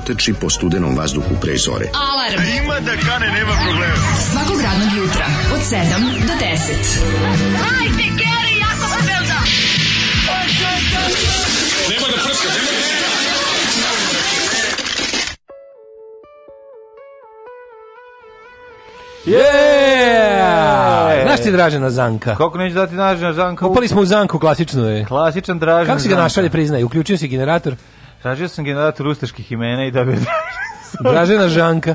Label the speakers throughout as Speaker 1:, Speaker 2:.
Speaker 1: kuća trči po studenom vazduhu pre zore. Alarm! A e, ima da kane, nema problema. Svakog radnog jutra, od 7 do 10. Hajde, Geri, jako se velda!
Speaker 2: Nema da prska, nema da prska! Yeah! Znaš ti Dražena Zanka?
Speaker 3: Kako neću dati Dražena Zanka?
Speaker 2: Upali smo u Zanku, klasično je.
Speaker 3: Klasičan Dražena
Speaker 2: Kako si ga našalje priznaje? Uključio si generator?
Speaker 3: Tražio sam generator ustaških imena i da bi...
Speaker 2: Dražena Žanka.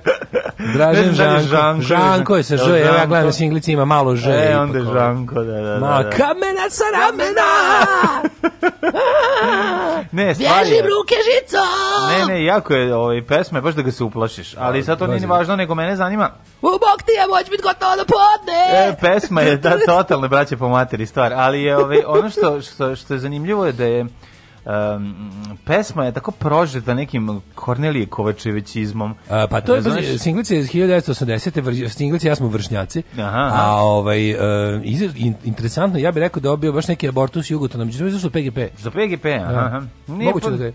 Speaker 2: Dražen da Žanko. Žanko. Žanko je sa Ž, evo ja gledam s Inglicima malo Ž.
Speaker 3: E, onda
Speaker 2: je
Speaker 3: ovaj. Žanko, da, da, da.
Speaker 2: Ma, da. kamena sa ramena! ne, stvari. Bježim ruke žicom!
Speaker 3: Ne, ne, jako je ovaj, pesme, baš da ga se uplašiš. Ali sad to nije važno, nego mene zanima...
Speaker 2: U bok ti je moć biti gotovo da podne! E,
Speaker 3: pesma je da, totalne braće po materi stvar. Ali je, ovaj, ono što, što, što je zanimljivo je da je um, pesma je tako prožeta nekim Kornelije Kovačevićizmom. A,
Speaker 2: pa to je, znaš... Singlica iz 1980. singlice, ja smo vršnjaci. Aha. A ovaj, uh, iz, in, interesantno, ja bih rekao da je bio baš neki abortus Jugotonom. Međutim, zašto PGP.
Speaker 3: Za PGP, aha. aha.
Speaker 2: Da. Nije Moguće pod... da je.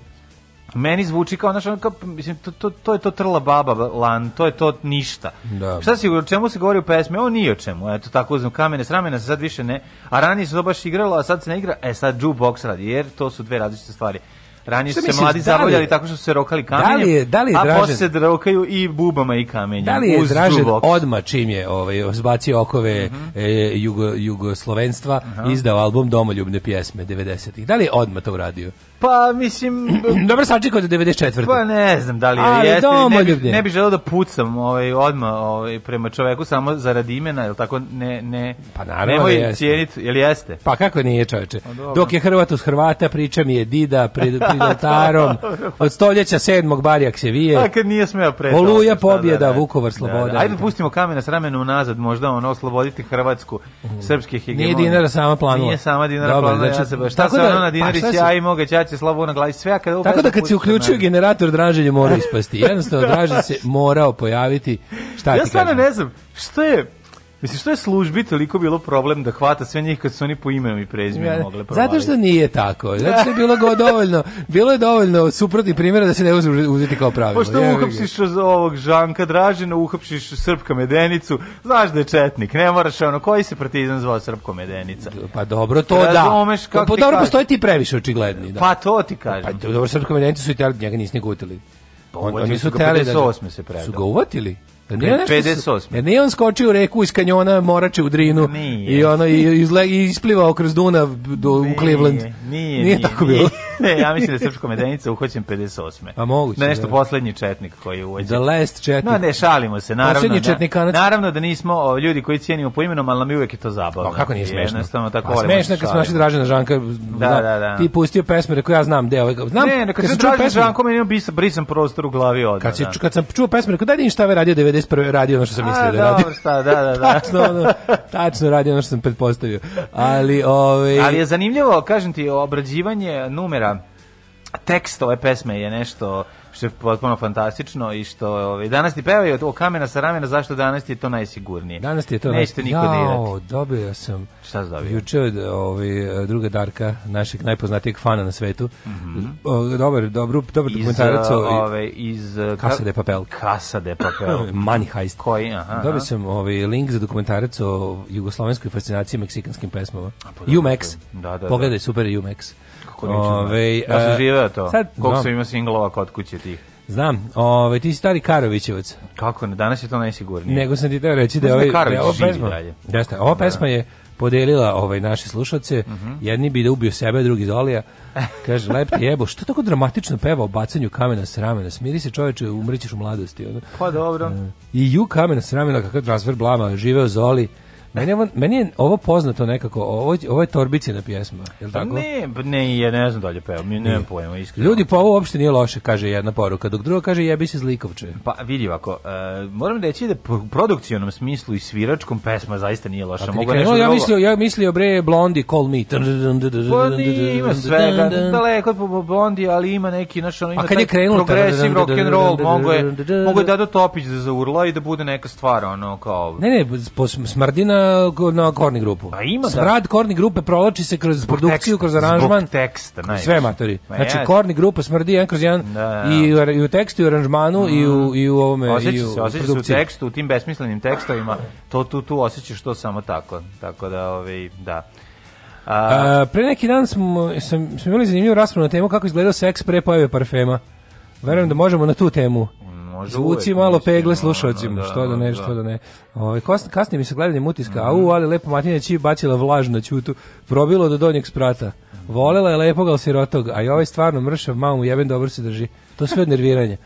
Speaker 3: Meni zvuči kao, znaš, kao, mislim, to, to, to je to trla baba lan, to je to ništa. Da. Šta si, o čemu se govori u pesmi? Ovo nije o čemu, eto, tako uzmem kamene s ramena, se sad više ne, a ranije se to baš igralo, a sad se ne igra, e sad jukebox radi, jer to su dve različite stvari. Ranije su se misliš, mladi da zabavljali tako što su se rokali da kamenjem, da li je, da li je dražen, a posle se rokaju i bubama i kamenjem.
Speaker 2: Da li je uz Dražen odma čim je ovaj, zbacio okove mm -hmm. e, jugo, jugoslovenstva, uh -huh. izdao album Domoljubne pjesme 90-ih? Da li je odma to uradio?
Speaker 3: Pa, mislim...
Speaker 2: Dobro sačekao do 94.
Speaker 3: Pa ne znam da li je. Ali jeste, ne, bi, ne bi želeo da pucam ovaj, odma ovaj, prema čoveku samo zarad imena, jel tako? Ne, ne, pa naravno nemoj da jeste. cijenit, jel jeste?
Speaker 2: Pa kako nije čoveče? Pa, Dok je Hrvat uz Hrvata, priča mi je Dida pred, pred od stoljeća sedmog Barijak se vije.
Speaker 3: Pa kad nije smeo pre.
Speaker 2: Oluja da, pobjeda, da, da, Vukovar sloboda. Da, da.
Speaker 3: Ajde pustimo kamena s ramena unazad, možda on osloboditi Hrvatsku, mm. srpske hegemonije.
Speaker 2: Nije dinara
Speaker 3: sama planula. Nije sama dinara Dobar, znači, ja se baš. Šta se da, ona na dinari pa, sjaj moga braće na glavi sve kada Tako
Speaker 2: da kad se uključio generator Draženje
Speaker 3: mora
Speaker 2: ispasti. Jednostavno Dražen se morao pojaviti. Šta
Speaker 3: ja ti stvarno ne znam, što je Mislim, što je službi toliko bilo problem da hvata sve njih kad su oni po imenu i prezimenu ja, mogle provaliti?
Speaker 2: Zato što nije tako. Znači što je bilo go dovoljno, bilo je dovoljno suprotni primjera da se ne može uzeti kao pravilo.
Speaker 3: Pošto ja, uhapsiš ovog Žanka Dražina, uhapsiš Srpka Medenicu, znaš da je četnik, ne moraš ono, koji se partizan zvao Srpko Medenica?
Speaker 2: Pa dobro, to da. da. Pa, pa dobro, postoji ti previše očigledni. Da.
Speaker 3: Pa to ti kažem.
Speaker 2: Pa dobro, Srpko Medenicu
Speaker 3: su i
Speaker 2: tjeli, njega nisi ni gutili. Pa, oni su teli da... Su ga uvatili?
Speaker 3: ne,
Speaker 2: 58. Jer nije on skočio u reku iz kanjona Morače u Drinu
Speaker 3: nije. i
Speaker 2: ono i, izle, isplivao kroz Dunav do, nije, u Cleveland. Nije,
Speaker 3: nije, nije tako nije. bilo. ne, ja mislim da srpska medenica uhoćen 58.
Speaker 2: A moguće.
Speaker 3: Nešto da. poslednji četnik koji je uhoćen.
Speaker 2: The last četnik.
Speaker 3: No, ne, šalimo se, naravno. Poslednji da- četnikanac. Na, naravno da nismo o, ljudi koji cijenimo po imenom, ali nam je uvek je to zabavno.
Speaker 2: Pa kako nije smešno? Jednostavno tako volimo. Da smešno kad smo našli Dražena Žanka. Da, zna, da, da. Ti pustio pesme, rekao ja znam deo. Znam,
Speaker 3: ne, ne, kad, kad sam čuo pesmu, Žanko meni je brisan prostor u glavi odmah. Kad,
Speaker 2: si, da. kad sam čuo pesmu, rekao daj da im šta ve radio 91. radi ono što sam mislio
Speaker 3: da radi. Da, da, da.
Speaker 2: tačno, ono, tačno radio ono što sam pretpostavio. Ali, ovaj...
Speaker 3: Ali je zanimljivo, kažem ti, obrađivanje numera tekst ove pesme je nešto što je potpuno fantastično i što ovaj danas ti pevaju o kamena sa ramena zašto danas ti je to najsigurnije.
Speaker 2: Danas
Speaker 3: ti
Speaker 2: je to
Speaker 3: Nećete niko dirati.
Speaker 2: Da dobio sam.
Speaker 3: Šta
Speaker 2: si dobio? Juče od ovaj druga Darka, našeg najpoznatijeg fana na svetu. Mm -hmm. dobar, dobro, dobro dokumentarac ove, ovaj, iz Casa de Papel.
Speaker 3: Casa de Papel.
Speaker 2: Money Heist. Koji, aha. Dobio sam ovaj link za dokumentarac o jugoslovenskoj fascinaciji meksikanskim pesmama. Pa UMEX.
Speaker 3: Da, da,
Speaker 2: da. Pogledaj super UMEX.
Speaker 3: Kako neću Ove, Ja sam e, živeo to. Sad, Koliko sam imao singlova kod kuće tih.
Speaker 2: Znam, ovaj ti si stari Karovićevac.
Speaker 3: Kako ne, danas je to najsigurnije.
Speaker 2: Nego sam ti teo reći da,
Speaker 3: da ovaj, da ova pesma, Da Jeste,
Speaker 2: ova da. pesma je podelila ovaj naše slušatelje. Uh mhm. -huh. Jedni bi da ubio sebe, drugi Zolija. Kaže lep ti jebo, što tako dramatično peva o bacanju kamena s ramena. Smiri se čoveče, umrićeš u mladosti,
Speaker 3: Pa dobro. E,
Speaker 2: I ju kamena s ramena kakav transfer blama, živeo Zoli. Meni ovo, meni je ovo poznato nekako, ovo, ovo je na pjesma, je li pa tako?
Speaker 3: Ne, ne, ja ne znam dalje peo, mi nemam pojma,
Speaker 2: iskreno. Ljudi, pa ovo uopšte nije loše, kaže jedna poruka, dok druga kaže jebi se zlikovče.
Speaker 3: Pa vidi ovako, uh, moram reći da u produkcionom smislu i sviračkom pesma zaista nije loša.
Speaker 2: Mogu nešto ja mislio, ja mislio bre Blondi Call Me. Pa
Speaker 3: nije, ima svega, daleko po Blondi, ali ima neki, znaš, ono
Speaker 2: ima A kad je krenulo
Speaker 3: progresiv rock and roll, mogu je, mogu je Dado Topić da zaurla i da bude neka stvar, ono kao.
Speaker 2: Ne, ne, po Smrdina na korni grupu.
Speaker 3: A ima
Speaker 2: da. Rad korni grupe provlači se kroz
Speaker 3: zbog
Speaker 2: produkciju, teksta, kroz aranžman. Zbog
Speaker 3: teksta, najviše.
Speaker 2: Sve matori. Ma znači, ja. korni grupa smrdi jedan kroz jedan da, da. I, i u tekstu, i u aranžmanu, mm. i, u, i u ovome, osjeća i u,
Speaker 3: se,
Speaker 2: osjeća se u
Speaker 3: tekstu, u tim besmislenim tekstovima, to tu, tu osjećaš to samo tako. Tako da, ovaj, da.
Speaker 2: A, A, pre neki dan smo, sam, smo imali zanimljivu raspravu na temu kako izgledao seks pre pojave parfema. Verujem da možemo na tu temu može. Zvuci malo pegle slušaocima, da, što da, da ne, što da, da ne. Ovaj kasnije mi se gledanjem mutiska, mm. au, mhm. ali lepo Martina Či bacila vlaž ćutu, probilo do donjeg sprata. Volela je lepog, al sirotog, a i ovaj stvarno mršav, mamu jeben dobro se drži. To sve od nerviranja.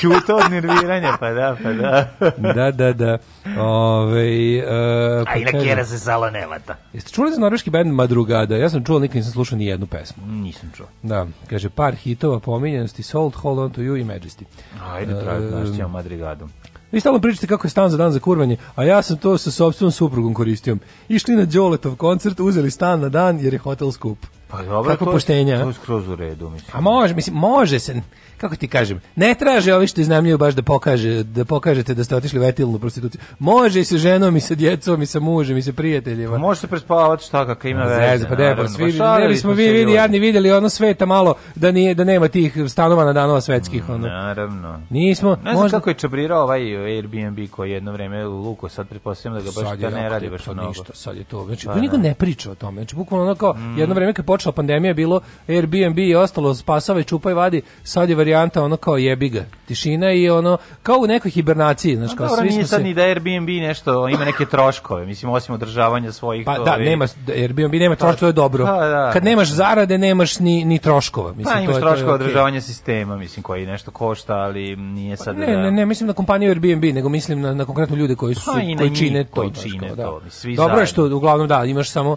Speaker 3: Čuto od nerviranja, pa da, pa da.
Speaker 2: da, da, da. Ove, uh,
Speaker 3: pa A i na kjera se sala ne
Speaker 2: Jeste čuli za norveški band Madrugada? Ja sam čuo, nikad nisam slušao ni jednu pesmu.
Speaker 3: Nisam čuo.
Speaker 2: Da, kaže, par hitova pominjenosti, Sold, Hold on to You i Majesty.
Speaker 3: Ajde, traži, uh, e, znaš ti ja Madrugadu.
Speaker 2: Vi stalno pričate kako je stan za dan za kurvanje, a ja sam to sa sobstvenom suprugom koristio. Išli na Đoletov koncert, uzeli stan na dan jer je hotel skup. Pa dobro, Kako
Speaker 3: to, poštenja. To je skroz u redu, mislim. A
Speaker 2: može, mislim, može se kako ti kažem, ne traže ovi što iznajmljuju baš da pokaže, da pokažete da ste otišli u etilnu prostituciju. Može i sa ženom i sa djecom i sa mužem i sa prijateljima. Pa
Speaker 3: može se prespavati šta kako ima pa veze. Zez,
Speaker 2: pa ne, pa svi, pa ne bismo vi vidi jadni videli ono sveta malo da nije da nema tih stanova na danova svetskih ono.
Speaker 3: Naravno.
Speaker 2: Nismo.
Speaker 3: Ne znam možda... kako je čabrirao ovaj Airbnb koji jedno vrijeme Luko sad pretpostavljam da ga baš
Speaker 2: da ne
Speaker 3: radi baš
Speaker 2: pa mnogo. Ništa, sad je to. Znači, pa, niko da. ne priča o tome. Znači, bukvalno ono kao mm. jedno vrijeme kad počela pandemija bilo Airbnb i ostalo spasava i čupa i vadi, sad je varijanta ono kao jebiga. Tišina i ono kao u nekoj hibernaciji, znaš, pa kao svi
Speaker 3: smo se ni da Airbnb nešto ima neke troškove, mislim osim održavanja svojih
Speaker 2: Pa da, nema da, Airbnb nema pa, troškova, to je dobro. Pa, da. Kad nemaš zarade, nemaš ni ni troškova,
Speaker 3: mislim to je troškova održavanja sistema, mislim koji nešto košta, ali nije sad
Speaker 2: Ne, da- ne, ne, mislim na kompaniju Airbnb, nego mislim na na konkretno ljude koji su koji čine to,
Speaker 3: koji čine to.
Speaker 2: Dobro je što uglavnom da, imaš samo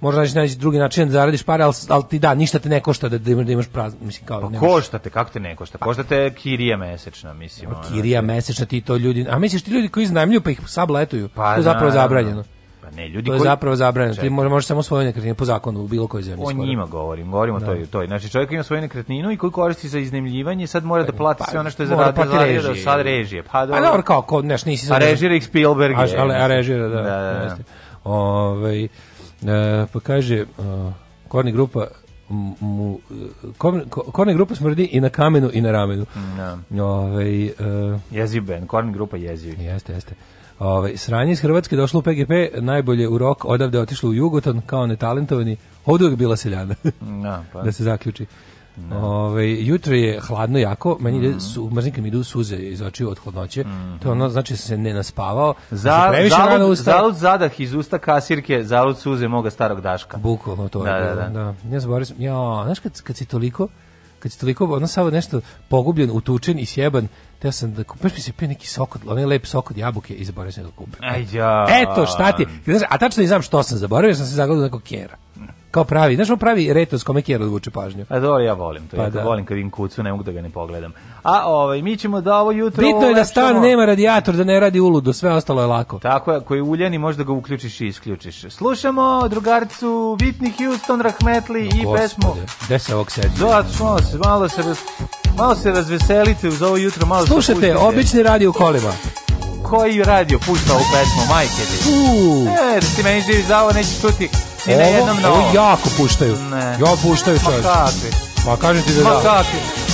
Speaker 2: možda naći, naći drugi način da zaradiš pare, ali, ali ti da, ništa te ne košta da, da imaš, da imaš prazno, mislim kao...
Speaker 3: Pa nemaš. košta te, kako te ne košta? Košta te kirija mesečna, mislim. Pa,
Speaker 2: kirija znači. mesečna, ti to ljudi... A misliš ti ljudi koji iznajmljuju pa ih sabletuju? Pa, to je zapravo zabranjeno. Pa ne, ljudi to je koji... zapravo zabranjeno. Ti možeš može samo svoju nekretninu po zakonu u bilo kojoj
Speaker 3: zemlji. O njima govorim, govorimo da. to je to. Znači čovjek ima svoju nekretninu i koji koristi za iznajmljivanje, sad mora da pa, plati pa, sve ono što je zaradio,
Speaker 2: da
Speaker 3: režije. sad režije.
Speaker 2: Pa, pa
Speaker 3: dobro. A dobro kao,
Speaker 2: neš, nisi... A pa režira ih Spielberg. A, a režira, da. da, da. da. Ove, ovaj, E, pa kaže, e, korni grupa mu, e, korni grupa smrdi i na kamenu i na ramenu.
Speaker 3: No. Da. Ove, ovaj, uh, jeziv ben, korni grupa jeziv.
Speaker 2: Jeste, jeste. Ove, ovaj, sranje iz Hrvatske došlo u PGP, najbolje u rok, odavde otišlo u Jugoton, kao netalentovani, ovdje je bila seljana. No, da, pa. da se zaključi. Da. Ove, jutro je hladno jako, meni ide mm. su, mrznika mi idu suze iz očiju od hladnoće. Mm-hmm. To ono znači da se ne naspavao.
Speaker 3: Znači, za, zalud, zalud zadah iz usta kasirke, zalud suze moga starog daška.
Speaker 2: Bukvalno to
Speaker 3: da,
Speaker 2: je. Da,
Speaker 3: da. Da.
Speaker 2: da.
Speaker 3: Ja
Speaker 2: zaboravim, ja, znaš kad, kad si toliko kad si toliko ono samo nešto pogubljen, utučen i sjeban, te sam da kupiš mi se pije neki sok od, onaj lep sok od jabuke i zaboravio sam da kupim.
Speaker 3: Ajde.
Speaker 2: Eto šta ti, a tačno i znam što sam zaboravio, sam se zagledao na kjera. Kao pravi, znaš on pravi retos kome kjer odvuče pažnju.
Speaker 3: A dobro, ja volim to, pa ja da. volim kad im kucu, ne mogu da ga ne pogledam. A ovaj, mi ćemo
Speaker 2: da
Speaker 3: ovo jutro...
Speaker 2: Bitno je da stan nema radijator, da ne radi uludo, sve ostalo je lako.
Speaker 3: Tako
Speaker 2: je,
Speaker 3: ako je uljeni možda ga uključiš i isključiš. Slušamo drugarcu Whitney Houston, Rahmetli no, i gospode, pesmu...
Speaker 2: Gde se ovog sedi?
Speaker 3: Da, Zato se, malo se, raz, malo se razveselite uz ovo jutro, malo
Speaker 2: Slušajte, obični radi
Speaker 3: u
Speaker 2: kolima
Speaker 3: koji radio pušta ovu pesmu, majke ti. Uuu. E, da si meni živi za ovo, nećeš čuti ni ovo, na jednom novom.
Speaker 2: Ovo jako puštaju.
Speaker 3: Ne.
Speaker 2: Ja puštaju čovječe. Ma kakvi. Pa kažem ti da da. Ma kakvi.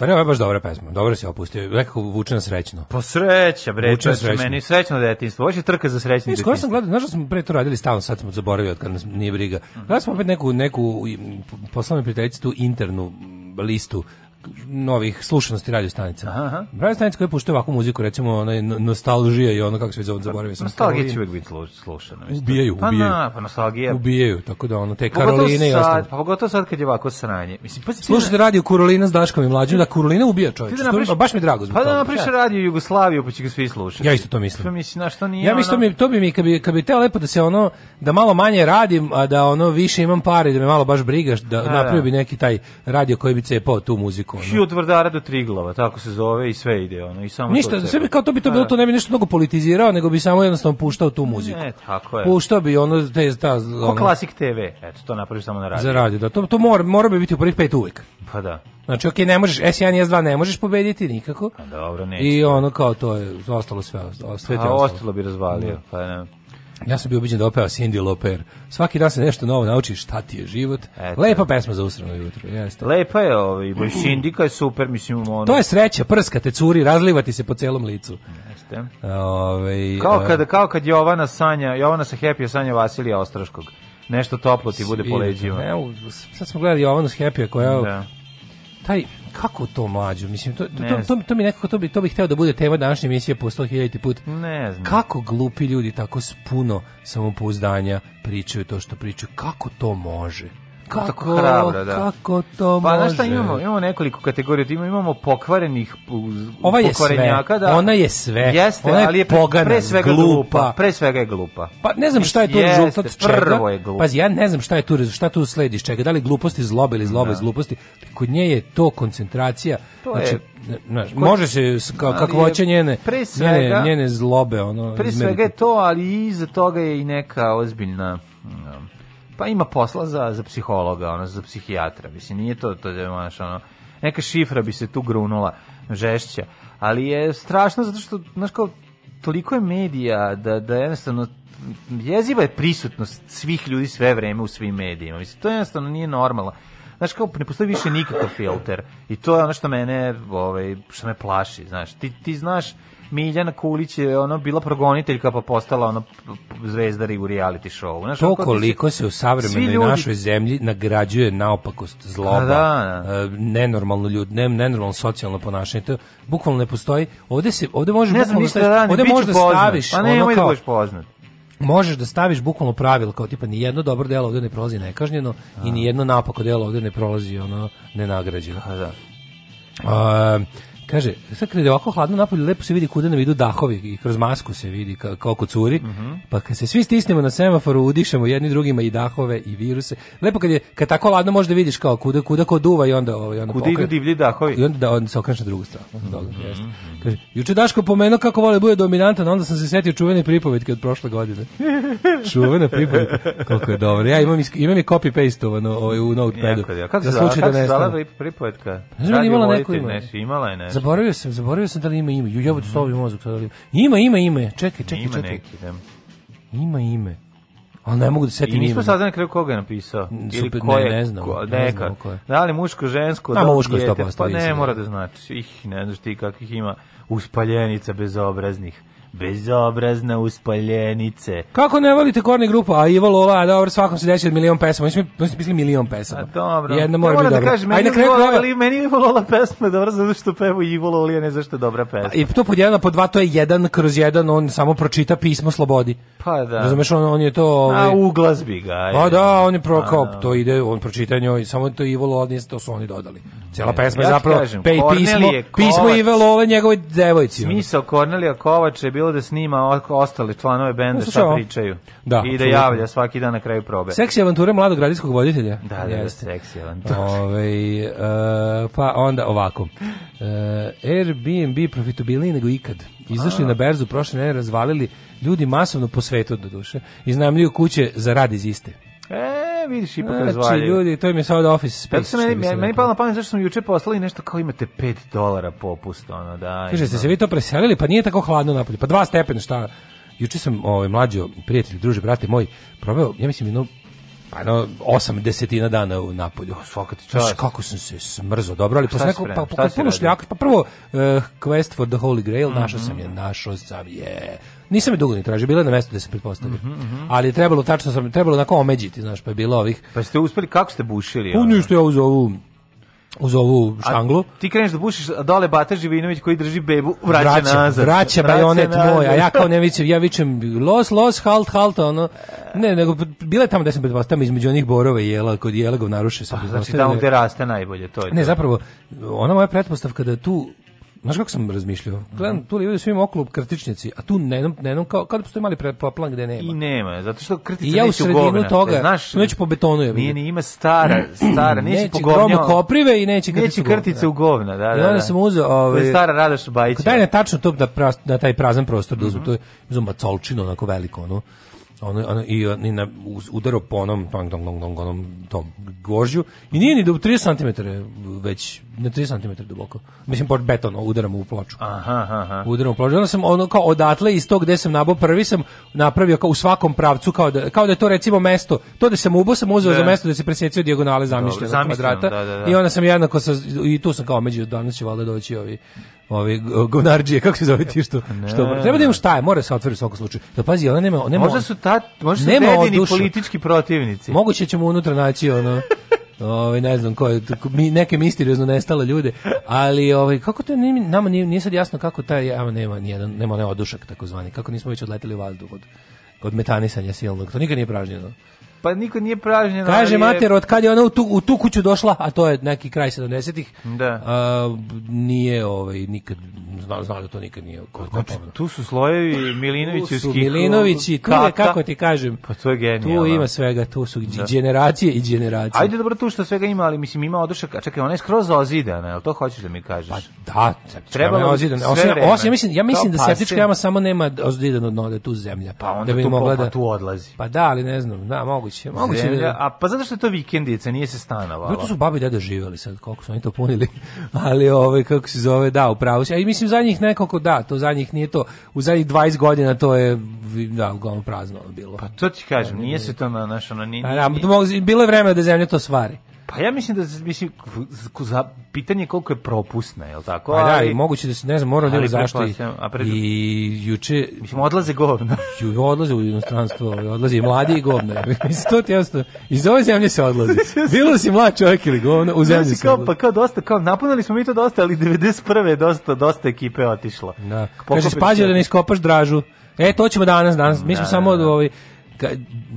Speaker 2: Stvarno ovo je baš dobra pesma. Dobro se opustio. Nekako vuče na
Speaker 3: srećno. Po pa sreća, bre, vuče srećno. meni srećno detinjstvo. Hoće trka za srećno
Speaker 2: detinjstvo. Skoro sam gledao, znaš da smo pre to radili stalno, sad smo zaboravili od kad nas nije briga. Mhm. Gledali smo opet neku, neku poslao prijateljicu tu internu listu novih slušanosti radio stanica. Aha. Radio stanica koje puštaju ovakvu muziku, recimo ona nostalgija i ono kako se zove, zaboravio sam.
Speaker 3: Nostalgija će uvijek biti slušana.
Speaker 2: Ubijaju, ubijaju. Pa na,
Speaker 3: pa nostalgija.
Speaker 2: Ubijaju, tako da ono, te pogotovo Karoline i ostalo.
Speaker 3: Pa pogotovo sad kad je ovako sranje.
Speaker 2: Mislim, pa Slušajte da- radio Kurolina s Daškom i Mlađim, da Kurolina ubija da čovječa. Napriš, baš mi drago zbog
Speaker 3: Pa
Speaker 2: da
Speaker 3: napriš
Speaker 2: da.
Speaker 3: radio Jugoslaviju, pa će ga svi slušati.
Speaker 2: Ja isto to mislim. Pa mislim, na što
Speaker 3: nije
Speaker 2: Ja mislim, ono... to bi mi, kad bi, kad bi teo lepo da se ono, da malo manje radim, a da ono više imam pare, da me malo baš brigaš, da napravio bi neki taj radio koji bi cepao tu muziku
Speaker 3: veliko. Ono. I od do Triglava, tako se zove i sve ide ono i samo
Speaker 2: Ništa,
Speaker 3: sve
Speaker 2: kao to bi to bilo to ne bi ništa mnogo politizirao, nego bi samo jednostavno puštao tu muziku.
Speaker 3: Ne, tako je.
Speaker 2: Puštao bi ono te ta ono,
Speaker 3: Classic TV, eto to napravi samo na radiju.
Speaker 2: Za
Speaker 3: radio,
Speaker 2: da to to mora mora bi biti u prvih pet uvek.
Speaker 3: Pa da.
Speaker 2: Znači, okej, okay, ne možeš, S1 i S2 ne možeš pobediti nikako.
Speaker 3: A dobro, neće.
Speaker 2: I ono kao to je, ostalo sve, sve A,
Speaker 3: ostalo. ostalo bi razvalio, pa ne.
Speaker 2: Ja sam bio ubiđen da opeva Cindy Loper. Svaki dan se nešto novo nauči šta ti je život. Eto. Lepa pesma za usrano jutro. Jeste.
Speaker 3: Lepa je ovaj, i Cindy je super, mislim. Ono...
Speaker 2: To je sreća, prska te curi, razliva ti se po celom licu. Jeste. Ove,
Speaker 3: ovaj, kao, eh. kada, kao kad Jovana sanja, Jovana sa Happy sanja Vasilija Ostraškog. Nešto toplo ti bude po leđima.
Speaker 2: Sad smo gledali Jovanu s Happy koja... Da. Taj, kako to mlađu? Mislim to to, to, to, to mi nekako to bi to bih hteo da bude tema današnje emisije po 100.000 put. Ne znam. Kako glupi ljudi tako spuno samopouzdanja pričaju to što pričaju? Kako to može? Kako, tako
Speaker 3: da.
Speaker 2: Kako to
Speaker 3: pa,
Speaker 2: može? Pa
Speaker 3: šta imamo? Imamo nekoliko kategorija, imamo, imamo pokvarenih Ova da.
Speaker 2: ona je sve. Jeste, ona je, ali je pogana, pre svega glupa. glupa.
Speaker 3: Pre svega je glupa.
Speaker 2: Pa ne znam šta je tu rezultat čega. Prvo je glupa. Pazi, ja ne znam šta je tu rezultat, šta tu sledi čega, da li gluposti zlobe ili zloba da. iz gluposti. Kod nje je to koncentracija. To znači, je na, može se kao kako hoće njene,
Speaker 3: njene,
Speaker 2: njene zlobe ono.
Speaker 3: Pre svega je to, ali iza toga je i neka ozbiljna no pa ima posla za, za psihologa, ona za psihijatra, mislim, nije to, to da imaš, ono, neka šifra bi se tu grunula, žešća, ali je strašno zato što, znaš kao, toliko je medija da, da jednostavno jeziva je prisutnost svih ljudi sve vreme u svim medijima. Mislim, to jednostavno nije normalno. Znaš, kao ne postoji više nikakav filter. I to je ono što mene, ovaj, što me plaši, znaš. Ti, ti znaš Miljana Kulić je ono bila progoniteljka pa postala ono zvezda u reality show. Znaš,
Speaker 2: to koliko se u savremenoj ljudi... našoj zemlji nagrađuje naopakost zloba, da, da. Eh, nenormalno ljud, ne, nenormalno socijalno ponašanje, to bukvalno ne postoji. Ovde se ovde
Speaker 3: možeš ne znam, ništa, da, ovde možeš da staviš, pa ne, da ono kao, da poznat
Speaker 2: možeš da staviš bukvalno pravilo kao tipa ni jedno dobro delo ovde ne prolazi nekažnjeno A. i ni jedno napako delo ovde ne prolazi ono nenagrađeno.
Speaker 3: A, da. A, ehm,
Speaker 2: Kaže, sad kada je ovako hladno napolje, lepo se vidi kuda nam idu dahovi i kroz masku se vidi kako curi. Mm -hmm. Pa kad se svi stisnemo na semaforu, udišemo jedni drugima i dahove i viruse. Lepo kad je kad tako hladno možda vidiš kao kuda kuda ko duva i onda ovaj onda
Speaker 3: kuda idu
Speaker 2: divlji
Speaker 3: dahovi.
Speaker 2: I onda da on se okreće na drugu stranu. Mm -hmm. Doga, mhm, jeste. Mhm. Kaže, juče Daško pomenuo kako voli da bude dominantan, onda sam se setio čuvene pripovetke od prošle godine. čuvene pripovetke. Koliko je dobro. Ja imam imam je copy pasteovano ovaj u notepadu. Da
Speaker 3: kako se zvala pripovetka? Znači, imala neko
Speaker 2: ima. Imala je ne zaboravio sam, zaboravio sam da li ima ime. Ju, jebote, stavio -hmm. mozak sad. Da ima, ima ime. Čekaj, čekaj, ima čekaj. Neki, da. Ima ime. Ali ne mogu da setim ime.
Speaker 3: I nismo sada na koga je napisao.
Speaker 2: Super, ko je, ne, ne znam. Ko, neka. Ne
Speaker 3: znam Da li muško, žensko, da, da
Speaker 2: muško djete,
Speaker 3: pa ne, mora
Speaker 2: da. da
Speaker 3: znači. Ih, ne znaš ti kakvih ima uspaljenica bezobraznih bezobrazna uspaljenice.
Speaker 2: Kako ne volite korni grupu? A Ivo Lova, dobro, svakom se desi milion pesama. Mi smo mislili milion pesama. A dobro. Jedna mora biti da
Speaker 3: dobra. Da kažem, meni, Ivo ali meni Ivo Lola pesma je dobra zato što pevo Ivo Lola, ne zašto je dobra pesma.
Speaker 2: I to pod jedan, po dva, to je jedan kroz jedan, on samo pročita pismo slobodi.
Speaker 3: Pa da.
Speaker 2: Razumeš, on, on je to... Ovaj,
Speaker 3: a uglazbi ga. Je.
Speaker 2: Pa da, on je prokop, a, to ide, on pročita njoj, samo to Ivo Lola, to su oni dodali. Cela pesma je zapravo, kažem, pe, pismo, pismo Ivo Lola njegovoj devojci. Smisao Kornelija
Speaker 3: Kovač je bio bilo da snima ostale članove benda šta pričaju da, i absolutno. da javlja svaki dan na kraju probe.
Speaker 2: Seksi avanture mladog radijskog voditelja.
Speaker 3: Da, da, da Jeste. seksi
Speaker 2: avanture. Ove, uh, eh, pa onda ovako. Uh, Airbnb profitabilniji nego ikad. Izašli A. na berzu prošle nedelje razvalili ljudi masovno po svetu do duše. Iznajmljuju kuće za rad iz iste.
Speaker 3: E, vidiš, ipak znači, razvaljuju.
Speaker 2: ljudi, to im je sad office
Speaker 3: space. Tako meni, meni, meni da. palo na pamet,
Speaker 2: zašto
Speaker 3: smo juče poslali nešto kao imate 5 dolara popust, ono, da.
Speaker 2: Kaže, ste se vi to preselili, pa nije tako hladno napolje, pa dva stepena, šta? Juče sam, ovaj, mlađo, prijatelj, druže, brate moj, proveo, ja mislim, jedno pa no, 8 desetina dana u napolju. Svaka ti čast. kako sam se smrzo dobro, ali posle nekog, pa, pa, pa prvo, uh, Quest for the Holy Grail, mm -hmm. našao sam je, mhm. našao sam je. Nisam je dugo ni tražio, bila je na mestu da se pretpostavio. Mm -hmm. Ali je trebalo tačno sam trebalo na kom omeđiti, znaš, pa je bilo ovih.
Speaker 3: Pa ste uspeli kako ste bušili?
Speaker 2: Pa ništa ja uz ovu uz ovu šanglu. A
Speaker 3: ti kreneš da bušiš, a dole Bata Živinović koji drži bebu vraća, vraća nazad.
Speaker 2: Vraća bajonet moj, a ja kao ne vičem, ja vičem los, los, halt, halt, ono. Ne, nego bile tamo da sam pretpostavljam između onih borova i jela, kod jelagov naruše se. Pa,
Speaker 3: znači tamo da gde raste najbolje, to je
Speaker 2: Ne,
Speaker 3: to.
Speaker 2: zapravo, ona moja pretpostavka da tu Znaš kako sam razmišljao? Gledam, tu li svim okolo krtičnjaci, a tu nenom, nenom kao, kao da postoji mali plan gde nema.
Speaker 3: I nema, zato što krtica
Speaker 2: I ja u sredinu govna, toga, znaš, neće po betonu. Ja
Speaker 3: nije, nije, ima stara, stara, neće, neće gromu
Speaker 2: koprive i neće krtice
Speaker 3: Neće krtice u govna, da, da. I
Speaker 2: da, onda da. sam uzeo... Ove, ovaj,
Speaker 3: stara Radoš Bajića.
Speaker 2: Daj ne tačno to da, pra, da taj prazan prostor da uzem, mm -hmm. to je, mhm. uzem macolčino, onako veliko, ono ono, ono, i, i na, udaro po onom, tong, tong, tong, tong, onom tom gvožđu i nije ni do 3 cm već, ne 3 cm duboko. Mislim, pod beton, udaram u ploču.
Speaker 3: Aha, aha.
Speaker 2: Udaram u ploču. Onda sam ono kao odatle iz tog gde sam nabao prvi sam napravio kao u svakom pravcu, kao da, kao da je to recimo mesto. To da sam ubo sam uzeo za da. mesto da se presjecio dijagonale zamišljeno kvadrata. Da, da, da. I onda sam jednako sa, i tu sam kao među danas će valjda doći ovi ovaj gonarđije kako se zove ti što ne, što treba da im šta je mora da se otvoriti u svakom slučaju da pazi ona nema nema
Speaker 3: možda su ta možda su nema politički protivnici
Speaker 2: moguće ćemo unutra naći ono Ovaj ne znam ko mi neke misteriozno nestale ljude, ali ovaj kako to nije, nama nije, nije sad jasno kako taj ama nema ni jedan nema onaj odušak takozvani, kako nismo već odleteli u vazduh od od metanisanja silnog. To nikad nije pražnjeno.
Speaker 3: Pa niko nije pražnjen.
Speaker 2: Kaže je... mater, od kad je ona u tu, u tu kuću došla, a to je neki kraj 70-ih.
Speaker 3: Da. A,
Speaker 2: nije ovaj nikad zna, zna da to nikad nije. Ko,
Speaker 3: znači, tu su slojevi Milinovićevski.
Speaker 2: Tu su Milinovići, tu je, kako ti kažem.
Speaker 3: Pa to je genijalno.
Speaker 2: Tu ima svega, tu su da. generacije i generacije.
Speaker 3: Ajde dobro tu što svega ima, ali mislim ima odušak, a čekaj, ona je skroz ozidana, jel to hoćeš da mi kažeš?
Speaker 2: Pa da, treba je ozidana. Osim, osim, mislim, ja mislim da da pa septička jama samo nema ozidano od da tu zemlja.
Speaker 3: Pa
Speaker 2: onda da bi tu, mogla da, tu odlazi. Pa da, ali ne znam, da, mogu moguće. Moguće Zemlja, da. da.
Speaker 3: A pa zato što je to vikendica, nije se stanovalo. Tu
Speaker 2: su babi i deda živeli sad, koliko su oni to punili. Ali ovaj kako se zove, da, upravo se. A i mislim za njih nekoliko da, to za njih nije to. U zadnjih 20 godina to je da, uglavnom prazno bilo.
Speaker 3: Pa to ti kažem, da, nije se to na našo na ni. Pa
Speaker 2: nije. bilo je vreme da zemlja to stvari.
Speaker 3: Pa ja mislim da mislim za pitanje koliko je propusna, je l' tako?
Speaker 2: Pa da, i moguće da se ne znam, mora da zašto i, pred... i juče mislim odlaze
Speaker 3: govna. Ju odlaze
Speaker 2: u inostranstvo, odlaze i mladi i govna. Mislim to ti jasno. Iz ove zemlje se odlazi. Bilo si mlad čovjek ili govna, u zemlji Kao,
Speaker 3: pa kao dosta, kao napunili smo mi to dosta, ali 91. je dosta dosta ekipe otišlo.
Speaker 2: Da. Kaže spađa da ne iskopaš dražu. E, to ćemo danas, danas. Mi smo da, samo da, da. ovaj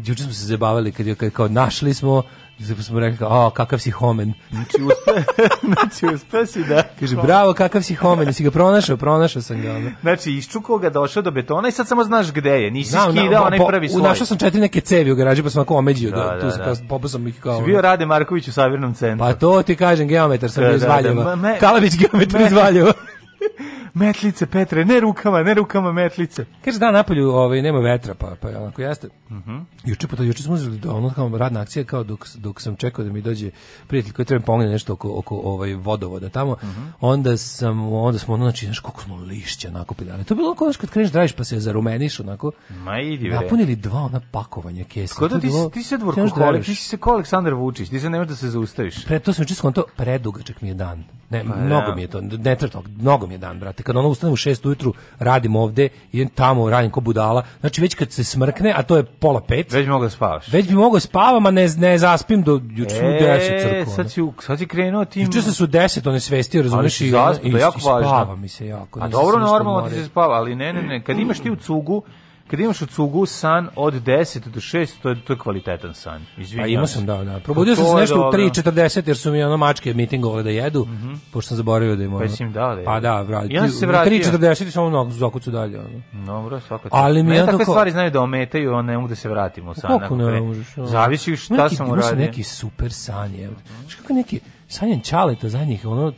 Speaker 2: juče smo se zabavili kad je kao našli smo Zato smo rekli, o, kakav si homen.
Speaker 3: Znači, uspe, znači, uspe
Speaker 2: si
Speaker 3: da...
Speaker 2: Kaže, bravo, kakav si homen, jesi ga pronašao, pronašao sam ga.
Speaker 3: Znači, iščukao ga, došao do betona i sad samo znaš gde je, nisi Znam, da, skidao na, onaj prvi sloj.
Speaker 2: Našao sam četiri neke cevi u garaži, pa sam ako omeđio, da, da, da, tu sam, da. popao sam ih kao...
Speaker 3: Si bio Rade Marković u Savirnom centru.
Speaker 2: Pa to ti kažem, geometar sam da, bio iz Valjeva. Da, da, me, Kalabić geometar iz Valjeva. metlice, Petre, ne rukama, ne rukama metlice. Kaže da napolju ovaj, nema vetra, pa, pa onako jeste. Mm Juče, pa to, juče smo uzeli ono kao radna akcija, kao dok, dok sam čekao da mi dođe prijatelj koji treba da pomogne nešto oko, oko ovaj, vodovoda tamo, mm -hmm. onda, sam, onda smo ono, znači, znaš koliko smo lišća nakupili, ali to je bilo onako, znaš, kad kreneš da pa se zarumeniš, onako,
Speaker 3: Ma
Speaker 2: idi bre. napunili dva ona pakovanja kesa. Kako
Speaker 3: da ti, ti se dvorku kolek, da ti si se ko Aleksandar Vučić, ti se nemaš da se zaustaviš.
Speaker 2: Pre, to sam juče skonto, predugačak mi je dan. Ne, pa, mnogo ja. mi je to, ne treba mnogo mi je dan, brate. Kad ono ustanem u 6 ujutru, radim ovde, idem tamo, radim ko budala. Znači, već kad se smrkne, a to je pola pet.
Speaker 3: Već bi mogao da spavaš.
Speaker 2: Već bi mogao da spavam, a ne, ne zaspim do juče e, u deset crku.
Speaker 3: Sad si, sad
Speaker 2: si
Speaker 3: krenuo tim...
Speaker 2: Juče sam su deset, on je svestio, razumiješ, i, zasp, i, i, jako i spava mi se jako.
Speaker 3: A dobro, normalno ti se spava, ali ne, ne, ne. Kad imaš ti u cugu, kad imaš od cugu san od 10 do 6, to je, to je kvalitetan san. Izvinjam. Pa imao
Speaker 2: sam, da, da. Probudio sam se nešto u 3.40, jer su mi ono mačke mitingovale da jedu, mm -hmm. pošto sam zaboravio da im pa ono... Pa
Speaker 3: si da dale.
Speaker 2: Pa da, vrati. Ja sam se vratio. 3.40 sam ono zakucu dalje. Ono.
Speaker 3: Dobro, svaka ti.
Speaker 2: Ali
Speaker 3: mi ne, je takve stvari znaju da ometaju, on ne mogu da se vratimo u pa san.
Speaker 2: Kako ne možeš? Ono.
Speaker 3: Zavisi šta neki, sam uradio.
Speaker 2: neki super san, je. Mm -hmm. kako neki sanjan čaleta njih, ono,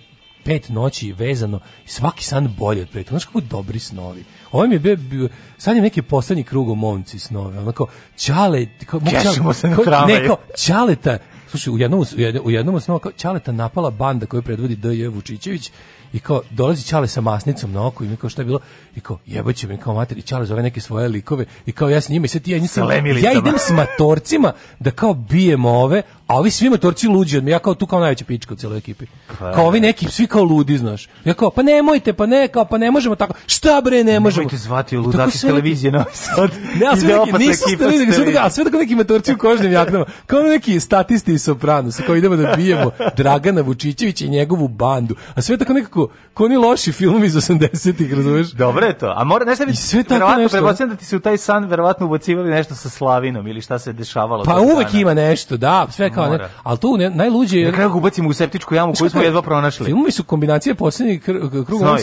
Speaker 2: pet noći vezano i svaki san bolje od pet. Znaš kako dobri snovi. Ovo mi je bio, sad je neki poslednji krug u momci snove, onako, čale,
Speaker 3: kao, Kešimo se kao, ne, kao,
Speaker 2: čaleta, slušaj, u jednom, u jednom, u jednom kao, čaleta napala banda koju predvodi D.J. Vučićević i kao dolazi Čale sa masnicom na oko i mi kao šta je bilo i kao jebaće mi kao mater i Čale zove neke svoje likove i kao ja s njima i sve ti ja nisam ja idem s matorcima da kao bijemo ove a ovi svi matorci luđi od me ja kao tu kao najveća pička u celoj ekipi pa kao ovi da. neki svi kao ludi znaš ja kao pa nemojte pa ne kao pa ne možemo tako šta bre ne možemo
Speaker 3: nemojte zvati ludaki s televizije na sad ne a sve neki nisu stelili sve, sve tako neki matorci u kožnim jaknama kao neki statisti i soprano se kao idemo da bijemo Dragana Vučićevića i njegovu bandu a sve tako nekako onako, ko loši film iz 80-ih, razumeš? Dobro je to. A mora, ne znam, sve verovatno, nešto, da ti se u taj san verovatno ubocivali nešto sa Slavinom ili šta se dešavalo. Pa uvek dana. ima nešto, da, sve kao, mora. ne, ali tu ne, najluđe je... Na kraju ubacimo u septičku jamu koju smo jedva pronašli. Filmovi su kombinacije posljednjih krug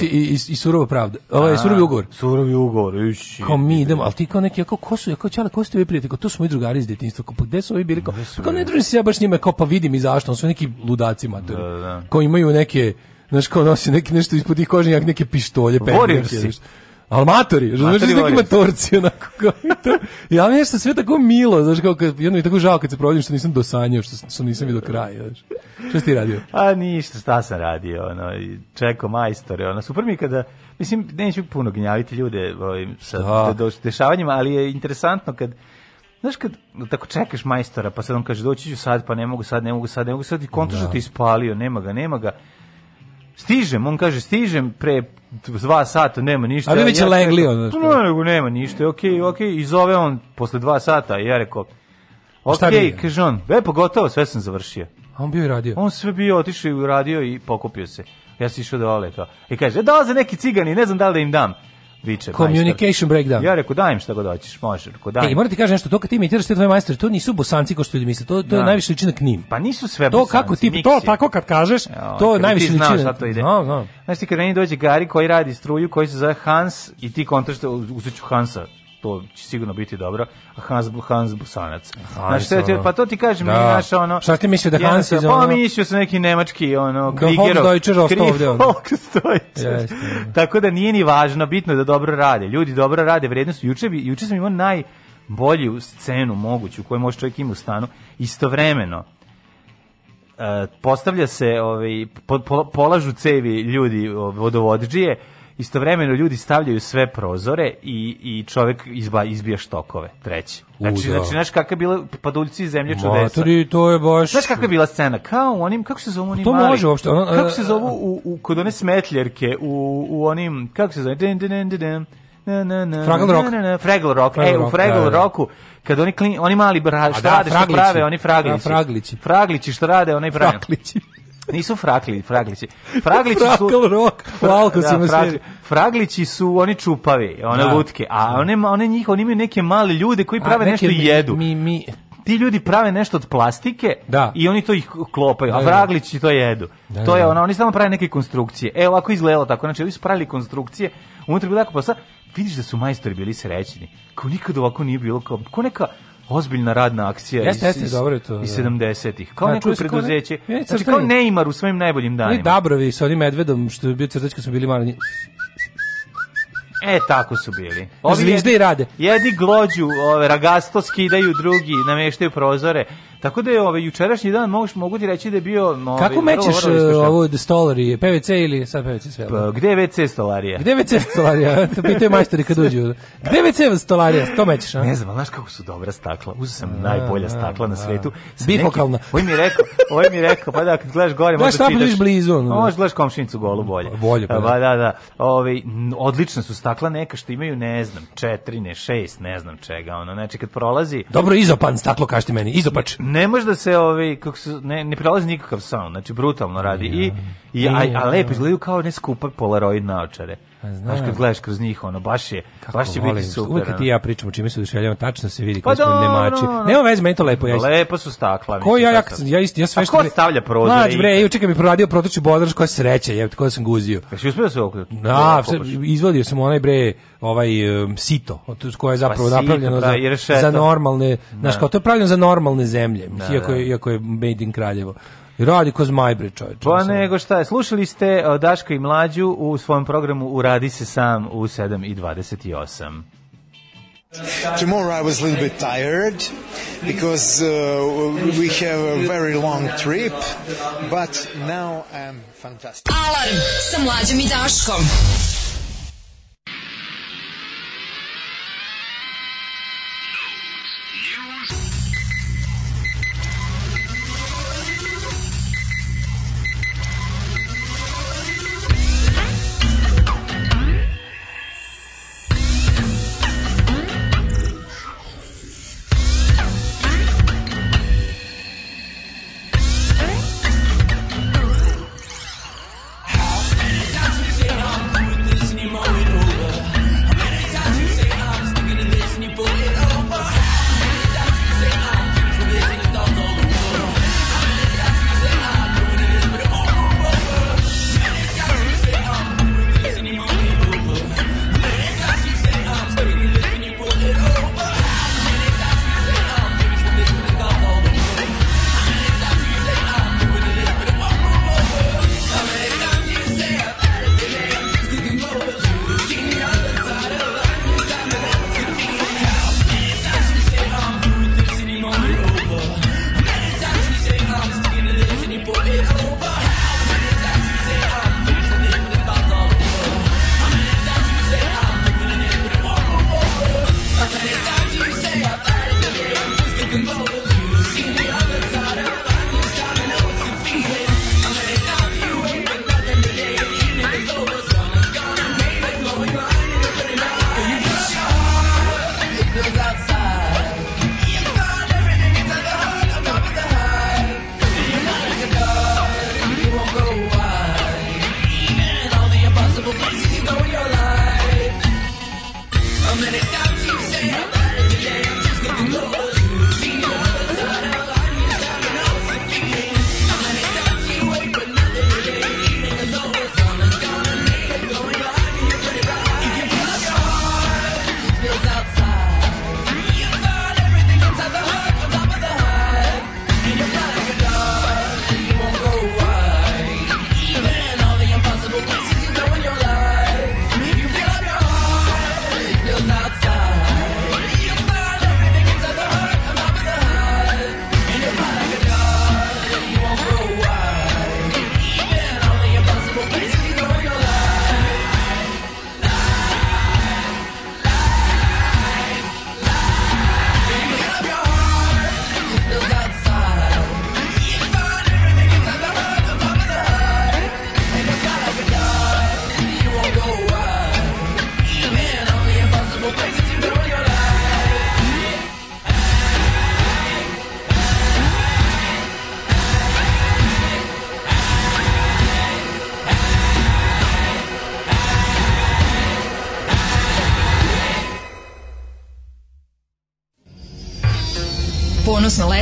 Speaker 3: i, i, i surova pravda. Ovo je surovi ugovor. Surovi ugovor, iši. Kao mi idemo, ali ti kao neki, kao, ko su, ja kao čale, ko ste vi prijatelji, kao, to smo i drugari iz detinjstva, kao, pa gde su ovi bili, kao, kao ne družim se ja baš njima, kao, pa vidim i zašto, on su neki ludaci, mater, da, da, da. koji imaju neke Znaš, kao nosi neki nešto ispod tih koženjak, neke pištolje, penje, Almatori, razumeš, neki matorci, onako kao Ja Ja nešto sve tako milo, znaš, kao kad, jedno i tako žao kad se provodim što nisam dosanjao, što, što nisam vidio kraj, znaš. Šta si ti radio? A ništa, šta sam radio, ono, čeko majstore, ono, super mi kada, mislim, neću puno gnjaviti ljude ovim, sa da. dešavanjima, ali je interesantno kad, Znaš kad tako čekaš majstora, pa sad on kaže doći ću sad, pa ne mogu sad, ne mogu sad, ne mogu sad i kontra što da. ti ispalio, nema ga, nema ga. Stižem, on kaže, stižem pre dva sata, nema ništa. A bi će ja legli on. No, nego nema ništa, okej, okay, okej. I zove on posle dva sata i ja rekao, okej, okay, kaže on, e, pa sve sam završio. A on bio i radio? On sve bio, otišao i radio i pokupio se. Ja sam išao dole, da to. I kaže, e, dolaze neki cigani, ne znam da li da im dam viče Communication majster. breakdown. Ja rekao dajem šta god hoćeš, može, rekao dajem. Ej, morate kaže nešto, to kad ti mi tjeraš te tvoje majstore, to nisu bosanci kao što ljudi misle, to, to da. je najviše liči na Knin. Pa nisu sve to bosanci. kako ti miksi. to tako kad kažeš, ja, to je najviše liči. Znaš šta to ide. No, da, no. Da. Znaš ti kad meni dođe Gari koji radi struju, koji se zove Hans i ti kontaš da uzeću Hansa to će sigurno biti dobro. A Hans, Hans Busanac. Hans, znaš, ono. pa to ti kažem, da. naša ono... Šta ti mislio da Hans je pa ono... Pa mislio sam neki nemački, ono, da Krigerov. Deutscher ostao ovde. Ono. Yes, da. Tako da nije ni važno, bitno da dobro rade. Ljudi dobro rade, vrednost su. Juče, juče sam imao bolju scenu moguću koju može čovjek ima u stanu. Istovremeno, e, postavlja se, ovaj, po, po, polažu cevi ljudi vodovodđije, istovremeno ljudi stavljaju sve prozore i, i čovjek izba, izbija štokove, treći. Znači, U, da. znači, znaš kakva je bila paduljci zemlje čudesa. Matri, to je baš... Znaš kakva je bila scena? Kao onim, kako se zovu oni to mali? To može uopšte. Ono, kako se e, zovu u, u, kod one smetljerke, u, u onim, kako se zove? din, din, din, din, na, na, na, Fraggle Rock. Na, Fraggle Rock. e, u Fraggle da, da. Rocku, kad oni, klin, oni mali bra, da, šta rade, šta prave, oni fraglići. Da, fraglići. Fraglići, šta rade, oni prave. Fraglići. Nisu frakli, fraglići. Fraglići su... Frakl rock, da, frakli, Fraglići su oni čupavi, one da. lutke, a da. one, one njih, oni imaju neke male ljude koji prave a, nešto i jedu. Mi, mi, ti ljudi prave nešto od plastike da. i oni to ih klopaju, da, a da. vraglići to jedu. Da, to je da. ono, oni samo prave neke konstrukcije. E, ovako izgledalo tako, znači, oni su pravili konstrukcije, unutra bilo tako, pa sad, vidiš da su majstori bili srećni. Kao nikad ovako nije bilo, kao, ko neka, ozbiljna radna akcija jeste, jeste, iz, dobro je to, iz 70-ih. Da. Kao da, neko preduzeće. znači, kao Neymar u svojim najboljim danima. Ne Dabrovi sa onim medvedom, što je bio crtač kad su bili mali. E, tako su bili. Ovi Zvižde i rade. Jedni glođu, ove, ragasto skidaju, drugi nameštaju prozore. Tako da je ovaj jučerašnji dan možeš mogu ti reći da je bio novi. Kako ovaj, mečeš eh, ovo da stolari, PVC ili sad PVC sve? Pa, da? gde je WC stolarija? Gde je WC stolarija? to pitaju majstori kad uđu. Gde je WC stolarija? To mečeš, a? Ne znam, znaš kako su dobra stakla. Uzeo sam a, najbolja stakla a, na da. svetu. Bifokalna. Oj ovaj mi rekao, oj ovaj mi rekao, pa da kad gledaš gore možeš da vidiš blizu. No. Možeš gledaš komšinicu golu bolje. Bolje, pa da, pa da. da. Ovaj odlična su stakla neka što imaju ne znam, 4, ne 6, ne znam čega, ono. Znači kad prolazi Dobro izopan staklo kašti meni, izopač ne može da se ovaj kako se ne ne prolazi nikakav sound, znači brutalno radi ja. i i a, a lepo izgledaju kao ne polaroid naočare. Pa znaš kad gledaš kroz njih, ono, baš je, Kako baš će volim, biti super. Uvijek ti ja pričam o čime se oduševljavam, tačno se vidi pa smo nemači. Nema veze, meni to lepo. Ja lepo su stakla. Ko ja, ja, ja, isti, ja sve što... A ko stavlja prozor? Mlađ, bre, i... čekaj mi proradio protoču bodraž, koja sreća, je, koja sam guzio. Jesi pa uspio da se okljeti? Da, izvodio sam onaj, bre, ovaj um, sito, koje je pa zapravo pa, napravljeno sito, za, za normalne, znaš, da. kao to je pravljeno za normalne zemlje, da, iako, je, da. iako je made in kraljevo. Radi ko zmaj bre, čoveče. Pa nego šta je? Slušali ste e, Daška i Mlađu u svom programu Uradi se sam u 7 i 28. Tomorrow I was a little bit tired because uh, we have a very long trip, but now I'm fantastic. Alarm sa mlađom i Daškom.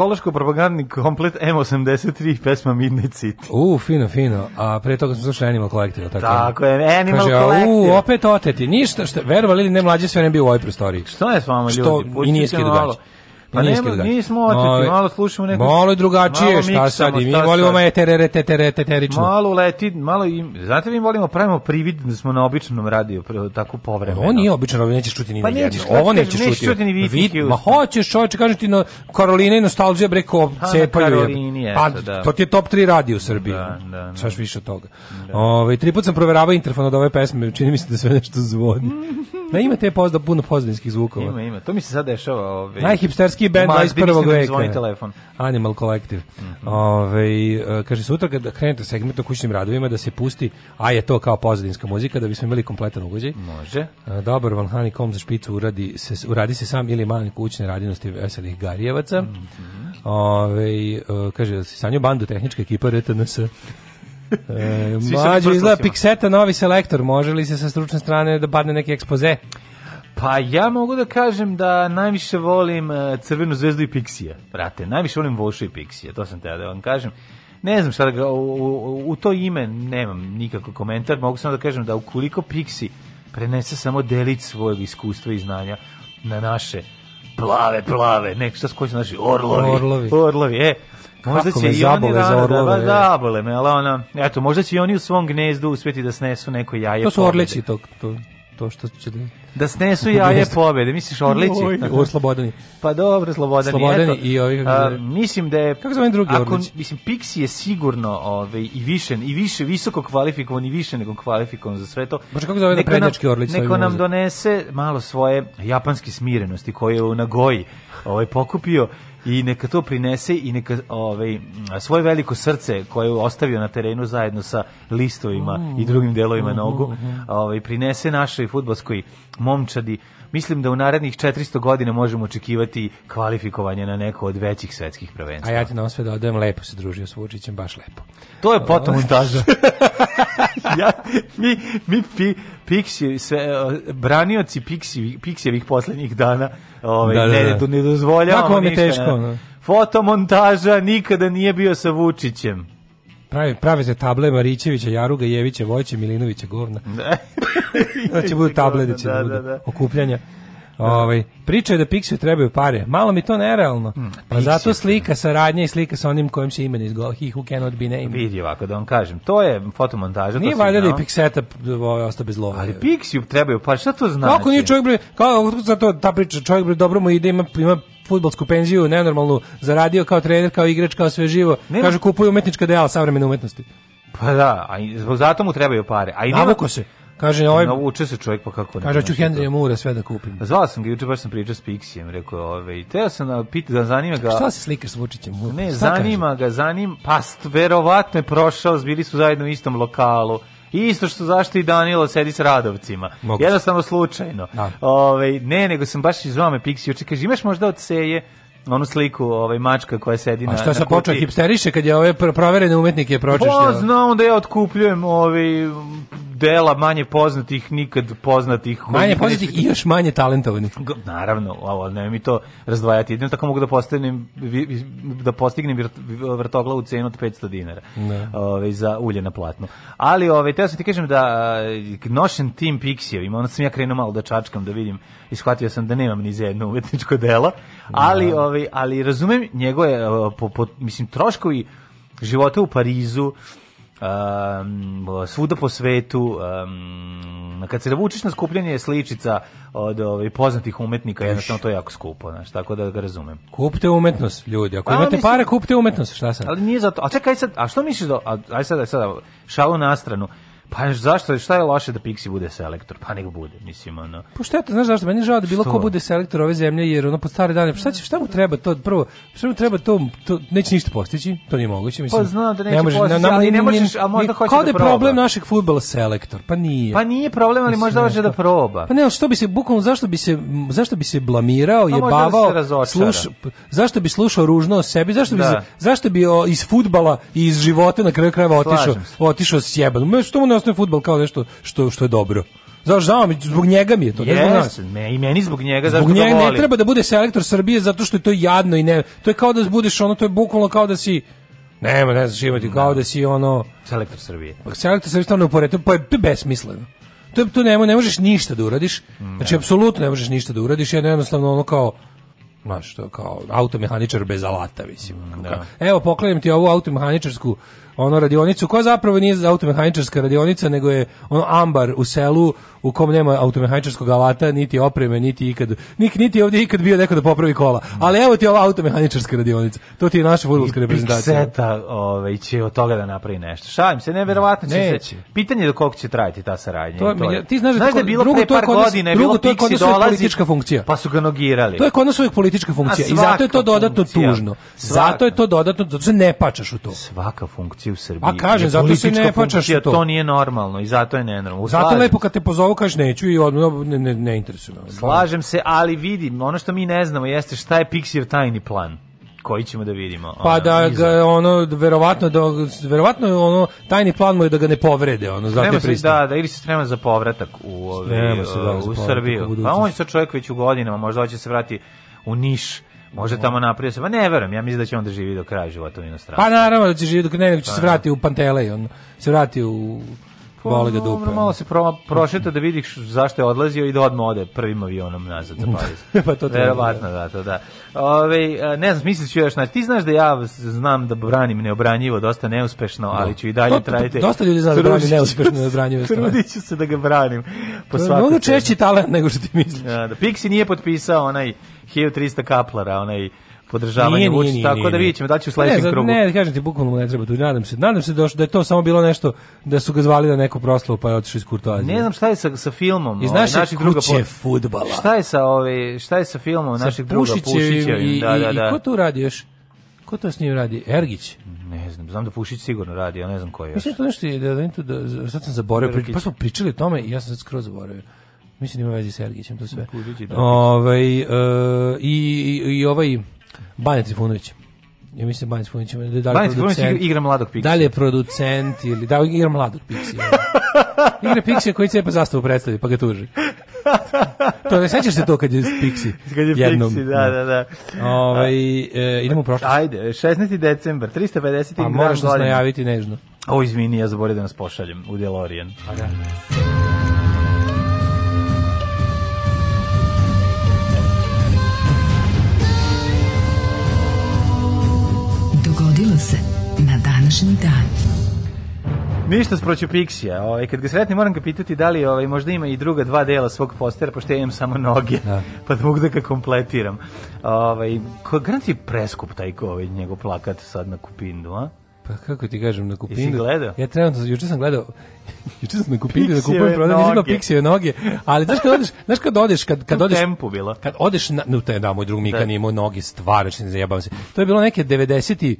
Speaker 4: psihološko-propagandni komplet M83 pesma Midnight City. U, fino, fino. A pre toga smo slušali Animal Collective. Tako, tako je, Animal Kaže, Collective. U, opet oteti. Ništa, što, verovali ili ne mlađe sve ne bio u ovoj prostoriji. Što je s vama ljudi? Što i nije skidao Pa nije nema, mi smo oteti, ovaj, malo slušamo neko... Malo je drugačije, malo šta sad, i mi volimo me terere, terere, terično. Malo leti, malo i... Znate, mi volimo, pravimo privid da smo na običnom radiju, tako povremeno. On nije običan radio, nećeš čuti ni pa nećeš, Ovo nećeš, nećeš čuti ni vi, Ma hoćeš, čovječe, kažem ti, no, Karolina i bre, ko pa, cepaju. Je, Pa, da. to ti je top 3 radio u Srbiji. Da, da. Saš da. više od toga. Da. Ove, ovaj, tri put sam proveravao interfon od ove pesme, čini mi se da sve nešto zvoni. Da, ima te pozda, puno pozdavinskih zvukova. Ima, ima. To mi se sad dešava. Ove... Ovaj- Najhipsterski Srpski bend 21. veka. telefon. Animal Collective. Mm -hmm. Ove, kaže, sutra kada krenete segment o kućnim radovima, da se pusti, a je to kao pozadinska muzika, da bismo imali kompletan ugođaj. Može. E, dobar, Van Kom za špicu uradi se, uradi se sam ili manje kućne radinosti veselih Garijevaca. Mm -hmm. Ove, e, kaže, da si sanju bandu tehnička ekipa RTNS. E, mađo, izgleda pikseta, novi selektor. Može li se sa stručne strane da padne neki ekspoze? Pa ja mogu da kažem da najviše volim e, Crvenu zvezdu i Pixija. Brate, najviše volim Vošu i Pixija, to sam te da vam kažem. Ne znam šta da ga, u, u, u to ime nemam nikakav komentar, mogu samo da kažem da ukoliko Pixi prenese samo delić svojeg iskustva i znanja na naše plave, plave, nek šta skoči naši orlovi,
Speaker 5: orlovi,
Speaker 4: orlovi e, možda Kako će
Speaker 5: i oni
Speaker 4: za
Speaker 5: orlove, da,
Speaker 4: zabole me, ali ona, eto, možda će i oni u svom gnezdu uspjeti da snesu neko jaje.
Speaker 5: To
Speaker 4: su orleći to,
Speaker 5: to, to što će
Speaker 4: da da snesu da jaje pobede. Misliš Orlići?
Speaker 5: Oj, Slobodani.
Speaker 4: Pa dobro, Slobodani. Slobodani eto,
Speaker 5: i ovi, kako
Speaker 4: da. mislim da je...
Speaker 5: Kako zove drugi ako, Orlić?
Speaker 4: Mislim, Pixi je sigurno ovaj, i više, i više visoko kvalifikovan i više nego kvalifikovan za sve to.
Speaker 5: Bože, kako zove neko nam,
Speaker 4: Orlić? Neko nam donese malo svoje japanske smirenosti koje je u Nagoji ovaj, pokupio i neka to prinese i neka ovaj, svoje veliko srce koje je ostavio na terenu zajedno sa listovima mm. i drugim delovima mm -hmm. nogu ovaj, prinese našoj fudbalskoj momčadi mislim da u narednih 400 godina možemo očekivati kvalifikovanje na neko od većih svetskih prvenstva. A
Speaker 5: ja ti na sve dodajem, lepo se družio s Vučićem, baš lepo.
Speaker 4: To je potom montaža. ja, mi, mi pi, piksi, sve, eh, branioci Piksijevih poslednjih dana Ovaj da, da, da. ne, ne dozvoljavamo Kako vam
Speaker 5: je teško? Ne? Da. Da.
Speaker 4: Fotomontaža nikada nije bio sa Vučićem.
Speaker 5: Prave, prave se table Marićevića, Jaruga, Jevića, Vojće, Milinovića, Govna. Da. znači budu tablediće, da, da, da, da. okupljanja. Da. Ovaj priča je da Pixiju trebaju pare. Malo mi to nerealno. Hmm, pa zato slika saradnja i slika sa onim kojim se imen izgovara. He who cannot be named.
Speaker 4: Vidi ovako da vam kažem. To je fotomontaža.
Speaker 5: Nije valjda
Speaker 4: da
Speaker 5: je Pixeta ovaj, ostao bez lova. Ali
Speaker 4: Pixiju trebaju pare. Šta to znači? Kako
Speaker 5: nije čovjek bre, Kao, zato to ta priča čovjek bre dobro mu ide ima ima fudbalsku penziju nenormalnu zaradio kao trener, kao igrač, kao sve živo. Ne, Kaže kupuje umetnička dela savremene umetnosti.
Speaker 4: Pa da, a zbog zato mu trebaju pare. A
Speaker 5: i Navoko se.
Speaker 4: Kaže ovaj navuče se čovjek pa kako ne.
Speaker 5: Kaže hoću Henrya Mura sve da kupim.
Speaker 4: Zvao sam ga juče baš sam pričao s Pixijem, rekao je, ovaj i teo sam da pita da zanima ga.
Speaker 5: Šta se slikaš s Vučićem?
Speaker 4: Ne,
Speaker 5: Šta
Speaker 4: zanima kaže? ga, zanim pa verovatno je prošao, bili su zajedno u istom lokalu. Isto što zašto i Danilo sedi s Radovcima. Moguće. Jednostavno slučajno. Da. Ove, ovaj, ne, nego sam baš izvao me Pixi juče kaže imaš možda od Seje onu sliku ovaj mačka koja sedi na A
Speaker 5: šta
Speaker 4: se počeo
Speaker 5: hipsteriše kad je ove proverene umetnike pročešljao? Pa
Speaker 4: zna onda ja otkupljujem ovaj dela manje poznatih, nikad poznatih.
Speaker 5: Manje poznatih i još manje talentovanih.
Speaker 4: Naravno, ali ne mi to razdvajati. Jedino tako mogu da postignem, da postignem vrtoglavu cenu od 500 dinara da. ove, ovaj, za ulje na platnu. Ali, ove, ovaj, teo sam ti kažem da eh, nošen tim Pixijevima, onda sam ja krenuo malo da čačkam, da vidim, ishvatio sam da nemam ni za jedno umetničko delo, ali, da. ove, ovaj, ali razumem njegove, eh, po, po, mislim, troškovi života u Parizu, um, svuda po svetu um, kad se da na skupljanje sličica od ovaj, poznatih umetnika jednostavno to je jako skupo znaš, tako da ga razumem
Speaker 5: kupte umetnost ljudi ako a, pa, imate mislim, pare kupte umetnost šta
Speaker 4: sad ali nije zato a čekaj sad a što misliš da aj sad aj sad šalu na stranu Pa zašto, šta je loše da Pixi bude selektor? Pa nek bude, mislim, ono. Pa šta
Speaker 5: to, znaš zašto? Meni je žao da bilo što? ko bude selektor ove zemlje, jer ono pod stare dane, pa šta, će, šta mu treba to, prvo, šta mu treba to, to neće ništa postići, to nije moguće,
Speaker 4: mislim. Pa zna da neće ne
Speaker 5: može,
Speaker 4: postići, na, ali
Speaker 5: ne možeš, a
Speaker 4: možda hoće da, da proba. problem našeg futbola selektor, pa nije. Pa nije problem, ali možda hoće da proba.
Speaker 5: Pa ne, što bi se, bukvalno, zašto bi se, zašto bi se blamirao, pa da jebavao, da
Speaker 4: sluš,
Speaker 5: zašto bi slušao ružno o sebi, zašto bi,
Speaker 4: da. se,
Speaker 5: zašto bi o, iz futbala i iz života na kraju krajeva otišao, otišao s jebanom. Što mu ne prepoznaje fudbal kao nešto što što je dobro. Zašto žao mi zbog njega mi je to,
Speaker 4: yes, ne zbog nas. Me, i meni zbog njega, zbog njega ne
Speaker 5: treba da bude selektor Srbije zato što je to jadno i ne. To je kao da budeš ono, to je bukvalno kao da si Nema, ne znaš imati, kao da si ono...
Speaker 4: Selektor
Speaker 5: Srbije. Pa selektor Srbije stavno upored, pa je, to je besmisleno. To, to ne, ne možeš ništa da uradiš, mm, znači apsolutno ne možeš ništa da uradiš, jer jednostavno ono kao, znaš, to kao automehaničar bez alata, mislim. Mm, da. Evo, poklanjam ti ovu automehaničarsku ono radionicu koja zapravo nije automehaničarska radionica nego je ono ambar u selu u kom nema automehaničarskog alata niti opreme niti ikad niti niti ovdje ikad bio neko da popravi kola ali evo ti ova automehaničarska radionica to ti je naša fudbalska reprezentacija
Speaker 4: Seta ovaj će od toga da napravi nešto šalim se neverovatno će Neće. pitanje je do koliko će trajati ta saradnja to, to je.
Speaker 5: ti znaš, da znaš da, je bilo drugo, pre par godina bilo to je kod nas politička funkcija
Speaker 4: pa su ga nogirali
Speaker 5: to je kod nas uvijek politička funkcija i zato je to dodatno funkcija. tužno svaka. zato je to dodatno zato se ne pačaš u
Speaker 4: to svaka funkcija u Srbiji.
Speaker 5: A pa kaže, zato se ne počaš to.
Speaker 4: To nije normalno i zato je nenormalno. Zato
Speaker 5: Slažem. lepo kad te pozovu kažeš neću i odmah ne, ne, ne interesuje me.
Speaker 4: Slažem se, ali vidim, ono što mi ne znamo jeste šta je Pixijev tajni plan koji ćemo da vidimo.
Speaker 5: Pa ono, da ga, ono verovatno da verovatno ono tajni plan mu je da ga ne povrede, ono
Speaker 4: za te da, da ili se sprema za povratak u ove, se, da, u, u Srbiju. Pa on je sa čovjek već u godinama, možda hoće se vratiti u Niš Može tamo napravio se, pa ne verujem, ja mislim da će on da živi do kraja života u inostranstvu.
Speaker 5: Pa naravno da će živi dok ne, će se pa, vrati da. u Pantelej, on se vrati u pa, Bole ga dupe.
Speaker 4: Malo se pro, prošeta da vidiš zašto je odlazio i da odmah ode prvim avionom nazad za da,
Speaker 5: Pariz. pa to
Speaker 4: Verovatno, da, to da. Ove, e, ne znam, misliš ću još, znači, ti znaš da ja znam da branim neobranjivo, dosta neuspešno, da. ali ću i dalje to, trajiti.
Speaker 5: Dosta ljudi zna da brani neuspešno, neobranjivo.
Speaker 4: Trudit ću se da ga branim.
Speaker 5: Po to je mnogo češći talent nego što ti misliš. Ja,
Speaker 4: da, Pixi nije potpisao onaj 1300 kaplara, onaj podržavanje nije, Vučića, nije, nije, tako da vidjet da će u pa sledećem krugu.
Speaker 5: Ne, ne, kažem ti, bukvalno ne treba tu, nadam se, nadam se da, da je to samo bilo nešto, da su ga zvali na neku proslavu pa je otišao iz Kurtoazije.
Speaker 4: Ne znam šta je sa, sa filmom.
Speaker 5: Iz ovaj, naše našeg kuće druga, futbala.
Speaker 4: Šta je sa, ove, ovaj, šta je sa filmom sa našeg druga Pušića? I, da, da, da. I
Speaker 5: ko tu radi još? Ko to s njim radi? Ergić?
Speaker 4: Ne znam, znam da Pušić sigurno radi, ja ne znam ko je. Mislim
Speaker 5: da to nešto, da, da, da, sad sam zaboravio, pa smo pričali o tome i ja sam se skroz zaboravio. Mislim da ima veze s Sergićem to sve. Kužići, da. Ove, ovaj, e, i, i, ovaj Banja Trifunović. Ja mislim Banja Trifunović. Da Banja Trifunović da
Speaker 4: igra mladog Pixija.
Speaker 5: Da li je producent ili... Da, igra mladog Pixija. igra Pixija koji cepa zastavu predstavi, pa ga tuži. to ne sećaš se to kad je Pixi. Kad je jednom, Pixi,
Speaker 4: da, da, da. da.
Speaker 5: Ove, ovaj, e, idemo u
Speaker 4: prošlost. Ajde, 16. decembar, 350. A pa moraš
Speaker 5: da nas najaviti nežno.
Speaker 4: O, izvini, ja zaboravim da nas pošaljem u DeLorean. Pa da. današnji dan. Ništa sproću Pixija. Ovaj kad ga sretnem moram ga pitati da li ovaj možda ima i druga dva dela svog postera pošto ja imam samo noge. Da. Pa da mogu da ga kompletiram. Ovaj garanti preskup taj ovaj njegov plakat sad na Kupindu, a?
Speaker 5: Pa kako ti kažem na Kupindu?
Speaker 4: Jesi gledao?
Speaker 5: Ja trenutno juče sam gledao juče sam na Kupindu da kupujem prodam izima Pixije noge, ali znaš kad odeš, znaš kad odeš kad kad
Speaker 4: odeš tempo bilo.
Speaker 5: Kad odeš na no, taj da moj drug Mika da. nije imao noge, stvarno se zajebam se. To je bilo neke 90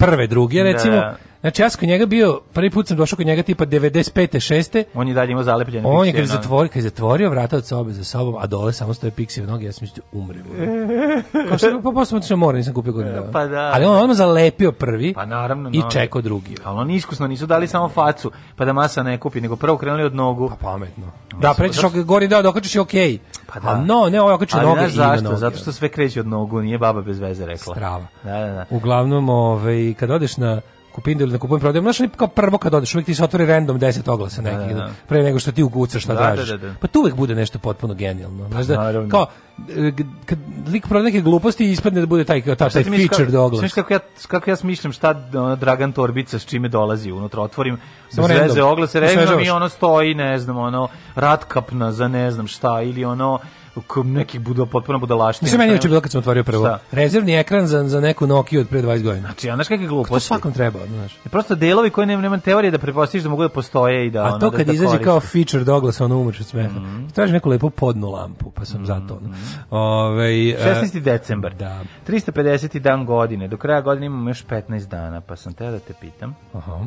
Speaker 5: prve, druge, recimo, da. da. Znači, ja sam kod njega bio, prvi put sam došao kod njega tipa 95. 6. On je
Speaker 4: dalje imao zalepljene
Speaker 5: On je kad je zatvori, kad je zatvorio vrata od sobe za sobom, a dole samo stoje piksije noge, ja sam mislio, umre. Kao što pa posle sam mora, nisam kupio godinu.
Speaker 4: E, pa da.
Speaker 5: Ali on odmah zalepio prvi
Speaker 4: pa naravno,
Speaker 5: i čekao drugi.
Speaker 4: Ali oni iskusno nisu dali samo facu, pa da masa ne kupi, nego prvo krenuli od nogu.
Speaker 5: Pa pametno. Da, prećeš ok, gori deo, da, dokačeš je okej. Okay. Pa da. Ali no, ne, ovaj okačio noge. Ali zašto? Noge.
Speaker 4: Zato što sve kreće od nogu, nije baba bez veze rekla.
Speaker 5: Strava.
Speaker 4: Da, da, da.
Speaker 5: Uglavnom, ovaj, kad odeš na kupinu ili na da kupinu prodaju. Znaš, kao prvo kad odeš, uvijek ti se otvori random 10 oglasa da, da, nekih, da, da. pre nego što ti ugucaš šta da, tražiš. Pa tu uvijek bude nešto potpuno genijalno. Znaš, da, kao, e, kad lik prodaje neke gluposti i ispadne da bude taj, ta, taj feature
Speaker 4: do
Speaker 5: oglasa.
Speaker 4: kako ja, kako ja smišljam šta Dragan Torbica s čime dolazi unutra, otvorim Samo bez veze oglase, regnom i ono stoji, ne znam, ono, ratkapna za ne znam šta, ili ono, nekih budu potpuno budalaštine. Mislim meni
Speaker 5: je bilo kad sam otvorio prvo. Šta? Rezervni ekran za za neku Nokia od pre 20 godina. Znači, a znaš kakve pa gluposti. To svakom treba, znaš.
Speaker 4: Je prosto delovi koje nema nema teorije da prepostiš da mogu da postoje i da
Speaker 5: A to da
Speaker 4: kad da,
Speaker 5: izađe kao feature Douglas ono umreš od smeha. Mm -hmm. Traži neku lepu podnu lampu, pa sam mm -hmm. zato.
Speaker 4: Ove, 16. decembar. Da. 350. dan godine. Do kraja godine imamo još 15 dana, pa sam teo da te pitam.
Speaker 5: Aha.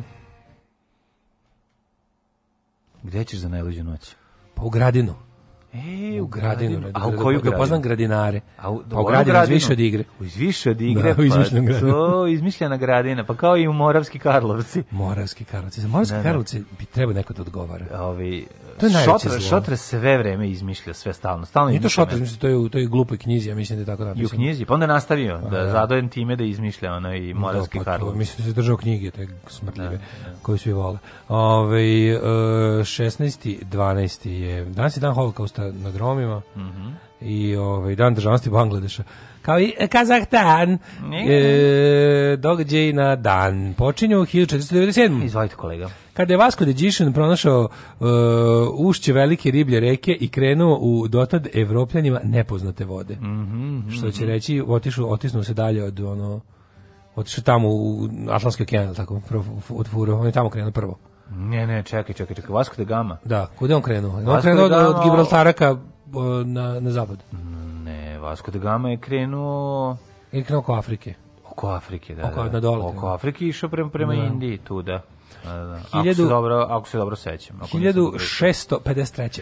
Speaker 4: Gde ćeš za najluđu noć?
Speaker 5: Pa u Gradinu.
Speaker 4: E, u Gradinu. Da, a
Speaker 5: u
Speaker 4: da, koju da, Gradinu?
Speaker 5: Poznam Gradinare. A u, pa u Gradinu, gradinu više od igre.
Speaker 4: U više od igre. Da, pa, izmišljena Gradina. To, izmišljena Gradina, pa kao i u Moravski Karlovci.
Speaker 5: Moravski Karlovci. Za Moravski ne, Karlovci bi trebao neko da odgovara.
Speaker 4: Ovi,
Speaker 5: to
Speaker 4: je šotra, šotra sve vreme izmišlja, sve stalno. stalno
Speaker 5: Nije to šotra, mislim, to je u toj glupoj knjizi, ja mislim da je tako napisano.
Speaker 4: I u knjizi, pa onda je nastavio, a, pa da, da zadojen time da izmišlja ono i Moravski da, pa,
Speaker 5: Mislim da se držao knjige, te smrtljive, da, da. koje svi vole. Ove, 16. 12. je, danas je dan holokausta na Romima, mm -hmm. i ovaj dan državnosti Bangladeša kao i Kazahstan. E, događaj na dan. Počinju 1497.
Speaker 4: Izvolite kolega.
Speaker 5: Kada je Vasco de Gišin pronašao uh, ušće velike riblje reke i krenuo u dotad evropljanima nepoznate vode.
Speaker 4: Mm -hmm,
Speaker 5: što će mhm. reći, otišu, otisnu se dalje od ono otišao tamo u Atlantski okean, tako, od Furo, on je tamo krenuo prvo.
Speaker 4: Ne, ne, čekaj, čekaj, čekaj, Vasco de Gama.
Speaker 5: Da, kude on krenuo? Vasco on krenuo od, od Gibraltara ka, na, na zapad.
Speaker 4: Ne, Vasco de Gama je krenuo...
Speaker 5: Je krenuo oko Afrike.
Speaker 4: Oko Afrike, da.
Speaker 5: Oko,
Speaker 4: da, da. Oko Afrike išao prema, prema da. Indiji, tu, da. Da, da, da. dobro, ako se dobro sećam.
Speaker 5: 1653.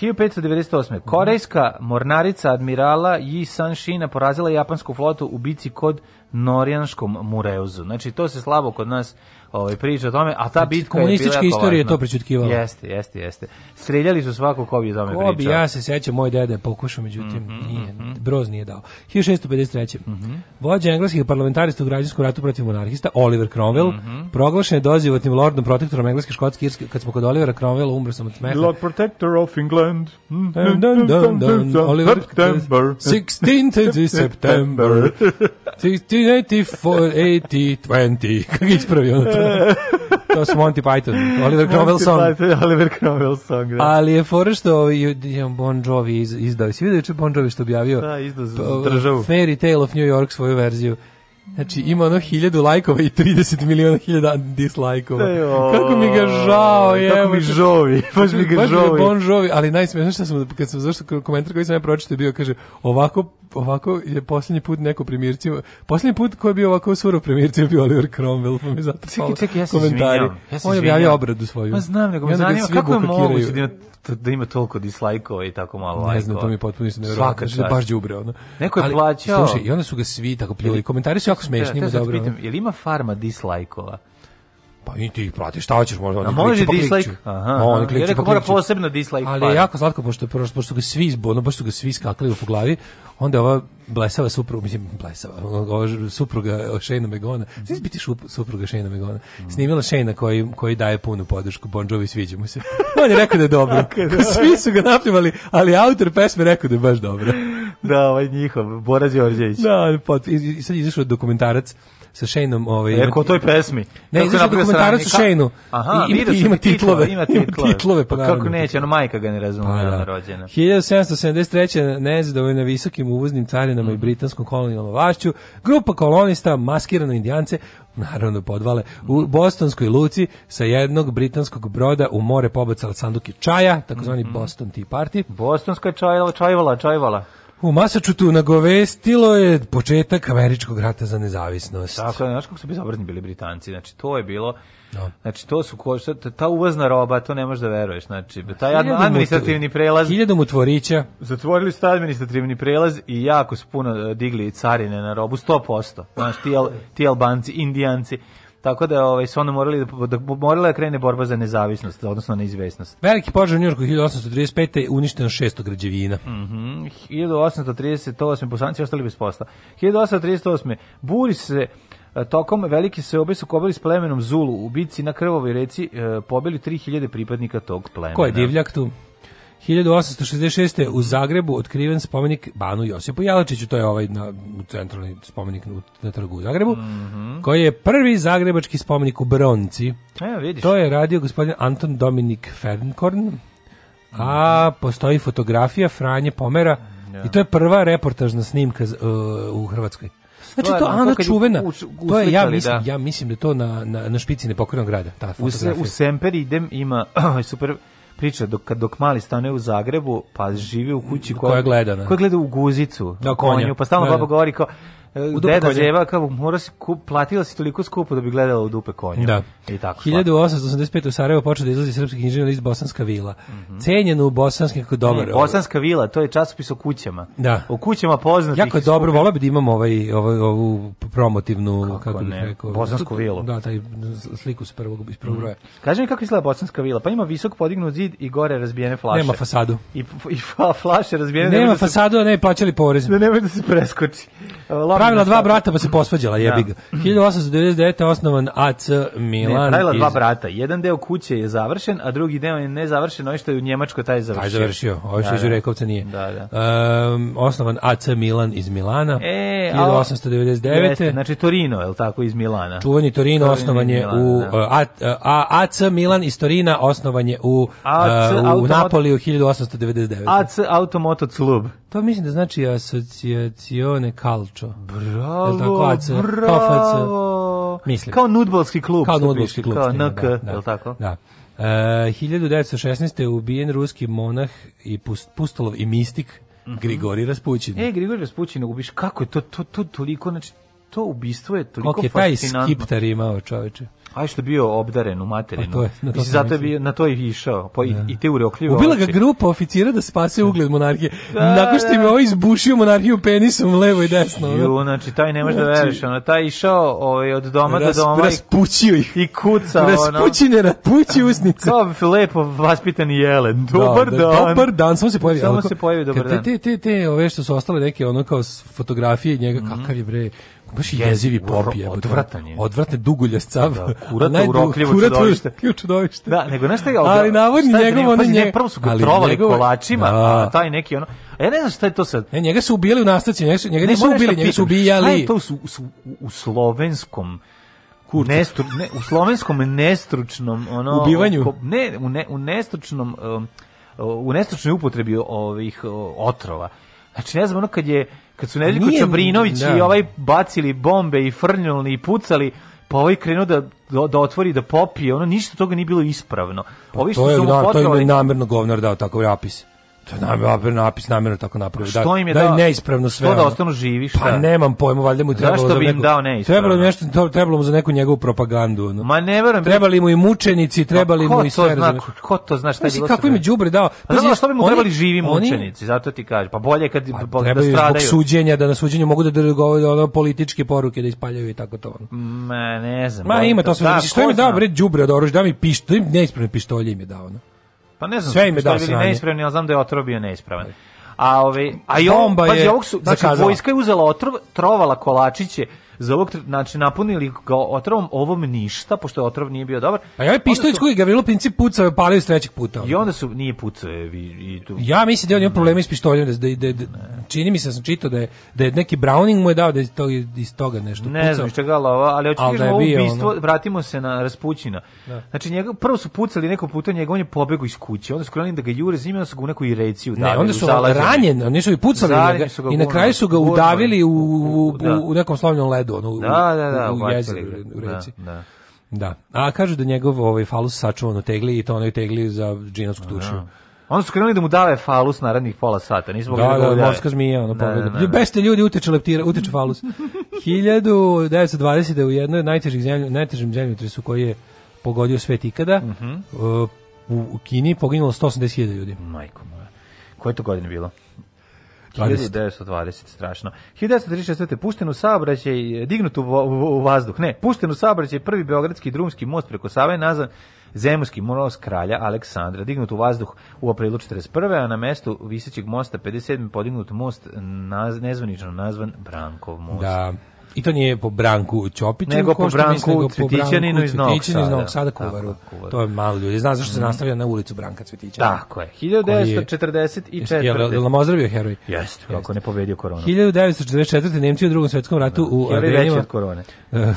Speaker 4: 1598. Korejska mornarica admirala Yi Shina porazila japansku flotu u bici kod Norijanskom mureuzu. Znači, to se slabo kod nas ovaj, priča o tome, a ta znači, bitka
Speaker 5: Komunistička je bila istorija je to prećutkivala.
Speaker 4: Jeste, jeste, jeste. Streljali su svako ko bi o tome
Speaker 5: ko
Speaker 4: pričao. Ko bi,
Speaker 5: ja se sećam, moj dede je pokušao, međutim, mm -hmm, nije, mm -hmm. broz nije dao. 1653.
Speaker 4: Mm -hmm.
Speaker 5: Vođa engleskih parlamentarista u građanskom ratu protiv monarhista, Oliver Cromwell, mm -hmm. proglašen je dozivotnim lordom protektorom engleske, škotske, irske, kad smo kod Olivera Cromwella, umro sam od smeha. Lord
Speaker 4: protector of England. Mm -hmm. Oliver, September.
Speaker 5: 16th September. 16 80, 84, 80, 20. Kako ispravi ono to? to su Monty Python, Oliver Cromwell song. Oliver Cromwell song, da. Ali je fora što ovaj je Bon Jovi izdao. Si vidio je Bon Jovi što objavio? Da, izdao za državu. Fairy Tale of New York svoju verziju. Znači, ima ono hiljadu lajkova i 30 miliona hiljada dislajkova. Kako mi ga žao, je. Kako
Speaker 4: mi žovi, baš mi ga žovi. Baš
Speaker 5: bon žovi, ali najsmešnije što sam, kad sam zašto komentar koji sam ja pročitao bio, kaže, ovako, ovako je posljednji put neko primircio, posljednji put koji je bio ovako surov primircio bio Oliver Cromwell, pa mi zato čekaj, čekaj, ja se komentari. Ja se On je objavio obradu svoju.
Speaker 4: Ma pa znam, nego me zanima kako je moguće da ima, da ima toliko dislajkova i tako malo lajkova. Ne znam,
Speaker 5: to mi potpuno nisam nevjerojatno. Svaka znači da čast. Baš đubre ono. Neko je plaćao.
Speaker 4: Slušaj, i onda
Speaker 5: su ga svi tako pljuli. Komentari su jako smešni, da, da,
Speaker 4: da, dobro. Pitam, je li ima farma dislajkova?
Speaker 5: Pa i ti ih pratiš, šta hoćeš možda? Oni može dislike?
Speaker 4: Aha, oni klikću, rekao, pa mora posebno dislike.
Speaker 5: Ali je jako slatko, pošto, pošto ga svi, ono, baš su ga svi skakali u glavi, onda ova blesava supruga, mislim, blesava, ova supruga Shane Megona, znači biti supruga Shane Megona, snimila Shane koji, koji daje punu podršku, Bon Jovi sviđa mu se. On je rekao da je dobro. Da. Svi su ga napljivali, ali autor pesme rekao da je baš dobro.
Speaker 4: da, ovaj njihov, Boraz
Speaker 5: Đorđević.
Speaker 4: Da,
Speaker 5: pot, i, i sad izašao dokumentarac sa Shaneom, ovaj ima...
Speaker 4: Eko toj pesmi.
Speaker 5: Ne, znači dokumentarac sa Shaneu.
Speaker 4: Aha, I, ima,
Speaker 5: ima
Speaker 4: titlove, ima titlove,
Speaker 5: pa, pa
Speaker 4: kako
Speaker 5: neće, ono
Speaker 4: majka ga ne razume, pa, da. rođena.
Speaker 5: 1773. nezadovoljna visokim uvoznim carinama mm. i mhm. britanskom kolonijalnom vlašću, grupa kolonista maskirano indijance naravno podvale, u mhm. bostonskoj luci sa jednog britanskog broda u more pobacala sanduke čaja, takozvani mm -hmm. Boston Tea Party.
Speaker 4: Bostonska čajvala, čajvala, čajvala.
Speaker 5: U Masačutu nagovestilo je početak američkog rata za nezavisnost.
Speaker 4: Tako je, znaš kako su bezobrazni bili Britanci, znači to je bilo, no. znači to su, ko, šta, ta uvozna roba, to ne možeš da veruješ, znači taj hiljadom administrativni prelaz.
Speaker 5: Hiljadom utvorića.
Speaker 4: Zatvorili su taj administrativni prelaz i jako su puno eh, digli carine na robu, 100%, znači ti, al, ti Albanci, Indijanci, Tako da ovaj su onda morali da, da morala da krene borba za nezavisnost, odnosno neizvesnost.
Speaker 5: Veliki požar u Njujorku 1835. uništeno 600 građevina.
Speaker 4: Mhm. Mm 1838. Bosanci ostali bez posla. 1838. Buri se e, Tokom velike seobe su kobili s plemenom Zulu u bici na krvovoj reci e, pobili 3000 pripadnika tog plemena. Ko
Speaker 5: je divljak tu? 1866. u Zagrebu otkriven spomenik Banu Josipu Jalačiću, to je ovaj na, centralni spomenik na trgu u Zagrebu,
Speaker 4: mm -hmm.
Speaker 5: koji je prvi zagrebački spomenik u Bronci.
Speaker 4: E, vidiš.
Speaker 5: To je radio gospodin Anton Dominik Fernkorn, a postoji fotografija Franje Pomera ja. i to je prva reportažna snimka uh, u Hrvatskoj. Znači to Ana Čuvena, to je, ja mislim, da. ja mislim da to na, na, na špici nepokornog grada,
Speaker 4: ta
Speaker 5: fotografija.
Speaker 4: U, u Semper idem, ima super priča dok kad dok mali stane u Zagrebu, pa živi u kući
Speaker 5: koja, koja gleda, ne?
Speaker 4: koja gleda u guzicu, na konju, pa stalno da, baba da. govori kao u deda konja. Zeva, kao, mora si kup, platila si toliko skupo da bi gledala u dupe konja.
Speaker 5: Da.
Speaker 4: I tako,
Speaker 5: 1885. u Sarajevo počeo da izlazi srpski književni list Bosanska vila. Mm -hmm. Cenjen
Speaker 4: u
Speaker 5: Bosanski kako dobar. Ne,
Speaker 4: Bosanska vila, to je časopis o kućama.
Speaker 5: Da.
Speaker 4: O kućama poznatih.
Speaker 5: Jako je dobro, volao bi da imam ovaj, ovaj, ovu promotivnu, kako, kako bih rekao.
Speaker 4: Bosansku vilu.
Speaker 5: Da, taj sliku s prvog, iz prvog mhm. broja.
Speaker 4: Mm. Kaži mi kako izgleda Bosanska vila. Pa ima visok podignut zid i gore razbijene flaše.
Speaker 5: Nema fasadu.
Speaker 4: I, i flaše razbijene.
Speaker 5: Nema, nema fasadu, a
Speaker 4: ne
Speaker 5: plaćali
Speaker 4: porez. Da nemoj da se preskoči.
Speaker 5: Lop pravila dva brata pa se posvađala, da. jebi ga. 1899. Mhm. osnovan AC Milan. Ne,
Speaker 4: pravila iz... dva brata. Jedan deo kuće je završen, a drugi deo je nezavršen, ovo što je u Njemačkoj taj
Speaker 5: završio.
Speaker 4: Taj
Speaker 5: završio, ovo što da, je da. Đurekovca nije.
Speaker 4: Da, da.
Speaker 5: Um, osnovan AC Milan iz Milana. E, 1899. Jeste,
Speaker 4: znači Torino, je li tako, iz Milana?
Speaker 5: Čuveni
Speaker 4: Torino,
Speaker 5: Torino osnovan je u... E, e, a, a, AC Milan iz Torina osnovan je u, e, AC, uh, u Napoliju 1899.
Speaker 4: AC Automoto Club.
Speaker 5: To pa mislim da znači asocijacione kalčo.
Speaker 4: Bravo, tako, AC, pa bravo. AC,
Speaker 5: mislim.
Speaker 4: Kao nudbalski klub.
Speaker 5: Kao
Speaker 4: nudbalski
Speaker 5: klub. Kao NK, da, da, je li tako? Da. E, uh, 1916. je ubijen ruski monah i pust, pustolov i mistik mhm. Grigori Raspućin. E,
Speaker 4: Grigori Raspućin, ubiš, kako je to, to, to toliko, znači, to ubistvo je toliko Koliko je taj fascinantno.
Speaker 5: skiptar imao, čoveče?
Speaker 4: A što bio obdaren u materinu. Pa to je, na to Mislim, zato je bio, na to je išao. Po, pa i, da. I te ureokljivo.
Speaker 5: Ubila ga grupa oficira da spase ugled da. monarhije. Da, Nakon da, što im je ovo ovaj izbušio monarhiju penisom levo i desno.
Speaker 4: Jo, znači, taj ne može znači, da veriš. Ono, taj išao ovaj, od doma ras, do doma.
Speaker 5: Raspućio ih.
Speaker 4: I kucao.
Speaker 5: Raspući ne raspući usnice.
Speaker 4: Kao lepo vaspitan jelen. Dobar da, dan.
Speaker 5: Dobar dan. Samo se pojavi.
Speaker 4: Samo se pojavi, dobar dan.
Speaker 5: Te, te, te, te, ove što su ostale neke ono kao fotografije njega, mm -hmm. kakav je brej baš jezivi pop je.
Speaker 4: Odvratan
Speaker 5: je. Odvratne duguljascav.
Speaker 4: Da, kurat u kurat čudovište.
Speaker 5: čudovište.
Speaker 4: Da, nego znaš ga...
Speaker 5: Ali navodni njegov, ono nje...
Speaker 4: Prvo su ga trovali njegov... kolačima, da. a taj neki ono... A e, ja ne znam šta je to sad.
Speaker 5: Ne, njega su ubijali u nastaci, njega su, njega ne, nisu ubili, da njega su ubijali. Šta je
Speaker 4: to
Speaker 5: su,
Speaker 4: su, u slovenskom... Kurca. Nestru, ne, u slovenskom nestručnom ono
Speaker 5: ubivanju ko,
Speaker 4: ne u, ne, u nestručnom um, u nestručnoj upotrebi ovih otrova znači ne znam ono kad je kad su Nedeljko Čabrinović da. i ovaj bacili bombe i frnjulni i pucali, pa ovaj krenuo da, da, da, otvori, da popije, ono ništa toga nije bilo ispravno.
Speaker 5: Pa Ovi što to je, su mu da, potrovali... to je namerno govnar dao takav rapis. To napis namjerno tako napravio. Pa da, im je da,
Speaker 4: dao?
Speaker 5: neispravno sve. To
Speaker 4: da ostanu živi, šta?
Speaker 5: Pa nemam pojma, valjda mu trebalo Zašto bi
Speaker 4: im dao neispravno? Trebalo
Speaker 5: mu nešto, trebalo mu za neku njegovu propagandu. Ono.
Speaker 4: Ma ne verujem.
Speaker 5: Trebali mu i mučenici, trebali mu i sve. Ko To zna,
Speaker 4: ko to zna
Speaker 5: šta je bilo? Kako im đubri dao?
Speaker 4: Pa znači što bi mu trebali živi mučenici, zato ti kažem. Pa bolje kad pa, da stradaju.
Speaker 5: suđenja, da na suđenju mogu da govore ono političke poruke da ispaljaju i tako to. Ma
Speaker 4: ne znam.
Speaker 5: Ma ima to sve. Da, što im dao bre đubre od oružja, da mi pištolj, neispravne pištolje im je dao. Ono.
Speaker 4: Pa ne znam sve im je dao
Speaker 5: sranje.
Speaker 4: Neispravni, ali znam da je otrov bio neispravan. A, ove, ovaj, a i on, pazi, ovog su, znači, zakazala. vojska je uzela otrov, trovala kolačiće, za ovog znači napunili ga otrovom, ovom ništa, pošto otrov nije bio dobar.
Speaker 5: A ja je pištolj koji Gavrilo Princip pucao je palio s trećeg puta.
Speaker 4: I onda su nije pucao i, i tu.
Speaker 5: Ja mislim da on ima problema s pištoljem, da, da, da, da, čini mi se da sam čitao da je da je neki Browning mu je dao da iz toga, iz toga nešto
Speaker 4: pucao. Ne znam čega lova, ali hoćeš da ovo ubistvo, ono... vratimo se na Raspućina. Da. Znači njega prvo su pucali neko puta njega, on je pobegao iz kuće, onda su krenuli da ga jure, zimeno su ga u neku ireciju Ne, onda
Speaker 5: su ranjen,
Speaker 4: oni su i pucali
Speaker 5: njega, i na kraju su ga udavili u, u, u, u nekom slavnom ledu padu ono, da, da, da,
Speaker 4: u, u jezeru, u da, reci.
Speaker 5: Da, da. A kaže da njegov ovaj, falus sačuvan u tegli i to onoj tegli za džinovsku tučiju.
Speaker 4: Da. Onda su krenuli da mu dave falus na radnih pola sata. Nismo
Speaker 5: da, da, da, morska zmija, ono da, pogleda.
Speaker 4: Da,
Speaker 5: da, Beste ljudi uteče leptira, uteče falus. 1920. u jednoj od najtežih zemlju, najtežim zemljotresu koji je pogodio svet ikada, mhm. uh -huh. u Kini poginulo 180.000 ljudi.
Speaker 4: Majko moja. Koje to godine bilo?
Speaker 5: 1920,
Speaker 4: strašno. 1936. pušten u saobraćaj, dignut u, u, vazduh, ne, pušten u saobraćaj prvi beogradski drumski most preko Save nazvan Zemunski most kralja Aleksandra, dignut u vazduh u aprilu 41. a na mestu visećeg mosta 57. podignut most naz, nezvanično nazvan Brankov most.
Speaker 5: Da. I to nije po Branku Ćopiću,
Speaker 4: nego po Branku Cvetićaninu iz Novog
Speaker 5: Sada. Iz Novog Sada Kuvaru. To je malo ljudi. Zna zašto se nastavlja na ulicu Branka Cvetićana.
Speaker 4: Tako je. 1944. Je li
Speaker 5: Lamozar heroj? Jeste,
Speaker 4: kako ne pobedio koronu.
Speaker 5: 1944. Nemci u drugom svetskom ratu u Ardenima.
Speaker 4: Heroj
Speaker 5: od
Speaker 4: korone.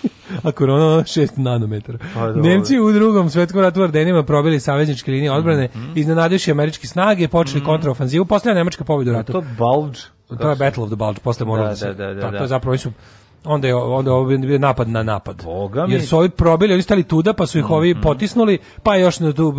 Speaker 5: a korona 6 nanometara. Pa, Nemci u drugom svetskom ratu Ardenima probili savezničke linije odbrane, mm -hmm. iznenadivši američke snage, počeli mm -hmm. kontraofanzivu, posle nemačka pobeda u ratu. To
Speaker 4: bulge
Speaker 5: to je Battle of the Bulge, posle Morovnice.
Speaker 4: Da, da, da, da, da. To je
Speaker 5: zapravo, su, onda je onda ovo bio napad na napad.
Speaker 4: Boga mi. Jer
Speaker 5: su ovi probili, oni stali tuda, pa su ih ovi mm -hmm. potisnuli, pa još na tu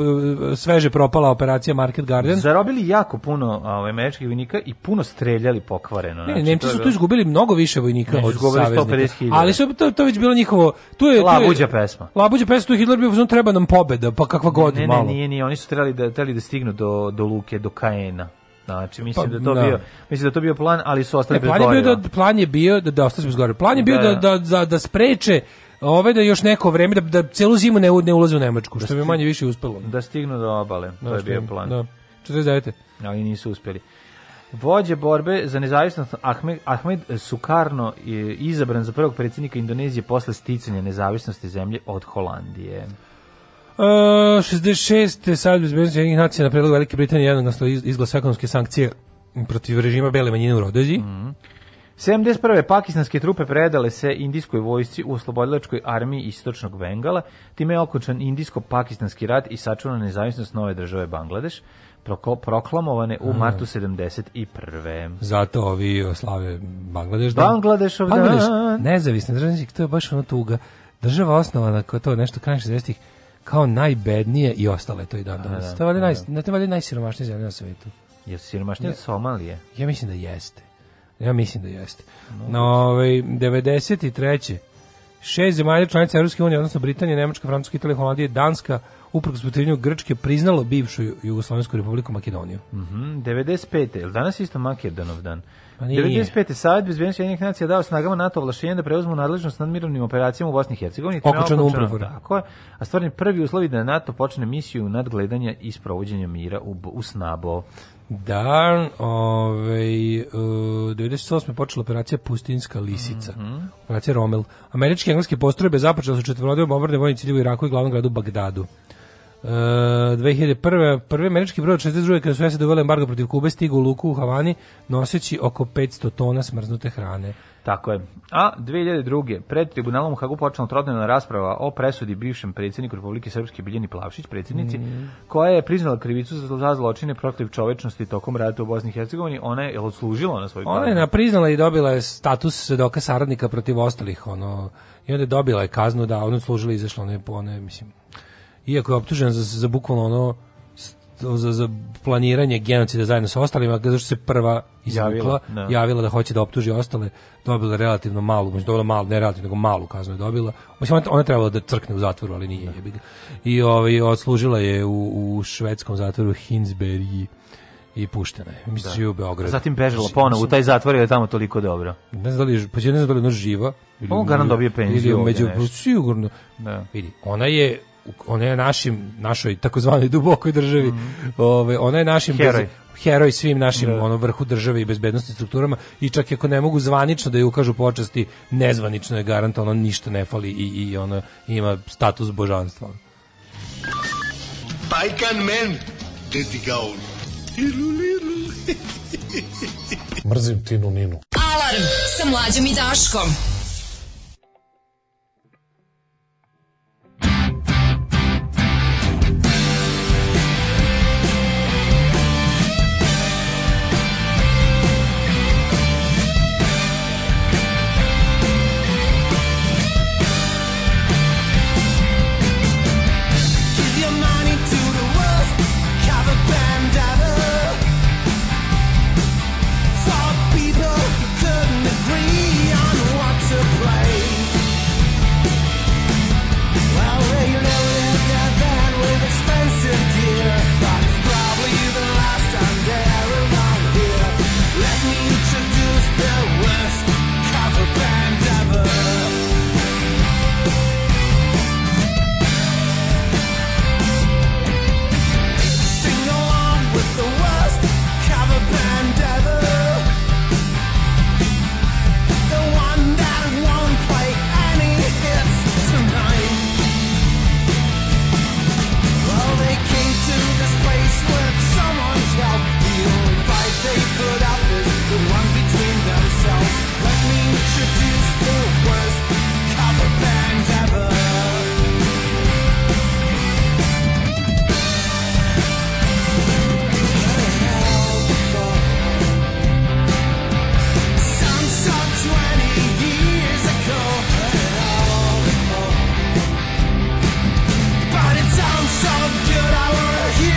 Speaker 5: sveže propala operacija Market Garden.
Speaker 4: Zarobili jako puno ovaj, američkih vojnika i puno streljali pokvareno.
Speaker 5: Ne, znači, Nemci su tu izgubili mnogo više vojnika ne, od saveznika. Ali su, to, to već bilo njihovo... Tu je,
Speaker 4: Labuđa pesma.
Speaker 5: Labuđa pesma, tu je Hitler bio treba nam pobeda, pa kakva god
Speaker 4: ne, ne,
Speaker 5: malo.
Speaker 4: Ne, nije, nije, oni su trebali da, trebali da stignu do, do Luke, do Kajena znači pa, mislim pa, da to da. bio mislim da to bio plan, ali su ostali e, bez plan
Speaker 5: goriva. Plan je
Speaker 4: bio da
Speaker 5: plan je bio da da ostali bez goriva. Plan je bio da da da, da, da spreče ove da još neko vreme da da celu zimu ne ne ulaze u Nemačku, da što bi manje više uspelo.
Speaker 4: Da stignu do obale, da, to je
Speaker 5: da, bio
Speaker 4: plan. Da.
Speaker 5: 49.
Speaker 4: Ali nisu uspeli. Vođe borbe za nezavisnost Ahmed, Ahmed Sukarno je izabran za prvog predsednika Indonezije posle sticanja nezavisnosti zemlje od Holandije.
Speaker 5: 66. sad bezbednosti jednih nacija na predlog Velike Britanije jednoglasno izglasa ekonomske sankcije protiv režima bele manjine u Rodeziji. Mm -hmm.
Speaker 4: 71. pakistanske trupe predale se indijskoj vojsci u oslobodilačkoj armiji istočnog Bengala, time je okončan indijsko-pakistanski rat i sačuvana nezavisnost nove države Bangladeš, proklamovane u mhm. martu 71.
Speaker 5: Zato ovi slave Bangladeš dan.
Speaker 4: Bangladešov
Speaker 5: Bangladeš, dan. Nezavisna država, to je baš ono tuga. Država osnovana, kao to nešto krajem 60-ih, kao najbednije i ostale to i dan danas. Da, to je da, naj, da. valjda najsiromašnija zemlja na svetu.
Speaker 4: Je siromašnija od Somalije?
Speaker 5: Ja mislim da jeste. Ja mislim da jeste. No, ovaj 93. Šest zemalja članica Europske unije, odnosno Britanija, Nemačka, Francuska, Italija, Holandija, Danska, uprkos protivljenju Grčke priznalo bivšu Jugoslavensku republiku Makedoniju.
Speaker 4: Mhm. Mm 95. Jel danas isto Makedonov dan? Pa nije. 95. Savjet bezbednosti jednih nacija dao snagama NATO ovlašćenje da preuzmu nadležnost nad mirovnim operacijama u Bosni i Hercegovini. Okočano upravo. Tako je. A stvarni prvi uslovi da NATO počne misiju nadgledanja i sprovođenja mira u, u Snabo.
Speaker 5: Dan, ovaj, uh, e, 98. počela operacija Pustinska lisica, mm -hmm. operacija Rommel. Američke i engleske postrojbe započele su četvrodeo bombardne vojni ciljevi u Iraku i glavnom gradu Bagdadu. Uh, e, 2001. Prvi američki brod 62. kada su SAD uvele embargo protiv Kube stigu u luku u Havani noseći oko 500 tona smrznute hrane.
Speaker 4: Tako je. A 2002. pred tribunalom u Hagu počela trotnena rasprava o presudi bivšem predsjedniku Republike Srpske Biljani Plavšić, predsjednici, mm. koja je priznala krivicu za zločine protiv čovečnosti tokom rata u Bosni i Hercegovini. Ona je odslužila na svoj
Speaker 5: Ona je priznala i dobila je status svedoka saradnika protiv ostalih. Ono, I onda je dobila je kaznu da ona služila i izašla. Ona je, ona je mislim, iako je optužen za, za bukvalno ono za, za planiranje genocida zajedno sa ostalima, zato što se prva izvukla, javila, da. javila, da hoće da optuži ostale, dobila relativno malu, možda dobila malu, ne relativno, nego malu kaznu je dobila. Mislim, ona, ona trebala da crkne u zatvoru, ali nije. Da. I ovaj, odslužila je u, u švedskom zatvoru Hinsbergi i puštena je. Mislim,
Speaker 4: da.
Speaker 5: u
Speaker 4: Beogradu. Zatim bežala ponovo u taj zatvor je tamo toliko dobro.
Speaker 5: Ne znam da
Speaker 4: li,
Speaker 5: pa ne
Speaker 4: znam da li
Speaker 5: ona živa. Ili, On garan dobije penziju. Ili među, sigurno. Da. Vidi, ona je ona je našim našoj takozvanoj dubokoj državi, mm. ovaj ona je našim
Speaker 4: heroj. Bez,
Speaker 5: heroj svim našim da. ono vrhu države i bezbednosti strukturama i čak i ako ne mogu zvanično da je ukažu počasti, nezvanično je garantovano ništa ne fali i i ona ima status božanstva. Bajkan men, dedi gaun. Mrzim Tinu Ninu. Alarm sa mlađom i Daškom.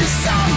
Speaker 5: the song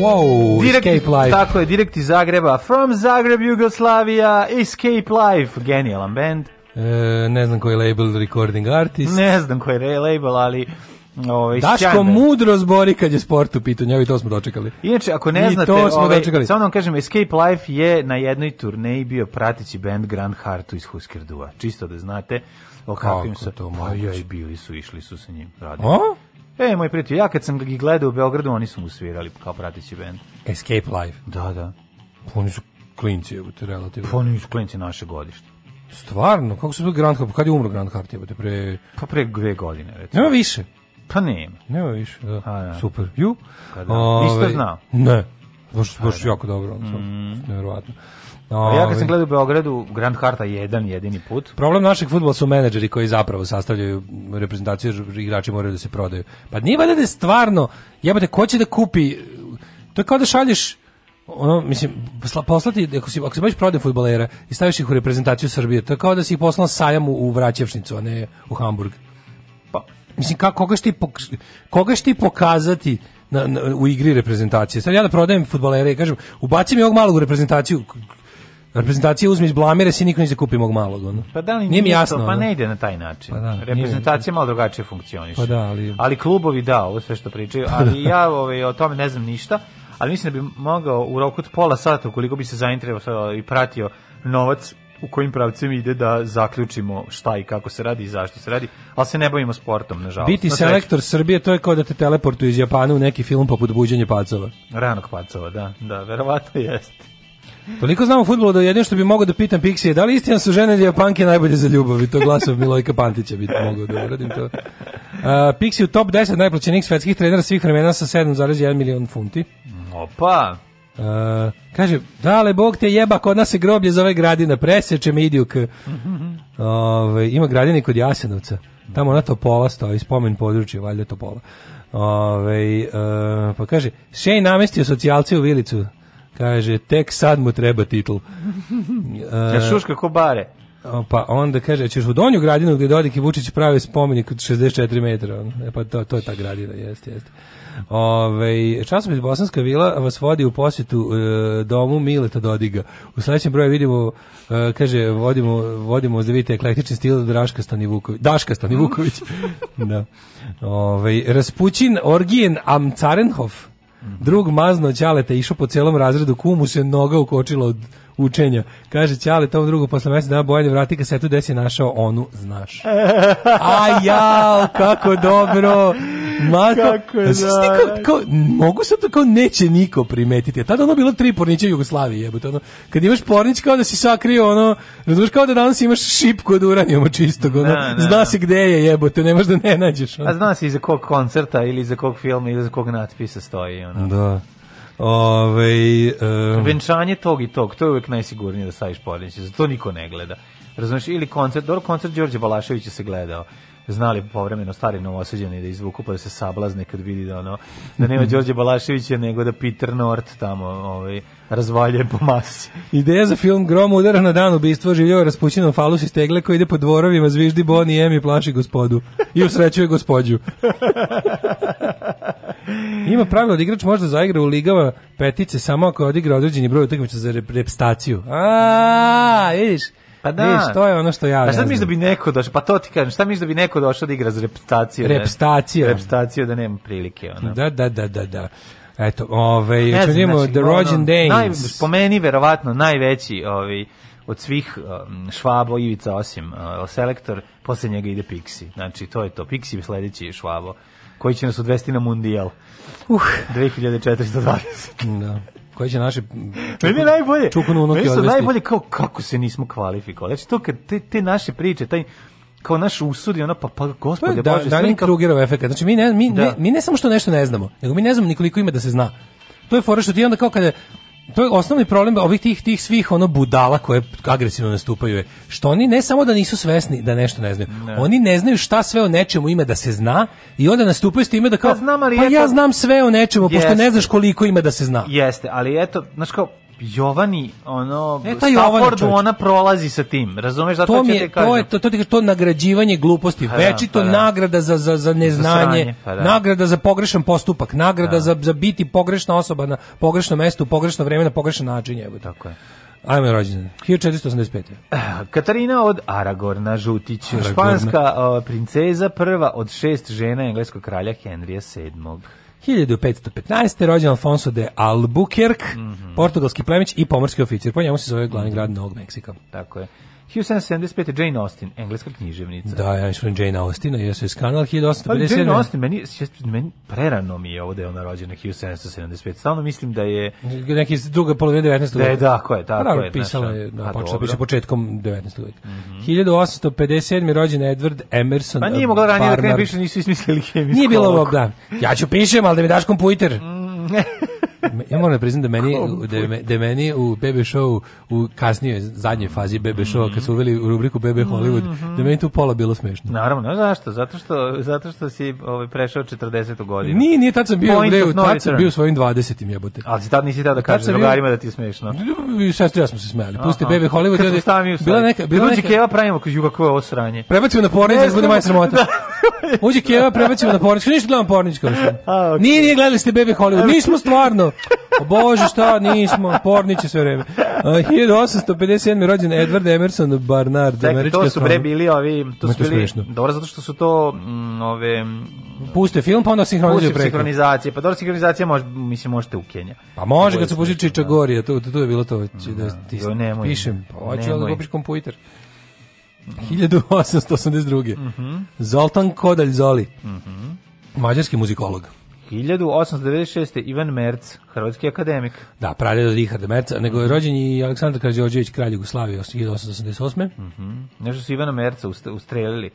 Speaker 4: Wow, direkt, Escape Life. Tako je, direkt iz Zagreba. From Zagreb, Jugoslavia, Escape Life. Genijalan band. E,
Speaker 5: ne znam koji je label Recording Artist.
Speaker 4: Ne znam koji je label, ali... Ovaj
Speaker 5: Daško mudro zbori kad je sport u pitanju, evo to smo dočekali.
Speaker 4: Inače, ako ne znate, smo ovaj, samo da vam kažem, Escape Life je na jednoj turneji bio prateći band Grand Heart iz Husker Dua, čisto da znate o kakvim se to
Speaker 5: Pa joj, bili
Speaker 4: su, išli su sa njim, radili. O? E, moj prijatelj, ja kad sam ga gledao u Beogradu, oni su mu svirali kao pratići band.
Speaker 5: Escape Life.
Speaker 4: Da, da.
Speaker 5: Pa oni su klinci, evo te relativno.
Speaker 4: Pa oni su klinci naše godište.
Speaker 5: Stvarno, kako se bili Grand Hart, pa kad je umro Grand Hart, evo te pre...
Speaker 4: Pa pre dve godine, recimo.
Speaker 5: Nema više.
Speaker 4: Pa
Speaker 5: nema. Nema više, da. A, da. Super. Ju?
Speaker 4: Kada? Ove... Niste znao?
Speaker 5: Ne. Baš, baš da. jako dobro, ono, mm. nevjerovatno.
Speaker 4: No, ja kad ovaj. sam gledao u Beogradu Grand Harta jedan jedini put.
Speaker 5: Problem našeg fudbala su menadžeri koji zapravo sastavljaju reprezentaciju, igrači moraju da se prodaju. Pa nije valjda da je stvarno, jebate, ko će da kupi, to je kao da šalješ ono mislim poslati ako si ako si baš prodaje fudbalera i staviš ih u reprezentaciju Srbije to je kao da si ih poslao sajam u, u Vraćevšnicu a ne u Hamburg pa mislim kako koga ti koga ti pokazati na, na, u igri reprezentacije sad ja da prodajem fudbalere i kažem ubaci mi ovog malog u reprezentaciju Reprezentacija uzme iz blamire, si niko ne zakupi mog malog. Ono.
Speaker 4: Pa da li nije, mi jasno. To, pa ne ide na taj način. Pa da, Reprezentacija malo drugačije funkcioniše.
Speaker 5: Pa da, ali...
Speaker 4: ali klubovi da, ovo sve što pričaju, ali ja ovaj, o tome ne znam ništa, ali mislim da bi mogao u roku od pola sata, ukoliko bi se zainteresovao i pratio novac u kojim pravcima ide da zaključimo šta i kako se radi i zašto se radi, ali se ne bavimo sportom, nažalost.
Speaker 5: Biti na selektor Srbije, to je kao da te teleportuju iz Japana u neki film poput Buđenje
Speaker 4: pacova. Ranog pacova, da, da, verovatno jeste.
Speaker 5: Toliko znam o futbolu da jedino što bi mogao da pitam Pixije, da li istina su žene ili japanke najbolje za ljubav? I to glasov Milojka Pantića bi mogao da uradim to. Uh, Pixi u top 10 najplaćenijih svetskih trenera svih vremena sa 7,1 milion funti.
Speaker 4: Opa! Uh,
Speaker 5: kaže, dale Bog te jeba, kod nas se groblje zove Gradina, preseče me idiju k... Ove, ima Gradini kod Jasenovca. Tamo na Topola stoji, spomen područje, valjda Topola. Ove, uh, pa kaže, Shane namestio socijalce u Vilicu. Kaže, tek sad mu treba titl. Ja šuška
Speaker 4: kako bare.
Speaker 5: Pa onda kaže, ćeš u Donju gradinu gdje Dodik i Vučić pravi spomenik od 64 metra. E pa to, to je ta gradina, jeste, jeste. Ove, časopis Bosanska vila vas vodi u posjetu e, domu Mileta Dodiga. U sledećem broju vidimo, e, kaže, vodimo, vodimo da vidite eklektični stil Draška Stani Stanivuković. Daška Vuković. da. Ove, Raspućin Orgijen Amcarenhof Drug mazno ćaleta išao po celom razredu, kumu se noga ukočila od učenja. Kaže Ćale tom drugu posle mesec dana Bojan vrati kasetu gde desi našao onu, znaš. A ja, kako dobro. Marko, kako je kao, kao, mogu se tako kao neće niko primetiti. tada ono bilo tri pornića Jugoslavije, jebote. Ono, kad imaš pornić kao da si sakrio ono, razumiješ kao da danas imaš šipku od uranijuma čistog, ono, na, da, na, da, zna da. se gde je jebote, ne možeš da ne nađeš. Ono.
Speaker 4: A zna se iza kog koncerta ili iza kog filma ili iza kog natpisa stoji. Ono.
Speaker 5: Da. Ove,
Speaker 4: ovaj, um, Venčanje tog i tog, to je uvek najsigurnije da staviš porniće, za to niko ne gleda. Razumeš, ili koncert, dobro koncert Đorđe Balaševića se gledao znali povremeno stari novosađani da izvuku pa da se sablazne kad vidi da ono da nema Đorđe Balaševića nego da Peter North tamo ovaj razvalje po masi.
Speaker 5: Ideja za film Grom udara na dan ubistva življava raspućenom falus iz tegle koji ide po dvorovima, zviždi Boni i Emi plaši gospodu. I usrećuje gospodju. Ima pravilo da igrač može da zaigra u ligama petice samo ako odigra određeni broj utakmica za reprezentaciju. A,
Speaker 4: vidiš? Pa da. Viš,
Speaker 5: to
Speaker 4: je
Speaker 5: ono
Speaker 4: što ja. A šta misliš da bi neko došao? Pa to ti kažem, šta misliš da bi neko došao da igra za reputaciju?
Speaker 5: Reputacija.
Speaker 4: Da, reputaciju da nema prilike ona.
Speaker 5: Da, da, da, da, da. Eto, ovaj, ne znam, da znači, The Rođen Danes. Naj, spomeni,
Speaker 4: verovatno, najveći ovaj, od svih um, Švabo, Ivica Osim, uh, selektor, posle njega ide Pixi. Znači, to je to. Pixi je sledeći Švabo, koji će nas odvesti na mundijal. Uh, 2420. Da
Speaker 5: koje će naše čuk...
Speaker 4: Meni najbolje. Čukunu unuke odvesti. najbolje kao kako se nismo kvalifikovali. Znači to kad te, te naše priče, taj kao naš usud i ona pa pa gospode
Speaker 5: da, bože da, slika Krugerov efekat. Znači mi ne mi, da. ne mi ne samo što nešto ne znamo, nego mi ne znamo nikoliko ima da se zna. To je fora što ti onda kao kada to je osnovni problem ovih tih tih svih ono budala koje agresivno nastupaju je što oni ne samo da nisu svesni da nešto ne znaju. Ne. Oni ne znaju šta sve o nečemu ima da se zna i onda nastupaju s time da kao pa, znam, ali pa eto, ja znam sve o nečemu jeste, pošto ne znaš koliko ima da se zna.
Speaker 4: Jeste, ali eto, znači kao Jovani, ono, e, Staffordu ona prolazi sa tim, razumeš? Zato to, mi je,
Speaker 5: da to, je, to, to, to nagrađivanje gluposti, ha, pa da, večito ha, pa da. nagrada za, za, za neznanje, za sranje, ha, pa nagrada za pogrešan postupak, nagrada za, za biti pogrešna osoba na pogrešnom mestu, u pogrešno vreme, na pogrešan način. evo. Tako je. Ajme je rođen. 1485.
Speaker 4: Katarina od Aragorna Žutić, Aragorna. španska princeza, prva od šest žena engleskog kralja Henrija VII.
Speaker 5: 1515. rođen Alfonso de Albuquerque, mm -hmm. portugalski plemić i pomorski oficir. Po njemu se zove glavni grad Novog Meksika.
Speaker 4: Tako je. 1775. Jane Austen, engleska književnica.
Speaker 5: Da, ja mislim
Speaker 4: Jane
Speaker 5: Austen, ja se skanal 1857.
Speaker 4: Pa, Jane Austen, meni, meni prerano mi je ovo da je ona rođena 1775. Stalno mislim da je...
Speaker 5: Neki druga polovina da, 19. veka.
Speaker 4: Da je, da, ko je, tako Pravo,
Speaker 5: je. Pisala je, da, da pa počela piše početkom 19. veka. Mm -hmm. 1857. rođen Edward Emerson.
Speaker 4: Pa
Speaker 5: nije
Speaker 4: mogla ranije da krene, više nisu smislili hemiju.
Speaker 5: Nije bilo ovog, da. Ja ću pišem, al da mi daš kompjuter. Mm ja moram da priznam da meni, da, da meni u Bebe show u kasnijoj zadnjoj fazi Bebe show kad su uveli u rubriku Bebe Hollywood, mm -hmm. da meni tu pola bilo smešno.
Speaker 4: Naravno, zašto? Zato što, zato što si ovaj, prešao 40. godinu.
Speaker 5: Nije, nije, tad sam bio, Point gde, no tad return. sam bio svojim 20. jebote.
Speaker 4: Ali si tad nisi tada da kažeš da drugarima da ti je smešno. Da, da,
Speaker 5: Sestri ja smo se smijali. Pusti Bebe Hollywood. Kad smo stavio
Speaker 4: bila neka, bila neka... Luđi
Speaker 5: Keva
Speaker 4: pravimo, kako je ovo sranje.
Speaker 5: Prebacimo na pornice, da bude maj sramota. Uđi Kijeva, prebacimo na Porničko. Ništa gledamo Porničko. Okay. Nije, nije gledali ste Bebe Hollywood. Nismo stvarno. O Bože, šta, nismo. Porniće sve vreme. Uh, 1857. rođen Edward Emerson Barnard. Čekaj, to
Speaker 4: su bre bili ovi... To su bili, dobro, zato što su to m, mm, ove...
Speaker 5: Puste film, pa onda sinhronizuju preko.
Speaker 4: sinhronizacije. Pa dobro, sinhronizacija
Speaker 5: može,
Speaker 4: mislim, možete u Kenja.
Speaker 5: Pa može, kad su pušli da. Čičagorija, to, to, to je bilo to. Mm, da, da, ti, ne, pišem, pa hoću da kupiš kompjuter. 1882. Mm -hmm. Zoltan Kodalj Zoli, mm -hmm. mađarski muzikolog.
Speaker 4: 1896. Ivan Merc, hrvatski akademik.
Speaker 5: Da, pralje od Richarda Merca, nego je mhm. rođen i Aleksandar Kađođević, kralj Jugoslavije, 1888.
Speaker 4: Mm -hmm. Nešto su Ivana Merca ustrelili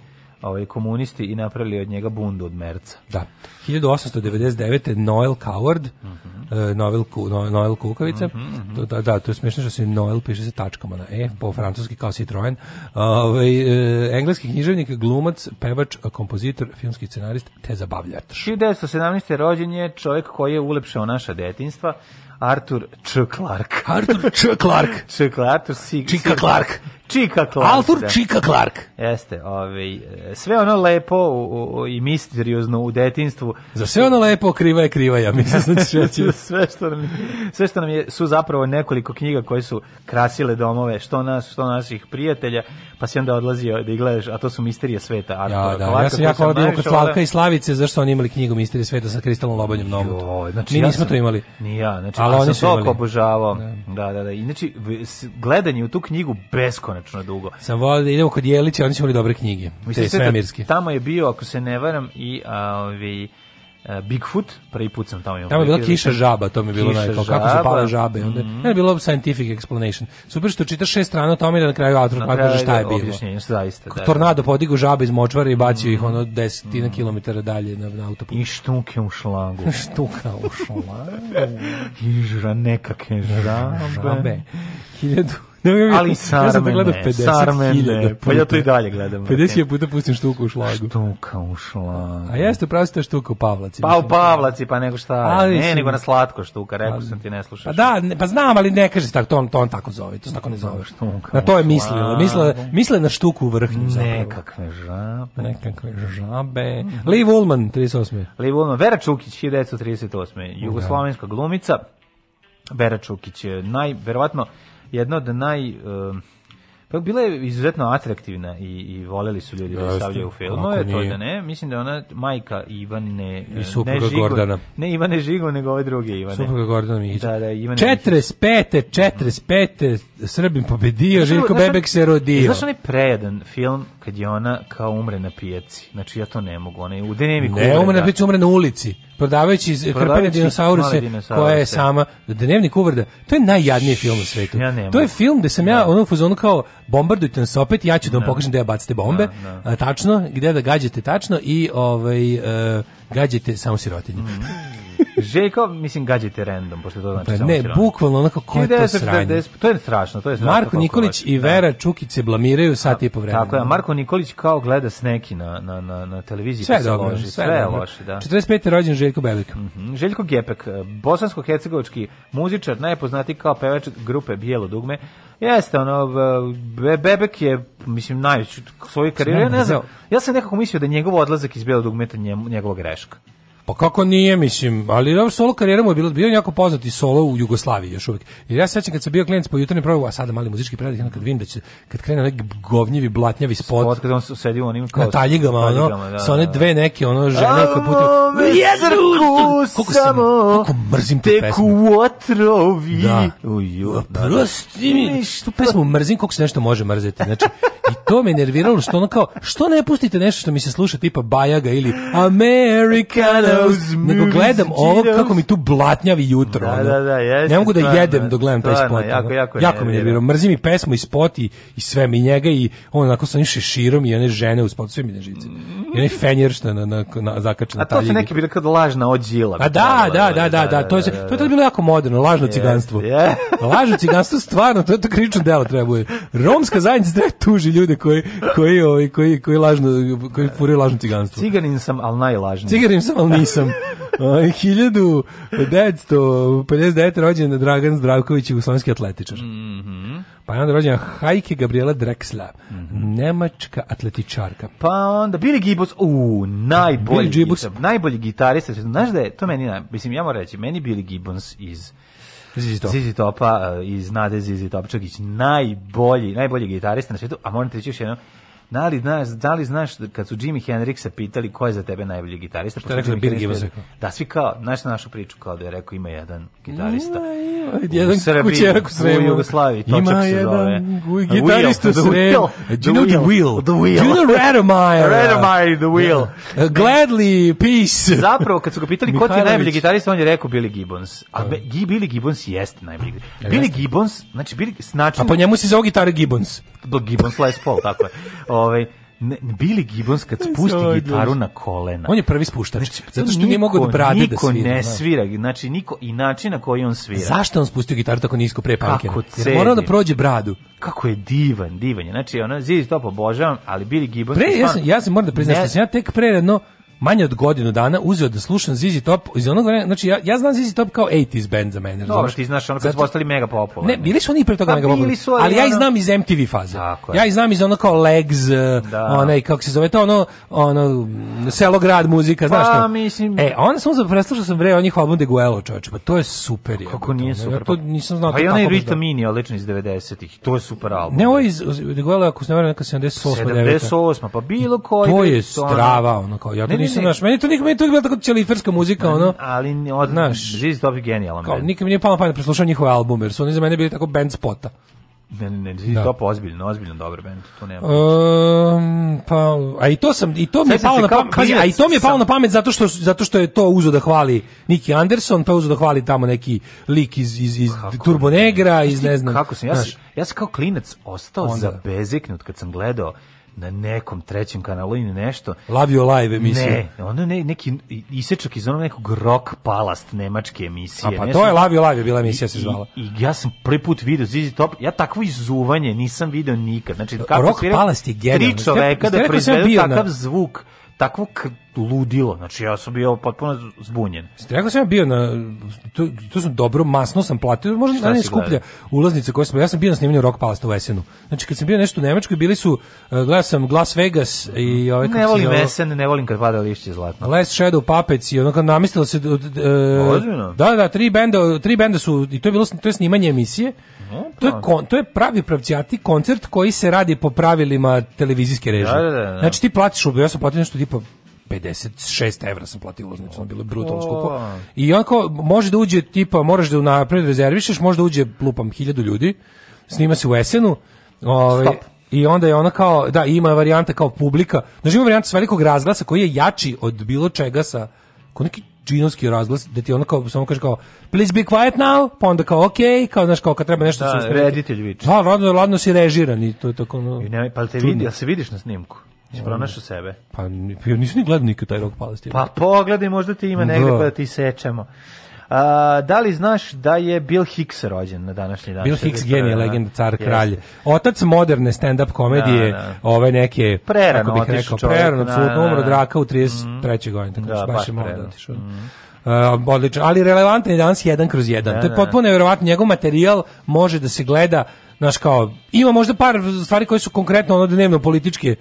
Speaker 4: ovaj komunisti i napravili od njega bundu od Merca.
Speaker 5: Da. 1899. Noel Coward, mm -hmm. Eh, Noel, Ku, Noel Kukavica, mm -hmm. da, da, to je smiješno što se Noel piše sa tačkama na E, po francuski kao Citroen. Ovaj, uh, engleski književnik, glumac, pevač, kompozitor, filmski scenarist, te zabavljač.
Speaker 4: 1917. rođen je čovjek koji je ulepšao naša detinstva, Arthur
Speaker 5: Č. Clark.
Speaker 4: Arthur Č. Clark. Č. Clark.
Speaker 5: Arthur
Speaker 4: Clark. Čika
Speaker 5: Clark. Arthur Čika Clark.
Speaker 4: Jeste, ovaj, sve ono lepo u, u, i misteriozno u detinstvu.
Speaker 5: Za sve ono lepo kriva je kriva, ja mislim.
Speaker 4: Znači, znači sve, što nam, sve što nam
Speaker 5: je,
Speaker 4: su zapravo nekoliko knjiga koje su krasile domove, što nas, što naših prijatelja, pa si onda odlazio da ih gledaš, a to su Misterije sveta.
Speaker 5: Arthur, ja,
Speaker 4: da,
Speaker 5: Clarka, ja sam jako volao kod Slavka i Slavice, zašto oni imali knjigu Misterije sveta sa kristalnom lobanjem nogu. Znači, Mi ja nismo sam, to imali.
Speaker 4: Ni
Speaker 5: ja,
Speaker 4: znači, ali ja oni
Speaker 5: sam toliko
Speaker 4: obožavao. Da. da, da, da. Inači, gledanje u tu knjigu beskonačno beskonačno dugo.
Speaker 5: Sam volio
Speaker 4: da
Speaker 5: idemo kod Jelića, oni su imali dobre knjige, Mislim, te svemirske. Da,
Speaker 4: tamo je bio, ako se ne varam, i ovi... E, Bigfoot, prvi put sam tamo imao. Tamo
Speaker 5: je bila da kiša žaba, to mi je bilo najkao, kako su pale žabe. Onda, mm -hmm. je bilo scientific explanation. Super što čitaš šest strana o tome da na kraju autor pa kaže šta je da bilo. Objašnjenje, zaista. Da, tornado da. podigu žabe iz močvara i bacio mm -hmm. ih ono mhm. desetina mm -hmm. kilometara dalje na, na autoput.
Speaker 4: I štuke u šlagu.
Speaker 5: Štuka u šlagu. I žra nekake žabe. žabe. Hiljadu ali
Speaker 4: sarme ja 50 sarme pa ja to i dalje gledam.
Speaker 5: 50 je puta pustim štuku u šlagu.
Speaker 4: Štuka u šlagu.
Speaker 5: A jeste pravo ste štuka u Pavlaci.
Speaker 4: Pa u Pavlaci, pa nego šta, ali ne, nego na slatko štuka, rekao sam ti ne slušaš.
Speaker 5: Pa da, pa znam, ali ne kaže se tako, to on, to on tako zove, to se tako ne zove. Štuka na to je mislilo, misle, misle na štuku u vrhnju
Speaker 4: zapravo. Nekakve žabe.
Speaker 5: Nekakve žabe. Mm -hmm. Lee 38.
Speaker 4: Lee Woolman, Vera Čukić, 1938. Da. Jugoslovenska glumica. Vera Čukić je najverovatno jedna od naj... Uh, pa bila je izuzetno atraktivna i, i voleli su ljudi da stavljaju u filmove, to da ne. Mislim da ona majka Ivane... I supruga ne Žigo, Gordana. Ne Ivane Žigo, nego ove druge Ivane.
Speaker 5: Supruga Gordana Mihić. Da, da, Ivane 45. 45. Srbim pobedio, Željko Bebek se rodio. Znaš onaj
Speaker 4: prejedan film kad je ona kao umre na pijaci. Znači ja to ne mogu, ona je
Speaker 5: u dnevniku. Ne, umre, umre na da.
Speaker 4: pijaci,
Speaker 5: umre na ulici, prodavajući krpene dinosauruse koja je sama dnevnik uvreda. To je najjadniji film u svetu. Ja to je film gde sam ja da. ono u fazonu kao bombardujte nas opet, ja ću da vam da. pokažem da ja bacite bombe, da, da. tačno, gde da gađate tačno i ovaj uh, e, gađate samo sirotinju. Mm.
Speaker 4: Željko, mislim, gađajte random, pošto to znači pa, Ne,
Speaker 5: bukvalno onako, ko je to sranje?
Speaker 4: To je strašno, to je
Speaker 5: strašno. Marko Nikolić i da. Vera Čukić se blamiraju sat i po vremena. Tako je,
Speaker 4: Marko Nikolić kao gleda sneki na, na, na, na televiziji. Sve je pa dobro, sve, sve je loše, da.
Speaker 5: 45. rođen Željko Bebek. Mm
Speaker 4: -hmm. Željko Gepek, e, bosansko-hercegovački muzičar, najpoznatiji kao pevač grupe Bijelo dugme, Jeste, ono, Be Bebek je, mislim, najveći svoje karijere, ne znam, ja sam nekako mislio da njegov odlazak iz Bijelog dugmeta njegova greška.
Speaker 5: Pa kako nije, mislim, ali ovo solo karijera mu je bilo, bio jako poznati solo u Jugoslaviji još uvijek. Jer ja sećam kad sam bio klijent po jutarnjem programu, a sada mali muzički predak, kad vidim da će, kad krene neki govnjivi, blatnjavi spot. Spot
Speaker 4: kad on sedi u onim
Speaker 5: kao... Na taljigama, ono, da, sa
Speaker 4: one
Speaker 5: da, da. dve neke, ono, žene koje
Speaker 4: putuju... Jednu Koliko
Speaker 5: sam, koliko mrzim tu pesmu.
Speaker 4: Te kuotrovi. Da. Uju,
Speaker 5: pa da, da, Prosti mi, tu pesmu mrzim, koliko se nešto može mrzeti. Znači, i to me nerviralo, što ono kao, što ne pustite nešto što mi se sluša tipa Bajaga ili Americana Windows nego gledam ovo kako mi tu blatnjavi jutro. Da, da, da, jeste, ne mogu da stvarno, jedem dok gledam taj spot. Jako, jako, jako mi nervira. Mrzi mi pesmu i spot i, i sve mi njega i on onako sa njim širom i one žene u spotu, sve mi ne žice. I onaj fenjer što na, na, na, zakače na taljivi.
Speaker 4: A to su neki bili kad lažna ođila.
Speaker 5: A da da da, da, da, da, da, da, to je, to je tad bilo jako moderno, lažno ciganstvo. Lažno ciganstvo stvarno, to je to krivično delo treba bude. Romska zajednica treba tuži ljude koji, koji, ovaj, koji, koji, lažno, koji furaju lažno ciganstvo.
Speaker 4: Ciganin
Speaker 5: sam,
Speaker 4: al najlažniji. Ciganin sam,
Speaker 5: al nisam. 1959. rođen Dragan Zdravković, jugoslovenski atletičar. Mm -hmm. Pa je onda rođena Hajke Gabriela Drexla, mm -hmm. nemačka atletičarka.
Speaker 4: Pa onda Billy Gibbons, u najbolji, Billy Gibbons. Gitar, najbolji gitarista. Znaš da je, to meni, mislim, ja moram reći, meni Billy Gibbons iz... Zizi, Top. Zizi Topa e, iz Nade Zizi Topčagić, najbolji, najbolji gitarista na svijetu, a moram ti reći još jedno, Da li, znaš, da li znaš kad su Jimi Hendrixa pitali ko je za tebe najbolji gitarista? Što je
Speaker 5: rekao Bill Gibbons?
Speaker 4: Da, svi kao, znaš na našu priču kao da je rekao ima jedan gitarista. Ima, ima, jedan Srbiji, kućerak u Sremu. U Jugoslaviji,
Speaker 5: točak ima se zove. Ima jedan gitarista u Sremu. Do you know the wheel?
Speaker 4: The wheel. Do you know Radomir? Radomir, the wheel.
Speaker 5: Da. Uh, gladly, peace.
Speaker 4: Zapravo, kad su ga pitali ko ti je najbolji gitarista, on je rekao Billy Gibbons. A da. Billy Gibbons jeste najbolji gitarista. Billy Gibbons, znači, Billy, znači...
Speaker 5: A po njemu se zove gitara Gibbons.
Speaker 4: Gibbons Les Paul, tako je ovaj ne, Billy Gibbons kad spusti gitaru na kolena.
Speaker 5: On je prvi spuštač, znači, zato što niko, nije mogao od brade da svira. Niko ne
Speaker 4: svira, znači niko i način na koji on svira.
Speaker 5: Zašto on spustio gitaru tako nisko pre panke? Jer morao da prođe bradu.
Speaker 4: Kako je divan, divan je. Znači, ono, Zizi to pobožavam, ali Billy Gibbons...
Speaker 5: Pre, ja, sam, ja sam moram da priznam, ne, sam ja tek pre jedno manje od godinu dana uzeo da slušam Zizi Top iz onog vremena, znači ja, ja znam Zizi Top kao 80s band za mene.
Speaker 4: Dobro, ti znaš
Speaker 5: ono
Speaker 4: kad su postali mega popularni.
Speaker 5: Ne, bili
Speaker 4: su
Speaker 5: oni pre toga A, pa mega popularni, ali, ali ja ih znam iz MTV faze. Ja ih znam iz ono kao Legs, eh, da. onaj, kako se zove to, ono, ono, Selograd muzika, znaš pa, Mislim... E, onda sam uzao, preslušao sam bre, on njih album De Guelo, čovječe, pa to je super. Je, kako nije super? Ja to pa- nisam znao. Pa i onaj Rita Mini, da- odličan iz
Speaker 4: 90-ih, to je super album.
Speaker 5: Ne, ovo iz De Guelo, ako se ne vrame, neka
Speaker 4: 78. 78, pa bilo koji.
Speaker 5: To je strava, ono kao, ja to nisam naš. Meni to nikome nije bilo tako čeliferska muzika, ono.
Speaker 4: Ali od naš Ziz dobi genijalan. Kao
Speaker 5: nikome nije palo pa da preslušam njihove albume, jer su oni za mene bili tako band spota. Ne,
Speaker 4: ne,
Speaker 5: ne,
Speaker 4: da. to ozbiljno,
Speaker 5: ozbiljno dobar bend, to nema. Um, pa, a i to sam i to mi je palo na pamet, pazi, a i to mi je palo na pamet zato što zato što je to uzo da hvali Niki Anderson, pa uzo da hvali tamo neki lik iz iz iz kako, Turbo Negra, pa iz ne znam.
Speaker 4: Kako sam ja, sam, ja sam kao klinac ostao zabezeknut kad sam gledao na nekom trećem kanalu ili nešto.
Speaker 5: Lavio live emisije.
Speaker 4: Ne, onda ne, neki isečak iz onog nekog rock palast nemačke emisije.
Speaker 5: A pa ne to sam, je Lavio live bila emisija se zvala.
Speaker 4: I, I, ja sam prvi put video Zizi Top, ja takvo izuvanje nisam video nikad. Znači
Speaker 5: kako rock palast je genijalno. Tri
Speaker 4: čoveka da proizvedu takav na... zvuk takvo ludilo. Znači ja sam bio potpuno zbunjen.
Speaker 5: Rekao sam
Speaker 4: ja
Speaker 5: bio na tu, tu sam dobro masno sam platio, možda Šta najskuplja gleda? ulaznica koju sam ja sam bio na snimanju Rock Palace u Esenu. Znači kad sam bio nešto u Nemačkoj bili su e, gledao sam Las Vegas i
Speaker 4: ove Ne volim Vesen, ne volim kad pada lišće zlatno.
Speaker 5: Last Shadow Puppets i onda namistilo se e, od, da da tri benda, tri benda su i to je bilo to je snimanje emisije to je, pa. kon, to je pravi pravcijati koncert koji se radi po pravilima televizijske režije. Da, da, da. da. Znači ti plaćaš, ja sam platio nešto tipa 56 evra sam platio ulaznicu, ono bilo brutalno skupo. I onako, može da uđe, tipa, moraš da unapred rezervišeš, može da uđe, lupam, 1000 ljudi, snima se u Esenu, ovaj, i onda je ona kao, da, ima varijanta kao publika, znači ima varijanta s velikog razglasa koji je jači od bilo čega sa, kao neki džinovski razglas, da ti ono kao, samo kaže kao, please be quiet now, pa onda kao, ok, kao, znaš, kao, kad treba nešto...
Speaker 4: Da, reditelj viče.
Speaker 5: Da, ladno, ladno
Speaker 4: si
Speaker 5: režiran
Speaker 4: i to je tako, no... I ne, pa te vidi, da se vidiš na snimku? Si da. pronašao sebe?
Speaker 5: Pa, nisam ni gledao nikad taj rok palestina.
Speaker 4: Pa pogledaj, možda ti ima da. negde da. pa da ti sečemo. A, da li znaš da je Bill Hicks rođen na današnji
Speaker 5: dan?
Speaker 4: Bill
Speaker 5: Hicks genije, da? legenda, car, kralj. Otac moderne stand-up komedije, da, da. ove neke... Prerano bih rekao, čovjek, Prerano, apsolutno, umro draka u 33. Mm. godine. Tako da, da baš, je mlad otišao. Mm. Uh, odlično, ali relevantan je danas jedan kroz jedan. Da, to je da. potpuno nevjerovatno. Njegov materijal može da se gleda, znaš kao, ima možda par stvari koje su konkretno ono dnevno političke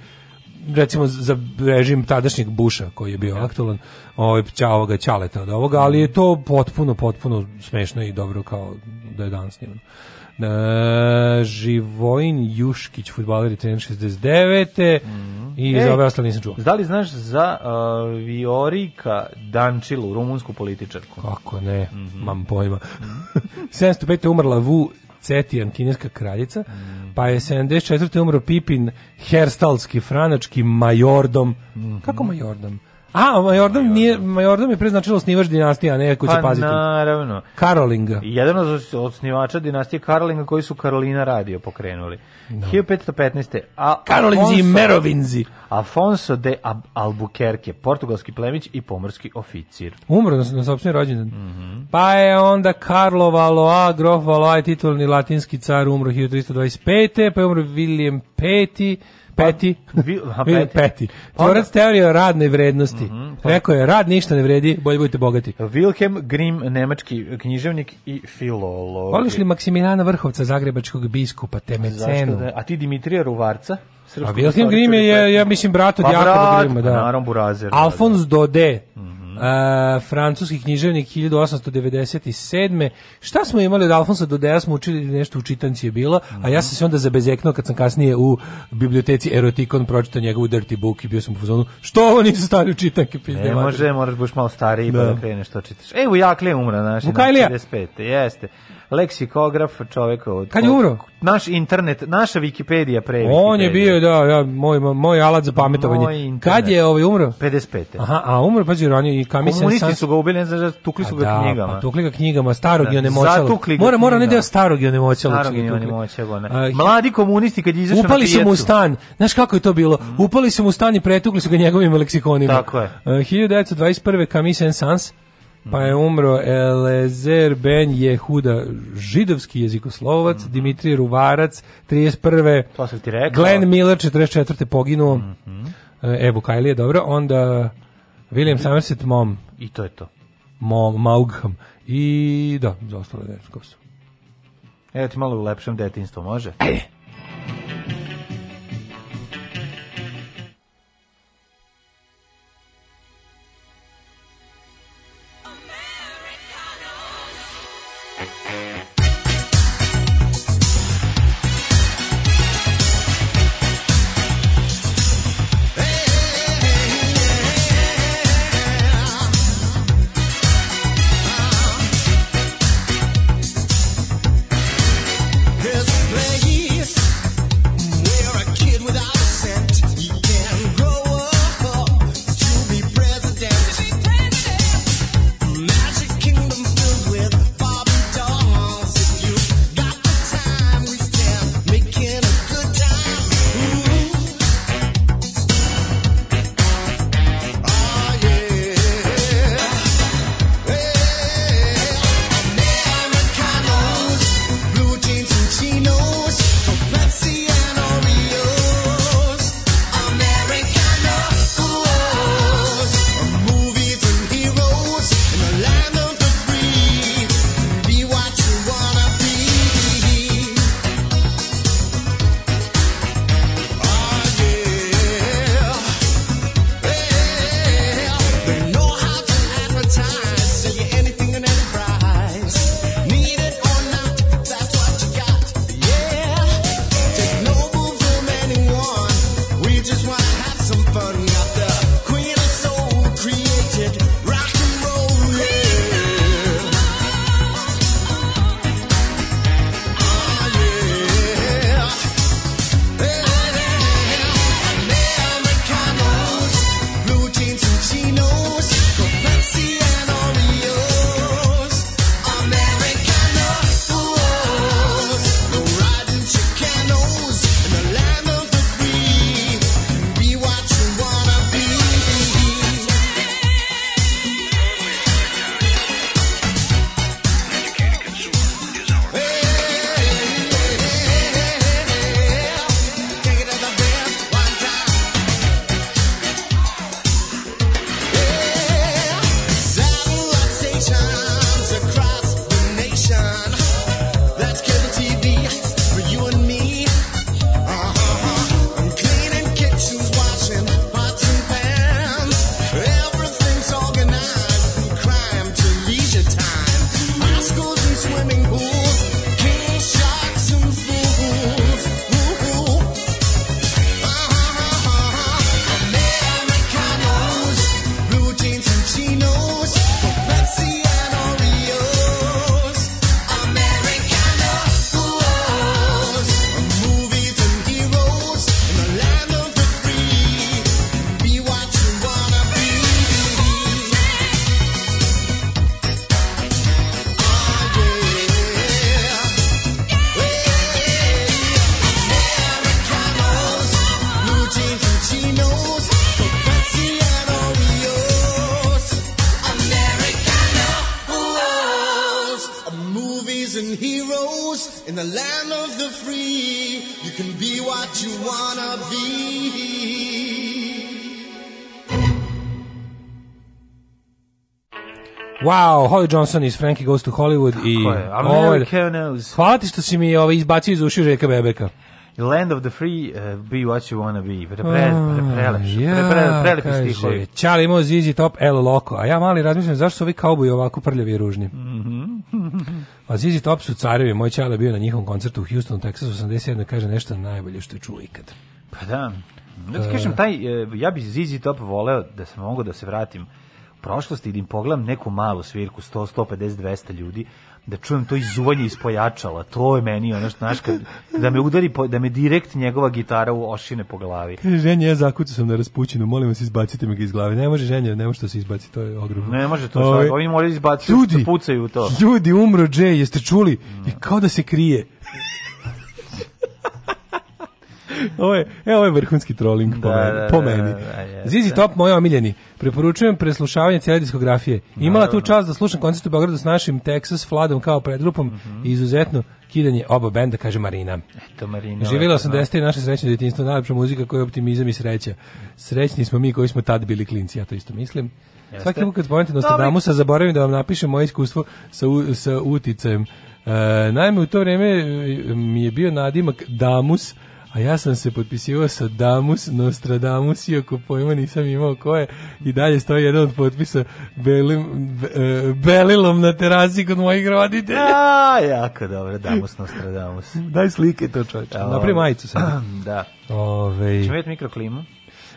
Speaker 5: recimo za režim tadašnjeg Buša koji je bio da. aktualan, ovaj ćao ga ćaleta od ovoga, ali je to potpuno potpuno smešno i dobro kao da je danas snimano. E, Živojin Juškić, futbaler i trener 69. Mm -hmm. I za ove ostale nisam čuo.
Speaker 4: Da li znaš za uh, Viorika Dančilu, rumunsku političarku?
Speaker 5: Kako ne, mm -hmm. mam pojma. Mm -hmm. 705. umrla Vu Cetijan, kineska kraljica, mm. pa je 74. umro Pipin, herstalski, franački majordom. Mm -hmm. Kako majordom? A, majordom, nije, majordom je preznačilo osnivač dinastije, a ne ko će pa, paziti.
Speaker 4: naravno.
Speaker 5: Karolinga.
Speaker 4: Jedan od osnivača dinastije Karolinga koji su Karolina radio pokrenuli. No. Da.
Speaker 5: 1515. A, Karolinzi Afonso, i Merovinzi.
Speaker 4: Afonso de Ab Albuquerque, portugalski plemić i pomorski oficir.
Speaker 5: Umro na, na sopstveni rođendan. Mm -hmm. Pa je onda Karlo Valoa, grof Valoa je titulni latinski car, umro 1325. Pa je umro William V. Pa, peti, pa, Peti. Tvorac teorije o radnoj vrednosti. Mm -hmm, pa. Rekao je, rad ništa ne vredi, bolje budite bogati.
Speaker 4: Wilhelm Grimm, nemački književnik i filolog.
Speaker 5: Voliš li Maksimiljana Vrhovca, zagrebačkog biskupa, Temecenu? Da,
Speaker 4: a ti Dimitrija Ruvarca? A
Speaker 5: Wilhelm Grimm je, ja mislim, brat od pa, Jakova Grima. Da. Naravno,
Speaker 4: Burazer.
Speaker 5: Da, da. Alfons Dode, mm -hmm. -hmm. uh, francuski književnik 1897. Šta smo imali od Alfonsa Dodeja smo učili nešto u čitanci je bilo, mm -hmm. a ja sam se onda zabezeknuo kad sam kasnije u biblioteci Erotikon pročitao njegovu Dirty Book i bio sam u fazonu, što ovo nisu stari u čitanke?
Speaker 4: Ne može, moraš buš malo stariji da. pa da kreneš što čitaš. Evo, ja Jakle umra, naš, Vukajlija. Jeste leksikograf, čovjek od
Speaker 5: Kad je umro?
Speaker 4: Naš internet, naša Wikipedia pre. On Wikipedia.
Speaker 5: je bio da ja moj moj alat za pametovanje. Kad je ovaj umro?
Speaker 4: 55.
Speaker 5: Aha, a umro pa ranije i Kamisan
Speaker 4: Komunisti
Speaker 5: san...
Speaker 4: su ga ubili, ne znam, tukli su ga pa da, knjigama. Pa
Speaker 5: tukli ga knjigama, starog da, je onemoćao. Mora mora ne deo
Speaker 4: starog
Speaker 5: je onemoćao. Starog je
Speaker 4: onemoćao, onemoćalo. Mladi komunisti kad je izašao Upali
Speaker 5: su
Speaker 4: mu
Speaker 5: u stan. Znaš kako je to bilo? Mm. Upali su mu u stan i pretukli su ga njegovim leksikonima.
Speaker 4: Tako je. Uh,
Speaker 5: 1921. Kamisan Sans pa je umro Elezer Ben Jehuda, židovski jezikoslovac, mm -hmm. Dimitrije Ruvarac, 31. To
Speaker 4: sam ti
Speaker 5: rekao. Glenn Miller, 44. poginuo. Mm -hmm. Evo Kajli je dobro. Onda William mhm. Somerset Mom.
Speaker 4: I to je to.
Speaker 5: Mom, Maugham. I da, za ostalo ne znam ko
Speaker 4: Evo ti malo u lepšem detinstvo, može? Ajde.
Speaker 5: Holly Johnson iz Frankie Goes to Hollywood Tako i je. Ovo, hvala ti što si mi ovo, ovaj, izbacio iz ušiju Željka Bebeka.
Speaker 4: Land of the Free, uh, Be What You Wanna Be. Pre, pre, pre, prelepši, ja, pre, pre, prelepi kaže, stihovi.
Speaker 5: Ćala Zizi Top, El Loco. A ja mali razmišljam zašto su ovi kauboji ovako prljavi i ružni. Mm -hmm. A Zizi Top su carevi. Moj Ćala bio na njihovom koncertu u Houston, Texasu 81. Kaže nešto najbolje što je čuo ikad.
Speaker 4: Pa da. Da kažem, taj, eh, ja bi Zizi Top voleo da sam mogao da se vratim prošlosti da im pogledam neku malu svirku 100, 150, 200 ljudi da čujem to izuvanje iz pojačala to je meni ono što znaš kad, da me udari po, da me direkt njegova gitara u ošine po glavi
Speaker 5: kaže ženje ja zakucao sam na raspućinu molim vas izbacite me ga iz glave ne može ženje ne može što da se izbaci to je ogromno
Speaker 4: ne može to Ove, ovaj,
Speaker 5: sad,
Speaker 4: ovi moraju izbaciti ljudi pucaju to
Speaker 5: ljudi umro Džej jeste čuli mm. i kao da se krije ovo je, e, ovo je vrhunski trolling da, po meni. Da, po Da, da, da Zizi Top, moj omiljeni, preporučujem preslušavanje cijele diskografije. Imala tu čast da slušam koncert u Beogradu s našim Texas Vladom kao predgrupom mm -hmm. i izuzetno kidanje oba benda, kaže Marina. Eto, Marina. Živjela 80. Da. i naše srećne djetinstvo, najlepša muzika koja je optimizam i sreća. Srećni smo mi koji smo tad bili klinci, ja to isto mislim. Jeste? Svaki put kad spomenete Nostradamusa, zaboravim da vam napišem moje iskustvo sa, u, sa uticajem. E, naime, u to vrijeme e, mi je bio nadimak Damus, a ja sam se potpisivao sa Damus, Nostradamus, iako pojma nisam imao ko je, i dalje stoji jedan od potpisa Belim, be, e, Belilom na terasi kod mojih roditelja.
Speaker 4: A, jako dobro, Damus, Nostradamus.
Speaker 5: Daj slike to čoče, napravi majicu sad.
Speaker 4: Da. Ove... Čemo mikroklimu?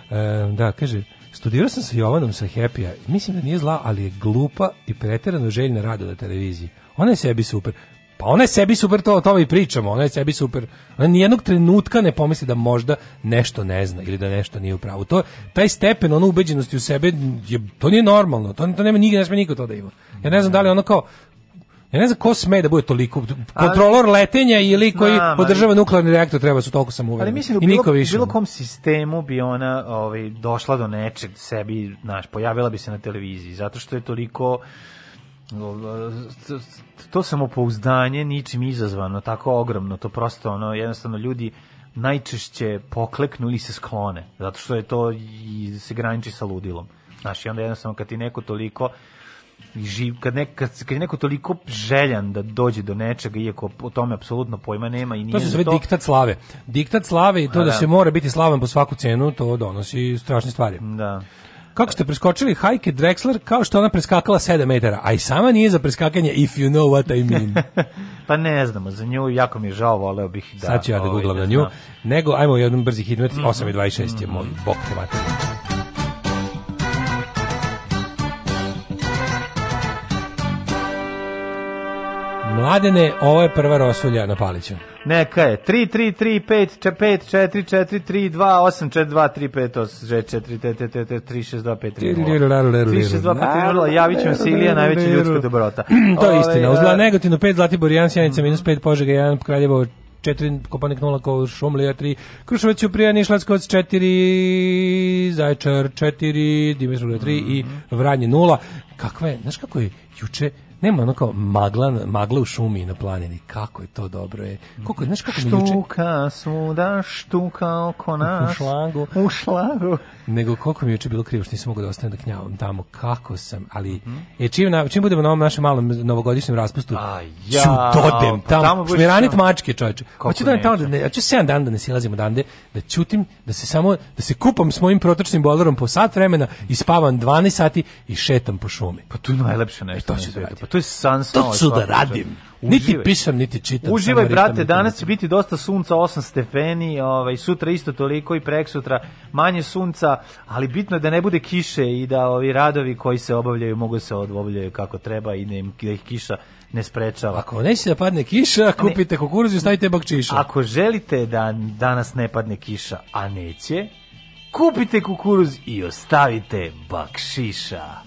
Speaker 5: E, da, kaže, studirao sam sa Jovanom sa Happy-a, mislim da nije zla, ali je glupa i preterano željna rada na televiziji. Ona je sebi super. Pa ona je sebi super to o tome i pričamo, ona je sebi super. Ona nijednog trenutka ne pomisli da možda nešto ne zna ili da nešto nije u pravu. To, taj stepen ono ubeđenosti u sebe, je, to nije normalno, to, to nema, nigde ne sme niko to da ima. Ja ne znam da li ona kao, ja ne znam ko sme da bude toliko kontrolor ali, letenja ili koji znam, podržava nuklearni reaktor treba su toliko sam uveren. Ali mislim u bilo,
Speaker 4: bilo kom sistemu bi ona ovaj došla do nečeg sebi, znaš, pojavila bi se na televiziji zato što je toliko to samopouzdanje ničim izazvano, tako ogromno, to prosto ono, jednostavno ljudi najčešće pokleknu ili se sklone, zato što je to i se graniči sa ludilom. Znaš, i onda jednostavno kad ti neko toliko živ, kad, nek, kad, kad je neko toliko željan da dođe do nečega, iako o tome apsolutno pojma nema i nije to. se zove
Speaker 5: to... diktat slave. Diktat slave i to A, da, da, se mora biti slavan po svaku cenu, to donosi strašne stvari. Da. Kako ste preskočili Hajke Drexler kao što ona preskakala 7 metara, a i sama nije za preskakanje if you know what I mean.
Speaker 4: pa ne znam, za nju jako mi je žao, voleo bih da...
Speaker 5: Sad ću ja da ovaj, googlam na nju, nego ajmo jednom brzi hitmet, 8.26 mm -hmm. je moj bok te Mladene, ovo je prva rosulja na paliću.
Speaker 4: Neka je 4 33354454424328355362534362530. Javit ćemo se Ilija najveća ljudska dobrota.
Speaker 5: to je istina. uzla ovaj, e, negativno 5, Zlatibor 1, Sjanica mhm. minus 5, Požega 1, Kraljevo 4, Kopanik 0, Koš, Šumlija 3, Kruševac Ćuprija, Nišlatskovac 4, Zaječar 4, Dimitrov 3 i mhm. Vranje 0. kakve je, znaš kako je juče, nema ono kao magla, magla u šumi na planini. Kako je to dobro je. Koliko, znaš kako
Speaker 4: štuka mi juče... svuda, štuka oko
Speaker 5: nas. U šlagu.
Speaker 4: U šlagu.
Speaker 5: Nego koliko mi juče bilo krivo što nisam mogao da ostane da knjavam tamo. Kako sam, ali... Mm. E, čim, na, čim budemo na ovom našem malom novogodišnjem raspustu, A ja, ću dodem tamo. tamo šmiranit tamo. mačke, čovječe. Hoću da tamo, da ne, hoću 7 dana da ne silazim odande, da ćutim, da se samo, da se kupam s mojim protočnim bolerom po sat vremena i spavam 12 sati i šetam po šumi.
Speaker 4: Pa tu je najlepše e, nešto. E, to ću da radim.
Speaker 5: Pa to je san To ću da radim. Uživaj. Niti pišem, niti čitam.
Speaker 4: Uživaj, brate, danas će biti dosta sunca, 8 stepeni, ovaj, sutra isto toliko i preksutra manje sunca, ali bitno je da ne bude kiše i da ovi radovi koji se obavljaju mogu da se obavljaju kako treba i da, im, da ih kiša ne sprečava.
Speaker 5: Ako neće da padne kiša, kupite ne, kukuruz i stavite bakčiša.
Speaker 4: Ako želite da danas ne padne kiša, a neće, kupite kukuruz i ostavite bakšiša.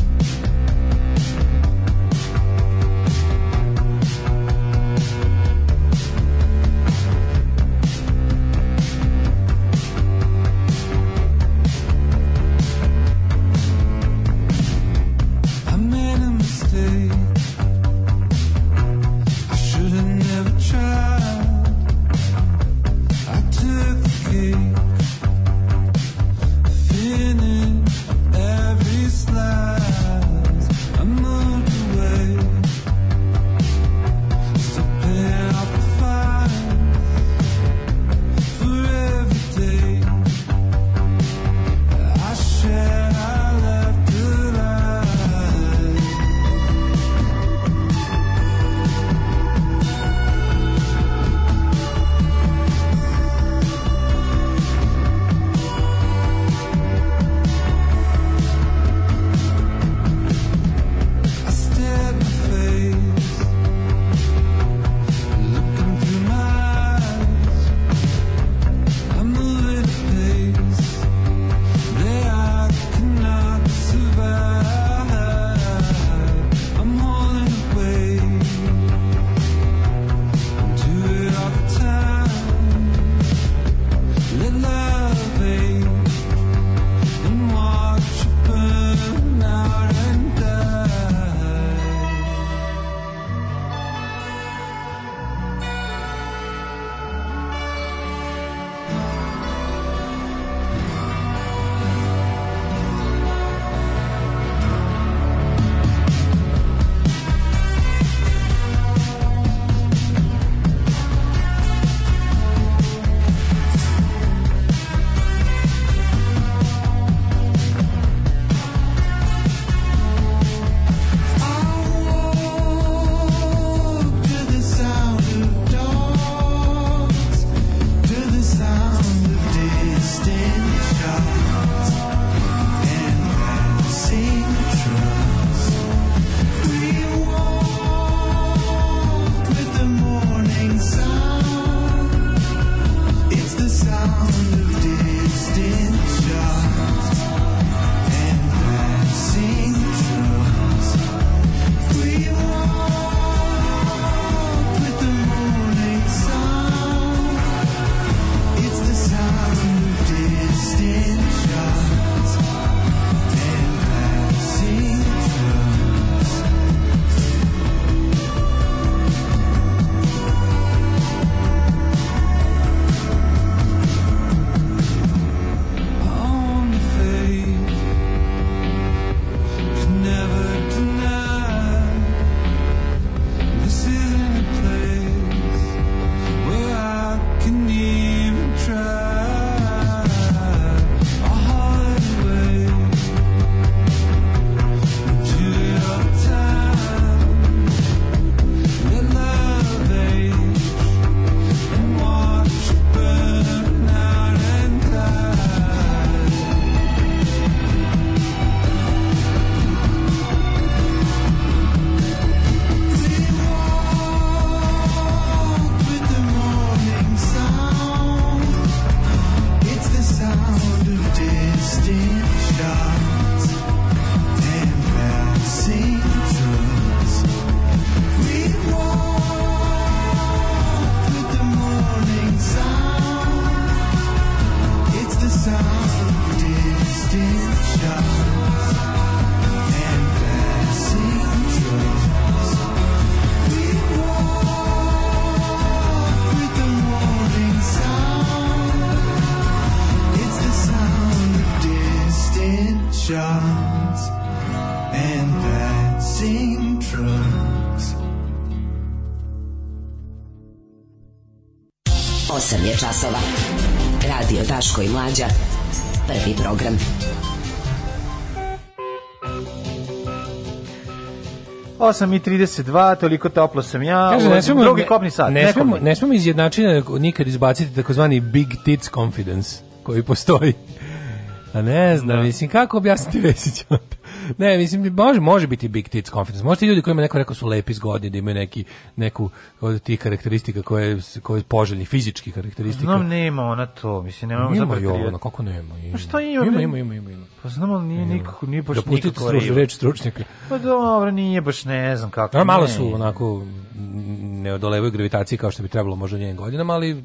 Speaker 4: 8 i 32, toliko toplo sam ja. Kaže,
Speaker 5: ovaj, ne smemo, drugi kopni sat. Ne, ne smemo, ne smemo izjednačiti nikad izbaciti takozvani big tits confidence koji postoji. A ne znam, da. mislim, kako objasniti Vesić onda? ne, mislim, može, može biti big tits confidence. Možda i ljudi koji imaju neko rekao su lepi zgodni, da imaju neki, neku od tih karakteristika koje, koje poželjni, fizički karakteristika. Znam, nema
Speaker 4: ona to, mislim, nema nema
Speaker 5: zapravo.
Speaker 4: Ima ona,
Speaker 5: kako nema?
Speaker 4: Pa ima. ima?
Speaker 5: Ima, ima, ima, ima. ima.
Speaker 4: Pa znamo, nije ima. nikako, nije baš
Speaker 5: Dopustite
Speaker 4: da nikako.
Speaker 5: Dopustite struč, reč stručnjaka.
Speaker 4: Pa dobro, nije baš, ne znam kako.
Speaker 5: Da, malo su onako, ne odolevaju gravitaciji kao što bi trebalo možda njenim godinama, ali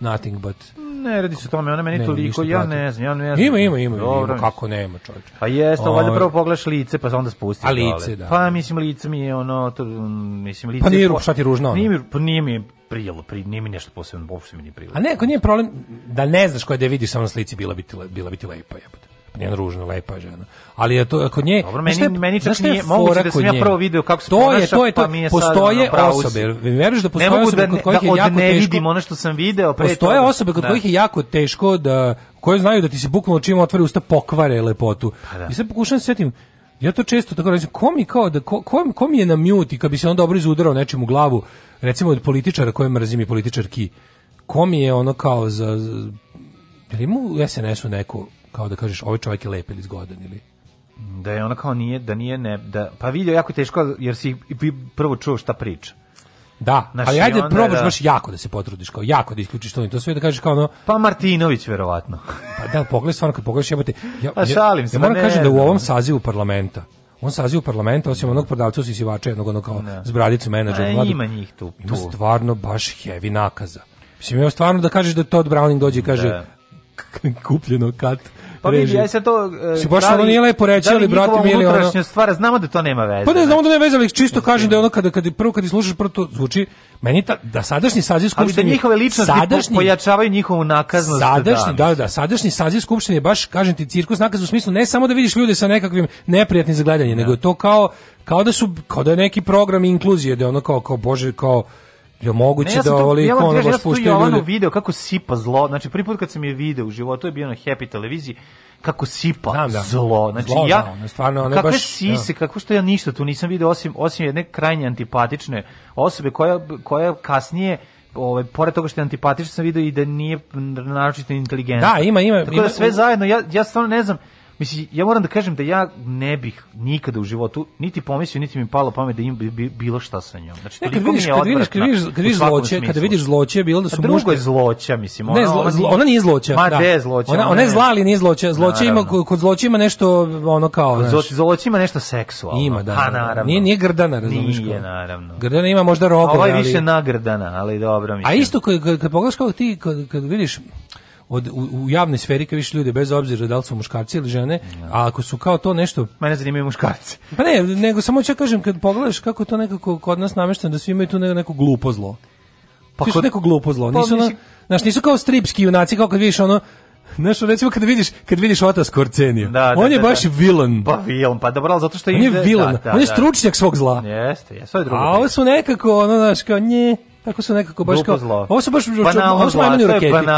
Speaker 5: nothing but
Speaker 4: Ne radi se o tome, ona meni nema toliko, ja ne znam, ja ne znam.
Speaker 5: Ima, ima, ima, Dobro, ima kako nema, čovječe. Pa
Speaker 4: jeste, o... valjda ovaj. prvo pogledaš lice, pa onda spustiš. A
Speaker 5: lice,
Speaker 4: dole.
Speaker 5: da.
Speaker 4: Pa mislim lice mi je ono, to, mislim lice.
Speaker 5: Pa nije, po... šta ti ružno? Ono? Nije mi,
Speaker 4: pa nije mi prijelo, pri, nije mi nešto posebno, uopšte mi nije
Speaker 5: prijelo. A ne, ako nije problem da ne znaš koja da je vidiš sa na slici, bila bi ti, bila bi ti lepa, jebote njena ružna lepa žena. Ali je to kod nje, Dobro, meni, je, meni čak nije
Speaker 4: moguće da sam ja prvo video kako se to ponaša, je, to je, pa to,
Speaker 5: pa mi je postoje sad, osobe, veruješ da postoje da
Speaker 4: osobe kod kojih je jako teško. vidim ono što sam video
Speaker 5: pre Postoje osobe kod da. kojih je jako teško da koje znaju da ti se bukvalno čim otvori usta pokvare lepotu. Pa da. I sad pokušam se sjetim, ja to često tako recimo, ko mi kao da ko, ko, ko mi je na mute i kad bi se on dobro izudarao nečim u glavu, recimo od političara koje mrzim i političarki. Ko mi je ono kao za, za jel ima u SNS-u neko kao da kažeš ovaj čovjek je lep ili zgodan ili
Speaker 4: da je ona kao nije da nije ne da pa vidio jako teško jer si prvo čuo šta priča
Speaker 5: da, Naši ali ajde probaš da... baš jako da se potrudiš, kao jako da isključiš to, to sve da kažeš kao ono...
Speaker 4: Pa Martinović, verovatno. pa
Speaker 5: da, pogledaj stvarno, kad pogledaš, jebate... Ja,
Speaker 4: pa šalim
Speaker 5: se, ja, ja moram kažem da u ovom sazivu parlamenta, on sazivu parlamenta, osim onog prodavca usisivača, jednog onog kao ne. Da. zbradicu menadžera. E, ima njih tu, tu. Ima stvarno baš heavy nakaza. Mislim, ja stvarno da kažeš da Todd Browning dođe i kaže, da kupljeno kat
Speaker 4: Pa
Speaker 5: vidi, ja se
Speaker 4: to
Speaker 5: uh, e, se baš da ono nije lepo reći,
Speaker 4: da
Speaker 5: ali brate mili ono.
Speaker 4: stvar, znamo da to nema veze.
Speaker 5: Pa ne znamo da nema veze, ali čisto kažem da je ono kada kad prvo kad slušaš prvo to zvuči meni ta, da sadašnji saziv skupštine ali da
Speaker 4: njihove ličnosti sadašnji, pojačavaju njihovu nakaznost.
Speaker 5: Sadašnji, da.
Speaker 4: da,
Speaker 5: da, sadašnji saziv skupštine je baš kažem ti cirkus nakaz u smislu ne samo da vidiš ljude sa nekakvim neprijatnim zagledanjem, nego je to kao kao da su kao da je neki program inkluzije, da ono kao kao bože kao je moguće ne, ja da ovoli ja ono baš puštaju
Speaker 4: ja ljude. video kako sipa zlo, znači prvi put kad sam je video u životu je bio na Happy televiziji, kako sipa
Speaker 5: Znam,
Speaker 4: da. zlo. Znači
Speaker 5: zlo,
Speaker 4: ja, da, ono, stvarno, ono kakve baš, da. sise, ja. kako što ja ništa tu nisam video osim, osim jedne krajnje antipatične osobe koja, koja kasnije ovaj pored toga što je antipatična sam video i da nije naročito inteligentna.
Speaker 5: Da, ima ima. Tako da ima, da
Speaker 4: sve zajedno ja ja stvarno ne znam Mislim, ja moram da kažem da ja ne bih nikada u životu niti pomislio, niti mi palo pamet da im bi, bi bilo šta sa njom.
Speaker 5: Znači,
Speaker 4: ne,
Speaker 5: kad vidiš, mi je kad vidiš, kad vidiš, kad vidiš zloće, kada vidiš zloće, bilo da su muške...
Speaker 4: drugo je zloća, mislim.
Speaker 5: Ona, ne, zlo, zlo, ona nije zloća. Ma, da.
Speaker 4: je zloća?
Speaker 5: Ona, ona
Speaker 4: je
Speaker 5: zla, ali nije zloća. Zloća ima, kod zloća ima nešto, ono kao... Kod
Speaker 4: znači. zloća ima nešto seksualno.
Speaker 5: Ima, da.
Speaker 4: Ha, da, da.
Speaker 5: naravno. Nije, nije grdana, razumiješ?
Speaker 4: Nije, naravno.
Speaker 5: Grdana ima možda robe,
Speaker 4: ali... Ovo je više nagrdana, ali dobro.
Speaker 5: Mislim. A isto, kad, kad pogledaš kako ti, kad, kad vidiš, od, u, u javnoj sferi kad više ljude bez obzira da li su muškarci ili žene, a ako su kao to nešto...
Speaker 4: Mene zanimaju muškarci.
Speaker 5: Pa ne, nego samo ću kažem, kad pogledaš kako to nekako kod nas namešteno, da svi imaju tu neko glupo zlo. Pa kod... su neko glupo zlo. Pa nisu, pa, mislim... znaš, nisu kao stripski junaci, kao kad vidiš ono, Znaš, recimo kad vidiš, kad vidiš Ota Skorcenija, da, da, on je da, baš da. vilan.
Speaker 4: Pa vilan, pa dobro, zato što
Speaker 5: je... Da, da, on je vilan, on je stručnjak svog zla.
Speaker 4: Jeste,
Speaker 5: jeste, je drugo. A ovo su nekako, ono, znaš, kao, nje, Tako su nekako baš kao zlo. Ovo su baš banalno ovo su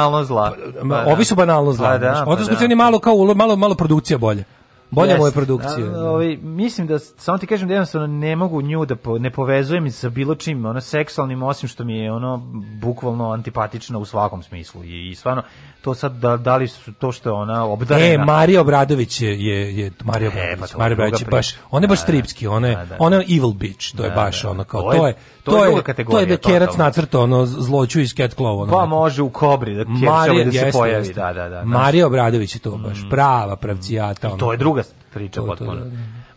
Speaker 5: Banalno
Speaker 4: zlo. Da, da.
Speaker 5: Ovi su banalno zlo. Ba, pa da, pa Otisku ba, da. Znači malo kao malo malo produkcija bolje. Bolje yes, moja produkcija.
Speaker 4: Da,
Speaker 5: ovi,
Speaker 4: mislim da, samo ti kažem da jednostavno ne mogu nju da po, ne povezujem sa bilo čim, ona seksualnim, osim što mi je ono bukvalno antipatično u svakom smislu. I, i stvarno, to sad da, da li su to što je ona obdarena.
Speaker 5: E, Mario Obradović je, je, je Marija Obradović, e, pa Marija Obradović baš, one baš da, da, stripski, ona je, da, da. ona evil bitch, to je da, baš ono kao, to je, to, je to je, druga To je da Kerac nacrta, ono, zloću iz Cat Claw. Ono.
Speaker 4: Pa može u kobri da Marija,
Speaker 5: da se jeste, pojavi. Jeste. Da, da,
Speaker 4: da, Mario Obradović
Speaker 5: je to baš, mm. prava pravcijata.
Speaker 4: Ono. I to je druga priča potpuno.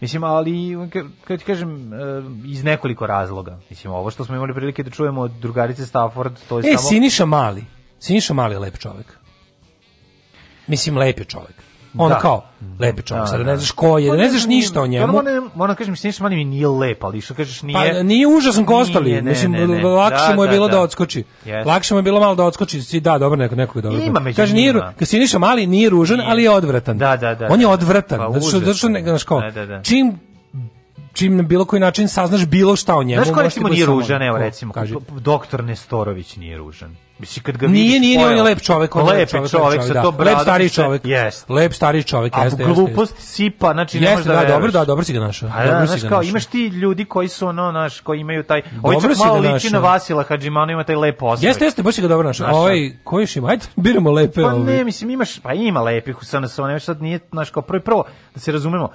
Speaker 4: Mislim, ali, kako ti kažem, eh, iz nekoliko razloga. Mislim, ovo što smo imali prilike da čujemo od drugarice Stafford, to
Speaker 5: je e, samo... E, Siniša Mali. Siniša Mali je lep čovek. Mislim, lepi čovjek. On da. kao lepi čovjek, da, da sada ne da. znaš ko je, pa ne znaš ništa o njemu.
Speaker 4: Moram moram kažem, mislim
Speaker 5: što
Speaker 4: meni
Speaker 5: nije lep, ali što
Speaker 4: kažeš nije.
Speaker 5: Pa nije užasan ko ostali. Mislim ne, ne. lakše da, mu je da, bilo da, da odskoči. Yes. Lakše mu je bilo malo da odskoči, si da, dobro neko neko je dobro.
Speaker 4: Ima među Kaže nije,
Speaker 5: Kasiniša mali nije ružan, nije. ali je odvratan. Da, da, da. On je odvratan. Pa, zato što što ne znaš kao. Čim čim na bilo koji način saznaš bilo šta o njemu. Znaš ko
Speaker 4: recimo nije ružan, evo recimo, doktor Nestorović nije ružan. Mislim kad
Speaker 5: ga vidiš. Nije, nije, on je lep čovjek, on lep čovjek, čovjek sa da. to Lep stari čovjek. Yes. Lep stari čovjek,
Speaker 4: jeste. A glupost sipa, znači ne može da.
Speaker 5: Jeste,
Speaker 4: da,
Speaker 5: da dobro, da, dobro si ga našao.
Speaker 4: Dobro si
Speaker 5: ga
Speaker 4: našao. Imaš ti ljudi koji su ono, naš, koji imaju taj, ovaj čovjek malo liči na Vasila Hadžimana, ima taj lep
Speaker 5: osmeh. Jeste, jeste, baš si ga dobro našao. Ovaj koji si, ajde, biramo lepe.
Speaker 4: Pa ne, mislim imaš, pa ima lepih u
Speaker 5: SNS,
Speaker 4: ne, sad nije naš kao prvi prvo da se razumemo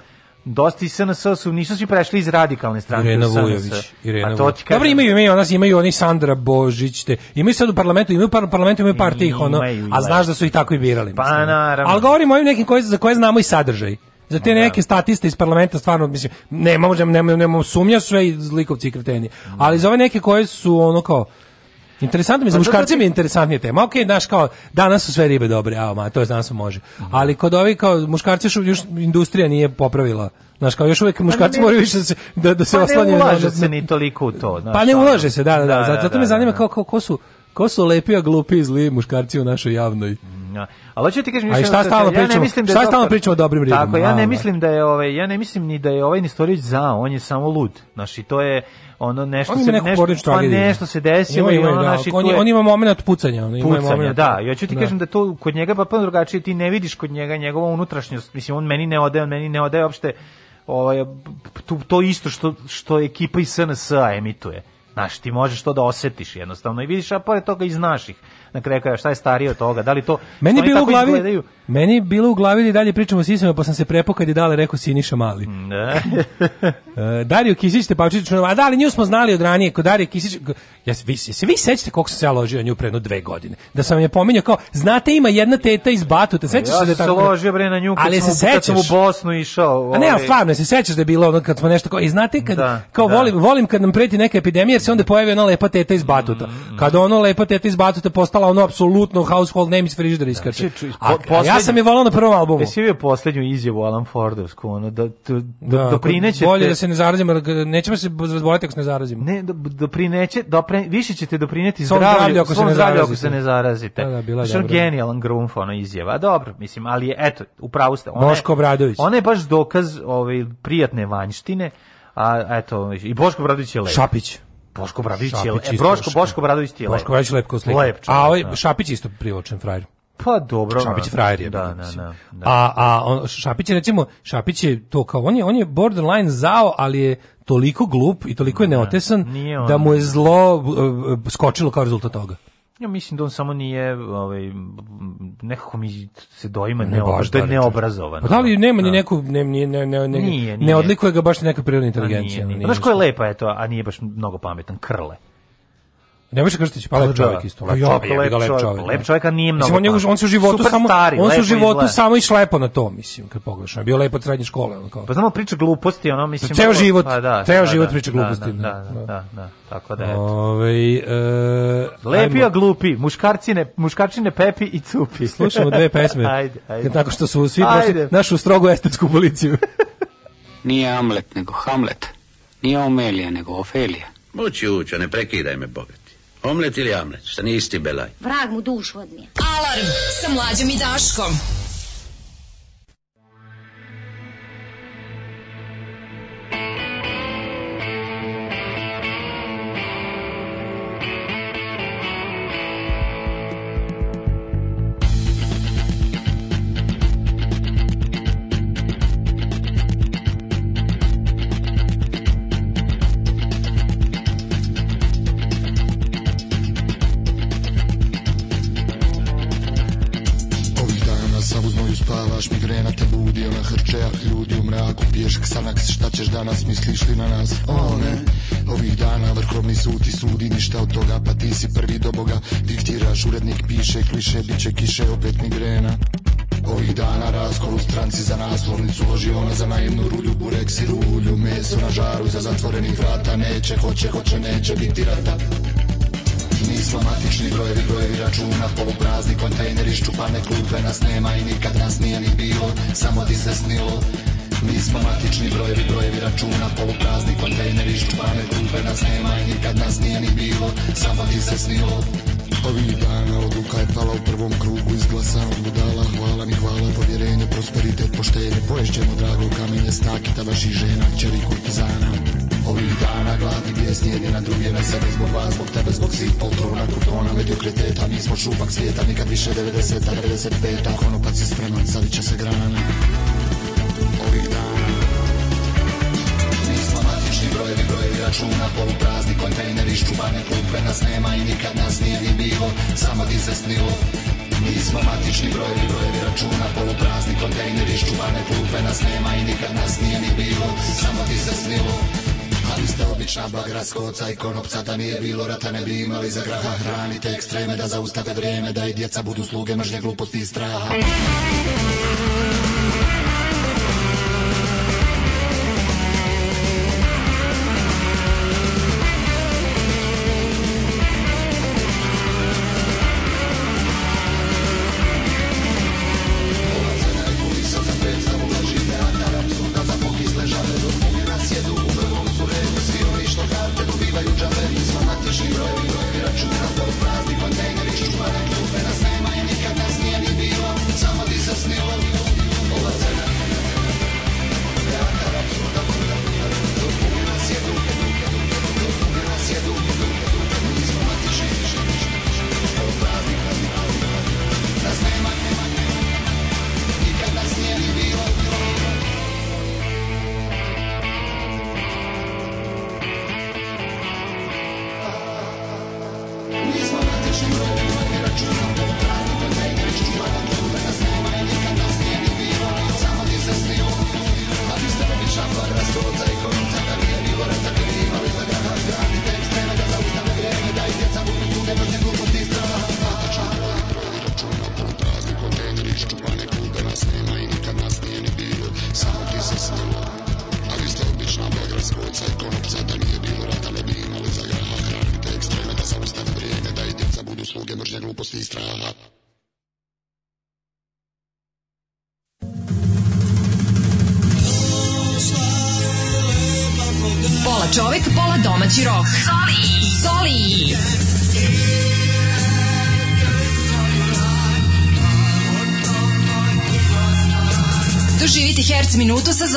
Speaker 4: dosta i SNS su, nisu svi prešli iz radikalne stranke. Irena
Speaker 5: Vujović.
Speaker 4: Irena a
Speaker 5: to ti Dobro, imaju, imaju, nas imaju oni Sandra Božić, te, imaju sad u parlamentu, imaju par, parlamentu, imaju par tih, ono, a znaš da su i tako i birali.
Speaker 4: Pa, mislim. naravno. Ali
Speaker 5: govorimo o nekim koje, za koje znamo i sadržaj. Za te da. neke statiste iz parlamenta stvarno mislim nemamo nemamo nemamo sumnja sve zlikovci i kreteni. Da. Ali za ove neke koje su ono kao Interesantno mi za pa muškarce mi je interesantnija tema. Okej, okay, znaš kao danas su sve ribe dobre, a ma to je danas može. Ali kod ovih kao muškarci što još industrija nije popravila. Znaš, kao još uvijek pa muškarci pa moraju više da, da, da se pa
Speaker 4: oslanjaju. Pa ne ulaže se ni toliko u
Speaker 5: to. Znaš, pa
Speaker 4: ne
Speaker 5: ulaže se, da, da, da. da zato da, me zanima kao, kao, ko su ko su lepi, a glupi i zli muškarci u našoj javnoj
Speaker 4: Ali hoću da ti kažem,
Speaker 5: A šta stalno pričamo? Ja da šta stalno
Speaker 4: pričamo o dobrim rimama? Tako, ja ne mislim da je ovaj, ja ne mislim ni da je ovaj Nistorić za, on je samo lud. Naši to je ono nešto se nešto pa nešto se desilo ima, ima, i ono da, naši on, je,
Speaker 5: on ima momenat pucanja, on ima pucanja, momenat.
Speaker 4: Da, ja ću ti da. kažem da to kod njega pa pa drugačije ti ne vidiš kod njega njegovu unutrašnjost. Mislim on meni ne ode, on meni ne ode uopšte ovaj to, to isto što što ekipa iz SNS emituje. Znaš, ti možeš to da osetiš jednostavno i vidiš, a pored toga iz naših na kraju kraja šta je starije od toga? Da li to Meni bilo u glavi
Speaker 5: Meni bilo u glavi da dalje pričamo s Isima, pa sam se prepokad i dale rekao Siniša Mali. Mm, da. e, Dario Kisić te Pavčić, a da li nju smo znali od ranije, kod Dario Kisić, ja se vi se vi sećate kako sam se ja ložio nju pre jedno dve godine. Da sam je pominjao kao, znate ima jedna teta iz Batuta, sećaš
Speaker 4: ja
Speaker 5: se
Speaker 4: da tako. Ja se ložio bre na nju kad ali
Speaker 5: sam,
Speaker 4: se kad sam u Bosnu išao.
Speaker 5: Ovaj. A ne, a ovaj- stvarno se sećaš da je bilo ono kad smo nešto kao, i znate kad da, kao da. volim volim kad nam preti neka epidemija, jer se onda pojavi ona lepa teta iz Batuta. Mm, mm. Kad ono lepa teta iz Batuta postala ispala ono apsolutno household name iz frižidera da iskače. Znači, a, a ja sam je volao na prvom albumu.
Speaker 4: Jesi vidio poslednju izjavu Alan Fordovsku, ono,
Speaker 5: da,
Speaker 4: da, da, doprinećete...
Speaker 5: Bolje da se ne zarazimo, nećemo se razboliti ako se ne zarazimo.
Speaker 4: Ne, doprineće, dopre, više ćete doprineti zdravlju,
Speaker 5: ako, se ne zdravlju ako se ne zarazite.
Speaker 4: Da, da, bila je dobro. genijalan grunf, ono, izjava. dobro, mislim, ali je, eto, upravo ste. Ona, Boško Obradović. Ona je baš dokaz ove, ovaj, prijatne vanjštine, a eto, i Boško Bradović je lepo.
Speaker 5: Šapić.
Speaker 4: Boško Bradović
Speaker 5: je e, Broško, Boško da. Bradović je Boško Bradović lepko slika. Lep čovjek, a ovaj da. Šapić isto privlačen frajer.
Speaker 4: Pa dobro. Šapić
Speaker 5: je da. frajer je. Da, da, da, da. A, a on, Šapić je recimo, Šapić je to kao, on je, on je borderline zao, ali je toliko glup i toliko je da, neotesan ne, da mu je zlo uh, skočilo kao rezultat toga.
Speaker 4: Ja mislim da on samo nije ovaj nekako mi se doima ne da je neobrazovan. Pa
Speaker 5: da li nema ni da. neku ne ne ne ne nije, nije. ne odlikuje ga baš neka prirodna pa inteligencija. Pa
Speaker 4: znaš ko je lepa je to, a nije baš mnogo pametan krle.
Speaker 5: Ne možeš kažeš da će pa lep pa da. čovjek isto. Lep čovjek, lep, lep čovjek, da. lep
Speaker 4: čovjek nije mnogo. Mislim, on,
Speaker 5: je, pa. on se u životu Super samo
Speaker 4: stari,
Speaker 5: on se u životu izgleda. samo išlepo na to, mislim, kad pogledaš. On je bio lepo od srednje škole, on kao.
Speaker 4: Pa znamo priča gluposti, ono mislim. Ceo
Speaker 5: život, pa da, ceo da, da život da, priča da, gluposti.
Speaker 4: Da, da, da, da, da, tako da eto.
Speaker 5: Ovaj e,
Speaker 4: lepi a glupi, muškarcine, muškarcine Pepi i Cupi.
Speaker 5: Slušamo dve pesme. ajde, ajde. Tako što su svi prošli našu strogu estetsku policiju.
Speaker 6: nije Hamlet, nego Hamlet. Nije Omelija, nego Ofelija.
Speaker 7: Moći ućo, ne prekidaj me, Boga. Omlet ili amlet, šta nije isti belaj.
Speaker 8: Vrag mu dušu odmije.
Speaker 9: Alarm sa mlađom i Daškom.
Speaker 10: misliš li na nas? One, ovih dana vrhovni sud ti sudi ništa od toga Pa ti si prvi do boga, diktiraš, urednik piše kliše Biće kiše, opet migrena Ovih dana raskol u stranci za naslovnicu Loži ona za naivnu rulju, burek i rulju Meso na žaru za zatvorenih vrata Neće, hoće, hoće, neće biti rata Nismo matični brojevi, brojevi računa Poluprazni kontejneri, ščupane klupe Nas nema i nikad nas nije ni bilo Samo ti se snilo Mi smo matični brojevi, brojevi računa Poluprazni kontejneri, župane Tupe nas nema i nikad nas nije ni bilo Samo ti se snilo Ovih dana odluka je pala u prvom krugu Izglasao mu dala hvala mi hvala Povjerenje, prosperitet, poštenje Poješćemo drago kamenje stakita Vaših žena, čeri kurtizana Ovih dana gladni bijes jedni na druge Na sebe zbog vas, zbog tebe, zbog svih poltrona kutona, mediokriteta Mi smo šupak svijeta, nikad više 90-a, 95-a Konopac je spreman, sadit će se grana računa Poluprazni kontejneri, ščubane klupe Nas nema i nikad nas nije ni bilo Samo ti se snilo Mi smo matični brojevi, brojevi računa Poluprazni kontejneri, ščubane klupe Nas nema i nikad nas nije ni bilo Samo ti se snilo ali ste obična bagratsko oca i konopca Da nije bilo rata ne bi imali za graha Hranite ekstreme da zaustave vrijeme Da i djeca budu sluge mržnje gluposti i straha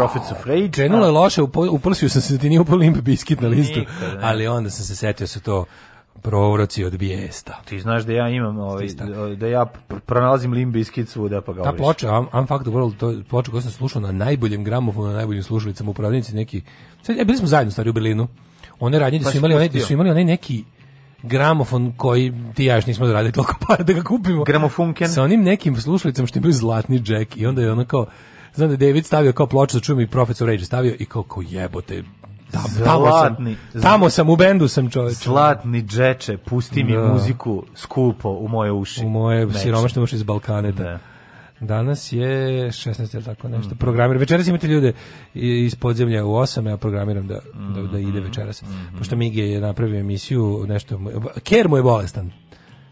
Speaker 4: Prophets of Rage. Krenulo je loše, uprsio sam se da ti nije upao Limp Bizkit na listu, Nikad, ali onda sam se setio da su to proroci od bijesta. Ti znaš da ja imam ovaj da ja pronalazim Limp Bizkit svuda pa ga.
Speaker 5: Ta ploča I'm, I'm Fact the World to ploča koju sam slušao na najboljem gramofonu, na najboljim slušalicama u prodavnici neki. Sad e, bili smo zajedno stari u Berlinu. One radnje da su pa imali, one su imali onaj neki gramofon koji ti ja još nismo zaradili toliko para da ga kupimo. Gramofunken. Sa onim nekim slušalicama što je bio zlatni džek i onda je ono kao Znam da David stavio kao ploču da čujem i Profesor Rage stavio i kao, kao jebote,
Speaker 4: Tam, da, tamo, zlatni,
Speaker 5: sam, tamo sam, u bendu sam čovjek.
Speaker 4: Zlatni džeče, pusti mi da. muziku skupo u moje uši.
Speaker 5: U moje Neče. siromašne uši iz Balkane da. da. Danas je 16 ili tako nešto. Mm. Programiram. Večeras imate ljude iz podzemlja u 8, ja programiram da, da, da ide mhm, večeras. Mm Pošto mhm. Mige je napravio emisiju, nešto, Ker mu je bolestan.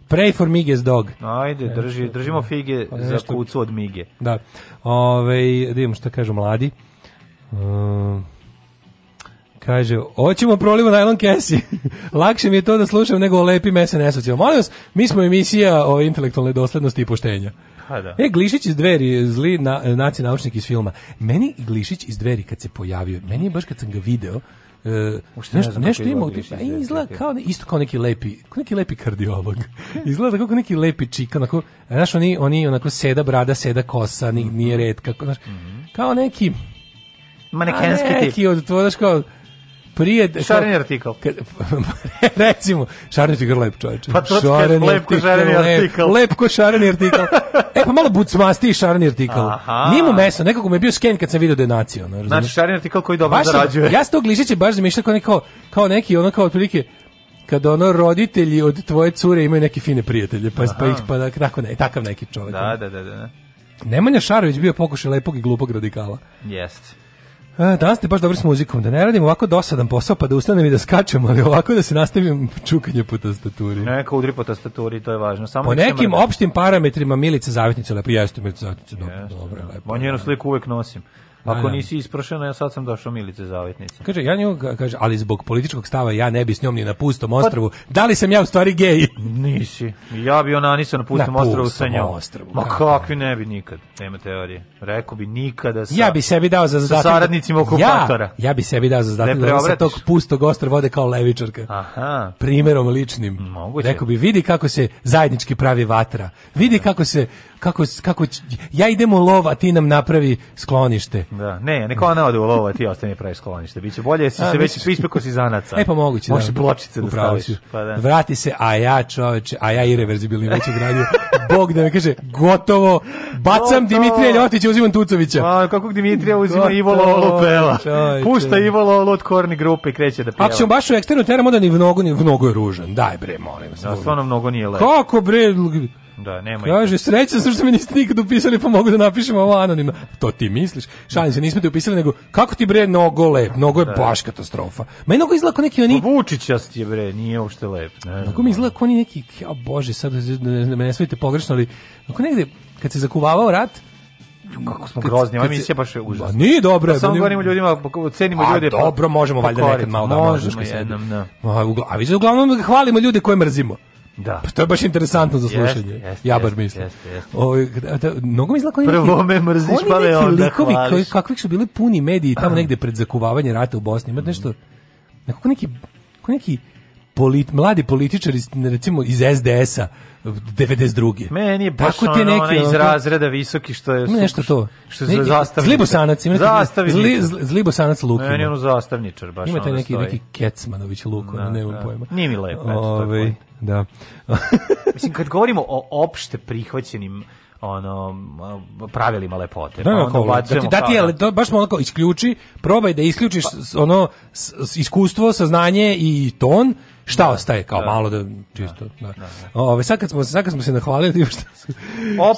Speaker 5: Pray for Mige's dog.
Speaker 4: Ajde, drži, držimo fige pa za kucu od Mige.
Speaker 5: Da. Ove, da vidimo šta kažu mladi. Um, kaže, hoćemo prolivu najlon kesi. Lakše mi je to da slušam nego o lepim SNS-ovcima. Molim vas, mi smo emisija o intelektualnoj doslednosti i poštenja.
Speaker 4: Ha, pa da.
Speaker 5: E, Glišić iz dveri, zli na, naci naučnik iz filma. Meni Glišić iz dveri kad se pojavio, meni je baš kad sam ga video, Uh, nešto, nešto ima u izgleda e, kao, isto kao neki lepi, kao neki lepi kardiolog. izgleda kao neki lepi čika, onako, znaš, oni, oni onako seda brada, seda kosa, ni, nije mhm. redka, znaš, kao neki...
Speaker 4: Manekenski tip. Neki
Speaker 5: od, tvoje, znaš, kao,
Speaker 4: prije
Speaker 5: šareni artikl. Kad, recimo, šareni artikl lep čovjek. Pa
Speaker 4: to šareni artikl, šareni artikl. Lep,
Speaker 5: lep ko šareni artikl. e pa malo bucmasti i šareni artikl. Nije mu meso, nekako mi je bio sken kad sam video da je nacio.
Speaker 4: No, znači šareni artikl
Speaker 5: koji
Speaker 4: dobro baš zarađuje.
Speaker 5: Ja s tog lišića baš zamišljam kao, neko, kao neki, ono kao otprilike, kad ono roditelji od tvoje cure imaju neke fine prijatelje, pa, pa Aha. pa ih, pa da- tako ne, takav neki čovjek.
Speaker 4: Da, da, da, da.
Speaker 5: Nemanja Šarović bio pokušaj lepog i glupog radikala. Jeste. A, danas ste baš dobri s muzikom, da ne radim ovako dosadan posao, pa da ustanem i da skačem, ali ovako da se nastavim čukanje po tastaturi.
Speaker 4: Neka udri po tastaturi, to je važno.
Speaker 5: Samo po nekim opštim parametrima Milica Zavitnica, lepo, jeste Milica Zavitnica, dobro, dobro, da. lepo. On
Speaker 4: njenu da. sliku uvek nosim. Da, Ako da. nisi isprošena, ja sad sam došao Milice Zavetnice.
Speaker 5: Kaže, ja nju, kaže, ali zbog političkog stava ja ne bi s njom ni na pustom pa- ostrvu. Da li sam ja u stvari gej?
Speaker 4: Nisi. Ja bi ona nisam na pustom na ostrvu sa njom. Ostrvu, Ma kakvi ne bi nikad, nema teorije. Rekao bi nikada sa... Ja bi sebi dao za zadatak... Sa saradnicima okupatora. Ja,
Speaker 5: ja bi sebi dao za zadatak da se tog pustog ostrva vode kao levičarka.
Speaker 4: Aha.
Speaker 5: Primerom ličnim. Moguće. Rekao bi, vidi kako se zajednički pravi vatra. Vidi da. kako se kako, kako, ja idem u lov, a ti nam napravi sklonište.
Speaker 4: Da, ne, neko ona ode u lov, a ti ostane pravi sklonište. Biće bolje si a, se već ispekao si zanaca.
Speaker 5: E
Speaker 4: pa moguće, da. Možeš da. pločice da
Speaker 5: staviš. Pa, da. Vrati se, a ja čoveče, a ja irreverzibilni već ugradio. Bog da me kaže, gotovo, bacam gotovo. Dimitrija Ljotića, uzimam Tucovića. A,
Speaker 4: kako Dimitrija uzima gotovo, Ivo Lolo Pela. Čoveče. Pušta Ivo Lolo od korni grupe i kreće da pjeva. Ako
Speaker 5: ćemo baš u eksternu teram, onda ni mnogo, ni mnogo je ružan. Daj bre, molim.
Speaker 4: Da, stvarno mnogo nije lepo. Kako bre, Da, nema. Kaže
Speaker 5: sreća što mi niste nikad upisali pa mogu da napišem ovo anonimno. To ti misliš? Šalim se, nismo te upisali nego kako ti bre nogo lep, nogo je da. baš katastrofa. Ma i nogo izgleda neki oni
Speaker 4: pa Vučićast je bre, nije uopšte lep,
Speaker 5: ne. Nogo mi izlako oni neki, ja bože, sad ne, me ne svidite pogrešno, ali ako negde kad se zakuvavao rat, kako smo grozni, ova emisija baš je užasna. Ba,
Speaker 4: nije dobro. Da, pa samo nije... govorimo ljudima, cenimo a, pa ljude.
Speaker 5: Pa, dobro, možemo
Speaker 4: valjda nekad malo
Speaker 5: da možemo jednom, da. A,
Speaker 4: a vi uglavnom hvalimo
Speaker 5: ljude koje mrzimo.
Speaker 4: Da. Pa
Speaker 5: to je baš interesantno za slušanje. Jest, jest, ja bar mislim. Jest, jest. O, ovaj, da, da, mnogo mi zlako
Speaker 4: Prvo me mrziš, pa me onda likovi koji,
Speaker 5: kakvih su bili puni mediji tamo negde pred zakuvavanje rata u Bosni. Ima nešto, nekako neki, neki polit, mladi političari recimo iz SDS-a 92.
Speaker 4: Meni je baš Tako ti neki ono, iz razreda visoki što je
Speaker 5: nešto to.
Speaker 4: Što je
Speaker 5: zastavnik. Zlibosanac, ima neki zli, zlibosanac Luk.
Speaker 4: Meni ono zastavničar baš. Imate
Speaker 5: neki
Speaker 4: stoji.
Speaker 5: neki Kecmanović Luk, da, ono, nemam da. pojma. Nije mi
Speaker 4: lepo, eto, Ove, da. Mislim kad govorimo o opšte prihvaćenim ono pravilima lepote.
Speaker 5: Da, pa da, onda znači, da ti, da ti je, baš malo isključi, probaj da isključiš pa, ono iskustvo, saznanje i ton šta ostaje kao da. malo da, da. čisto da. da. Ove sad kad smo sad kad smo se nahvalili što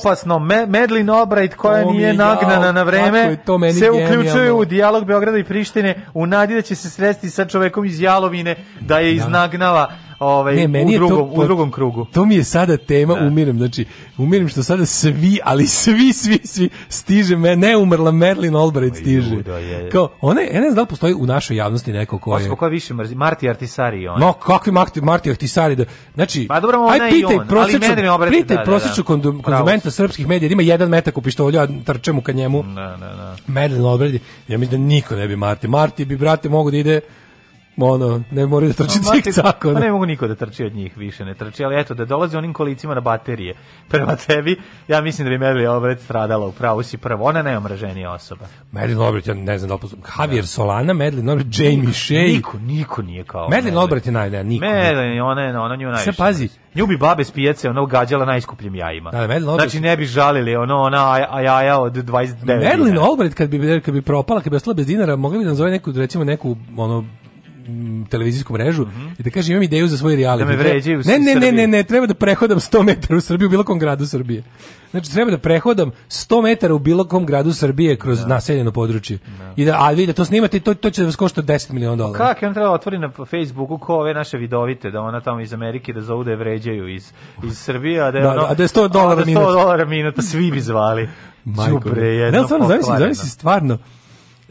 Speaker 4: opasno me, Medlin Obrajt koja to nije nagnana ja, na vreme to meni se uključuje u dijalog Beograda i Prištine u nadi da će se sresti sa čovekom iz Jalovine da je iznagnava ovaj, ne, meni u, drugom, to, u drugom krugu.
Speaker 5: To mi je sada tema, da. umirem, znači, umirem što sada svi, ali svi, svi, svi stiže, me, ne umrla Merlin Albright stiže. Judo, je, je. Kao, ona, ja ne znam da li postoji u našoj javnosti neko ko je... Osoba koja
Speaker 4: više mrzi, Marti Artisari i on.
Speaker 5: No, kakvi Marti, Marti Artisari, da, znači,
Speaker 4: pa dobro, ona aj pitaj prosječu,
Speaker 5: pitaj da, prosječu
Speaker 4: da, da.
Speaker 5: konzumenta srpskih medija, ima jedan metak u pištolju, a trče ka njemu. Da, da, da. Merlin Albright, ja mislim da niko ne bi Marti. Marti bi, brate, mogao da ide ono, ne moraju da trči cik cako. Pa
Speaker 4: ne mogu niko da trči od njih više, ne trči, ali eto, da dolazi onim kolicima na baterije prema tebi, ja mislim da bi Marilyn Obret stradala u pravu si prvo, ona najomraženija osoba.
Speaker 5: Marilyn Obret, ja ne znam da li da. Javier Solana, Marilyn Obret, Jamie Shea.
Speaker 4: Niko, niko nije kao.
Speaker 5: Marilyn Obret je naj, niko.
Speaker 4: Marilyn, ona je, ona nju najviše. Sve
Speaker 5: pazi.
Speaker 4: Nju bi babe s pijace, ono, gađala najskupljim jajima.
Speaker 5: Da, da Marilyn
Speaker 4: Obret. Znači, ne bi žalili, ono, ona aj, jaja od 29
Speaker 5: Marilyn Obret, kad bi, kad bi propala, kad bi ostala bez dinara, mogli bi da nazove neku, recimo, neku, ono, televizijsku mrežu mm -hmm. i da kaže imam ideju za svoj reality. Da
Speaker 4: me vređaju
Speaker 5: ne, ne, ne, ne, ne, treba da prehodam 100 metara u Srbiji u bilo kom gradu Srbije. Znači treba da prehodam 100 metara u bilo kom gradu Srbije kroz da. naseljeno područje. Da. I da a vi da to snimate to to će da vas košta 10 miliona dolara.
Speaker 4: Kako on treba da otvori na Facebooku ko ove naše vidovite da ona tamo iz Amerike da zovu da je vređaju iz iz Srbije a da je
Speaker 5: da, ono, da, a da je 100 dolara
Speaker 4: da minuta. 100 dolara minuta svi bi zvali. Majko. Đubre, jedno. Ne,
Speaker 5: stvarno,
Speaker 4: zavisi,
Speaker 5: zavisi stvarno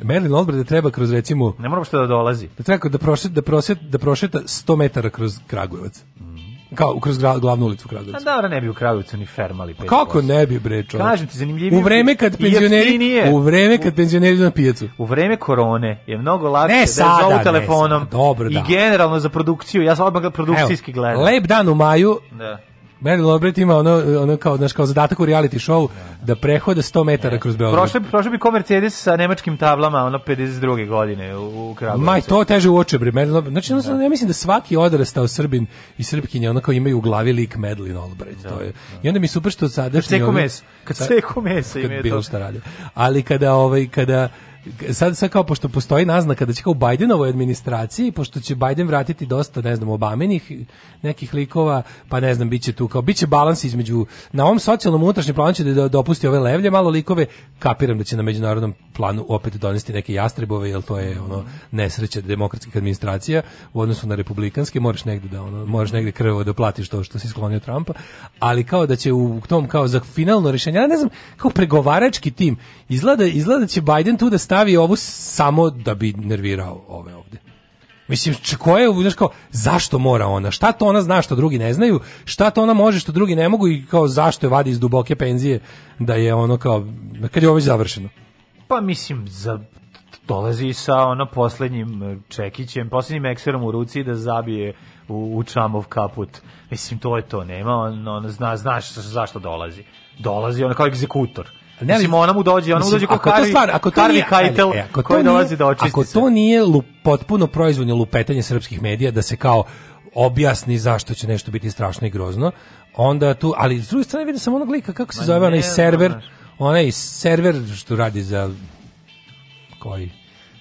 Speaker 5: Merlin Olbred da treba kroz recimo
Speaker 4: Ne moram što da dolazi. Da
Speaker 5: treba da prošeta da, da prošeta da prošeta 100 metara kroz Kragujevac. Mhm. Kao kroz gra, glavnu ulicu Kragujevca.
Speaker 4: A pa
Speaker 5: da,
Speaker 4: ne bi u Kragujevcu ni fermali
Speaker 5: pet. Kako ne bi bre, čovjek?
Speaker 4: Kažem ti zanimljivije.
Speaker 5: U vreme kad penzioneri, u vreme kad penzioneri na pijacu.
Speaker 4: U vreme korone je mnogo lakše ne, da sada, da zovu telefonom. Ne, sada, dobro, da. I generalno za produkciju, ja sam odmah produkcijski Evo, gledam.
Speaker 5: Lep dan u maju. Da. Mary Lobret ima ono, ono kao, znaš, kao zadatak u reality show da prehode 100 metara kroz Beograd.
Speaker 4: Prošli, prošli bi ko Mercedes sa nemačkim tablama ono 52. godine u, u Kragovicu. Maj,
Speaker 5: to teže u oče, bre. Mary Znači, ono, da. ja mislim da svaki odrastao Srbin i Srpkinja ono kao imaju u glavi lik Madeline Albright. Da, to je. Da. I onda mi super što sadašnji... Kad
Speaker 4: seku meso.
Speaker 5: Kad seku meso imaju to. Bilo šta radi. Ali kada, ovaj, kada sad, sad kao, pošto postoji naznaka da će kao u Bidenovoj administraciji, pošto će Bajden vratiti dosta, ne znam, obamenih nekih likova, pa ne znam, biće tu kao, biće balans između, na ovom socijalnom unutrašnjem planu će da dopusti ove levlje, malo likove, kapiram da će na međunarodnom planu opet donesti neke jastrebove, jer to je ono nesreća demokratskih administracija u odnosu na republikanske, moraš negde da ono, moraš negde krvo da platiš to što si sklonio Trumpa, ali kao da će u tom kao za finalno rešenje ja ne znam, kao pregovarački tim, izgleda, izgleda će Biden tu da stavi pravi ovu samo da bi nervirao ove ovde. Mislim, koje je, znaš kao, zašto mora ona? Šta to ona zna što drugi ne znaju? Šta to ona može što drugi ne mogu? I kao, zašto je vadi iz duboke penzije da je ono kao, kad je ovo završeno?
Speaker 4: Pa mislim, za, dolazi sa ono poslednjim e, čekićem, poslednjim ekserom u ruci da zabije u, u čamov kaput. Mislim, to je to, nema, on, on zna, znaš zašto dolazi. Dolazi on kao egzekutor Ne, mislim, ona mu dođe, ona mu dođe
Speaker 5: kao Karli, stvar, ako
Speaker 4: to Karli nije, Kajtel, e, ako koji to dolazi da očisti Ako
Speaker 5: to nije lup, potpuno proizvodno lupetanje srpskih medija, da se kao objasni zašto će nešto biti strašno i grozno, onda tu, ali s druge strane vidio sam onog lika, kako se Ma zove, onaj server, onaj server što radi za koji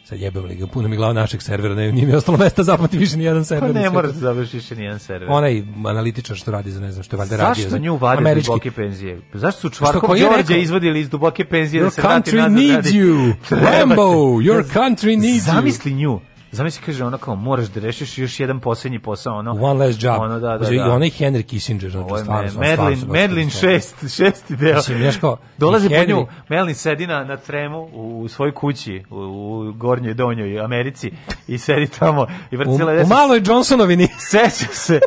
Speaker 5: Sad jebem li ga, puno mi glava našeg servera, ne, nije mi ostalo mesta zapamati više ni jedan server.
Speaker 4: Pa ne mora da završi više ni jedan server.
Speaker 5: Onaj analitičar što radi za ne znam što je valjda
Speaker 4: radio.
Speaker 5: Zašto radio, nju vade američki...
Speaker 4: duboke penzije? Zašto su čvarkom Đorđe izvadili iz duboke penzije da se vrati nazad?
Speaker 5: Your country needs you! Rambo, your country needs you! Zamisli nju
Speaker 4: Zamisli kaže ona kao moraš da rešiš još jedan poslednji posao ono.
Speaker 5: One last job. Ono
Speaker 4: da da. Znači, da. I onaj Henry Kissinger znači stvarno. Medlin Medlin 6 šesti deo. Mislim ja kao dolazi Henry... po nju Medlin sedi na, na tremu u svojoj kući u, u gornjoj donjoj Americi i sedi tamo i vrtila U, u
Speaker 5: maloj Johnsonovini
Speaker 4: seća se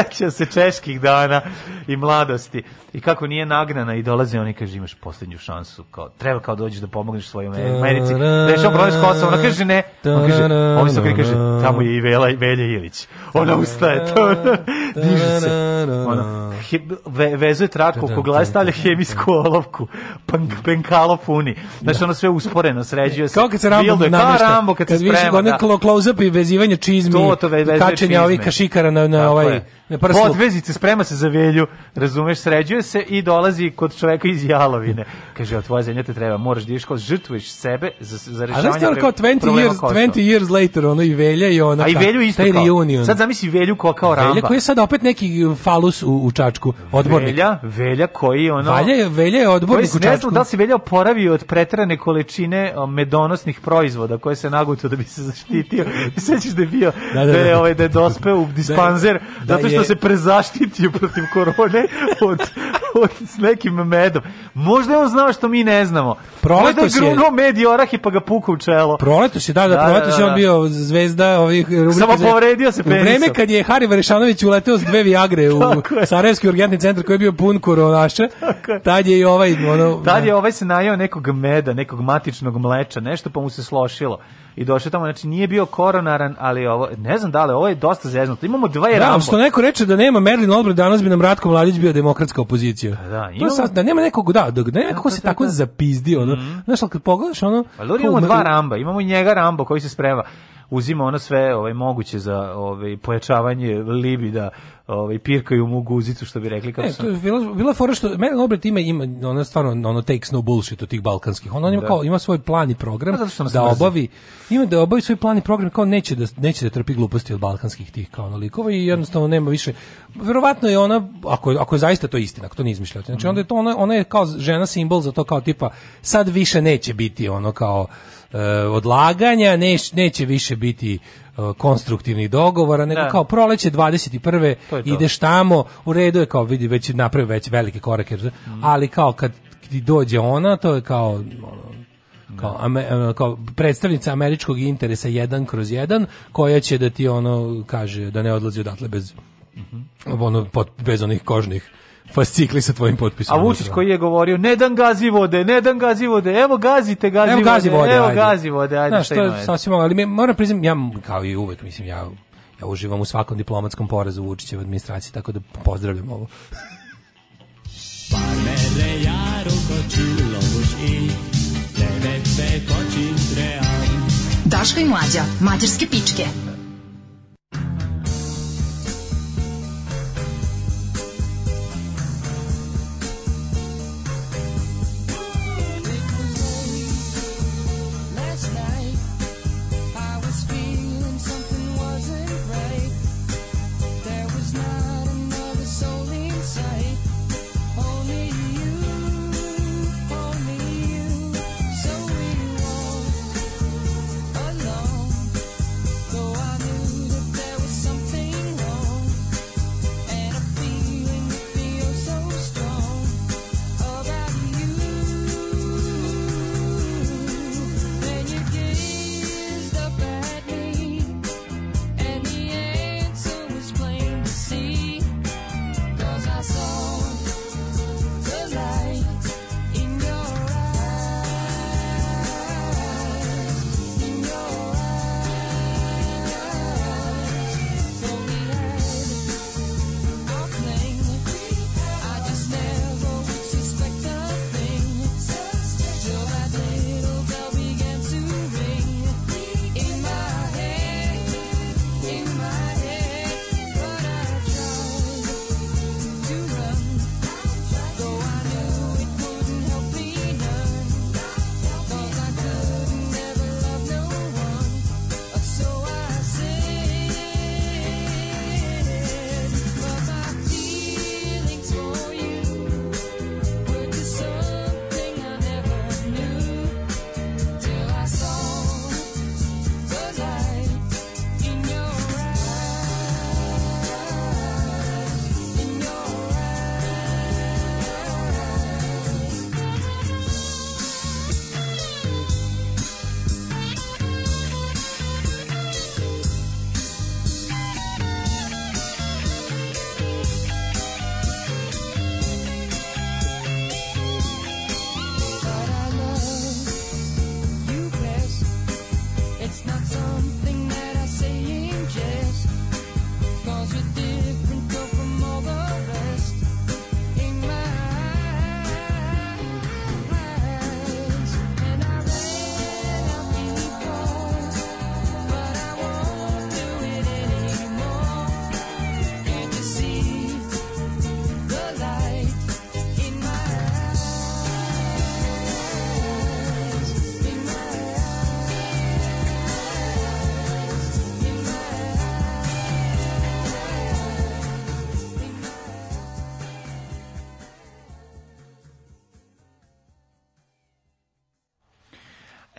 Speaker 4: seća se čeških dana i mladosti i kako nije nagnana i dolazi oni kaže imaš poslednju šansu kao treba kao dođeš da pomogneš svojoj Americi. Rešio da je problem s Kosovom, ona kaže ne. On kaže Ovi se okreće kaže, tamo je i Vela, Velja Ilić. Ona ustaje, to, diže se. Ona, he, ve, vezuje tratku oko da, da, glave, da, stavlja hemijsku olovku, pen, penkalo puni. Znači, ono sve usporeno, sređuje se.
Speaker 5: Kao kad se Rambo namješta. Kao Rambo kad se sprema. Kad više, ono close-up i vezivanje čizmi, to, to ve, kačenja ovih kašikara na, na ovaj... Je na prslu.
Speaker 4: Podvezice, sprema se za velju, razumeš, sređuje se i dolazi kod čoveka iz Jalovine. Kaže, od tvoje zemlje te treba, moraš da iško, žrtvuješ sebe za, za rešavanje A znaš kao
Speaker 5: 20 years, 20 years later, ono i velja i ona.
Speaker 4: A i velju isto kao. Reunion. Sad zamisli velju koja kao ramba.
Speaker 5: Velja koji je sad opet neki e, falus u, u čačku, odbornik. Velja,
Speaker 4: velja koji ono... Valja
Speaker 5: je, velja je odbornik koji u čačku.
Speaker 4: Ne da li si velja oporavio od pretrane količine medonosnih proizvoda koje se nagutio da bi se zaštitio. Sećaš da je bio da, da, da, da, je, ovaj, da je dospeo u dispanzer, da, da zato što što da se prezaštitio protiv korone od, od s nekim medom. Možda je on znao što mi ne znamo.
Speaker 5: Proleto
Speaker 4: Možda je grunuo med i orah i pa ga puka u čelo.
Speaker 5: Proleto se, da, da, da, da proleto se da, on bio zvezda ovih...
Speaker 4: Samo povredio se penisom.
Speaker 5: U
Speaker 4: vreme
Speaker 5: kad je Hari Varešanović uleteo s dve viagre u Sarajevski urgentni centar koji je bio pun koronaša, tad je i ovaj... Ono, tad
Speaker 4: je ovaj se najao nekog meda, nekog matičnog mleča, nešto pa mu se slošilo i došao tamo, znači nije bio koronaran, ali ovo, ne znam da li, ovo je dosta zeznuto. Imamo dva
Speaker 5: Rambo. Da, što neko reče da nema Merlin Olbrich, danas bi nam Ratko Mladić bio demokratska opozicija. Pa da, ima... sad, da nema nekog, da, da, da nema neko da, da, se da, tako zapizdio, ono, mm -hmm. znaš, ali kad pogledaš, ono... Pa
Speaker 4: imamo dva Ramba, imamo njega ramba koji se sprema uzima ona sve ovaj, moguće za ovaj, pojačavanje libida, ovaj pirkaju mu guzicu što bi rekli kako
Speaker 5: e, je bila bila fora što meni Obret ima ima ona stvarno ono takes no bullshit od tih balkanskih. On, on ima da. kao ima svoj plan i program pa da, da obavi ima da obavi svoj plan i program kao neće da neće da trpi gluposti od balkanskih tih kao likova i jednostavno nema više. Verovatno je ona ako ako je zaista to istina, ako to nije izmišljeno. Znači mm. onda je to ona ona je kao žena simbol za to kao tipa sad više neće biti ono kao Eh, odlaganja, neć, neće više biti eh, konstruktivnih dogovora, nego da. kao proleće 21. ideš tamo, u redu je kao vidi već napravio već velike korake, mm. ali kao kad ti dođe ona, to je kao ono, kao, da. ame, kao predstavnica američkog interesa jedan kroz jedan, koja će da ti ono kaže da ne odlazi odatle bez mm -hmm. ono, pot, bez onih kožnih fascikli pa sa tvojim potpisom. A
Speaker 4: Vučić koji je govorio, ne dan gazi vode, ne dan gazi vode, evo gazite gazi, evo gazi vode, evo ajde.
Speaker 5: gazi vode,
Speaker 4: ajde Znaš,
Speaker 5: šta ima. Sasvim, ali moram priznam, ja kao i uvek, mislim, ja, ja uživam u svakom diplomatskom porazu Vučićeve administracije, tako da pozdravljam ovo. Pa Parmere jaru lovuš i tebe kočim tream. Daška i mlađa, mađarske pičke.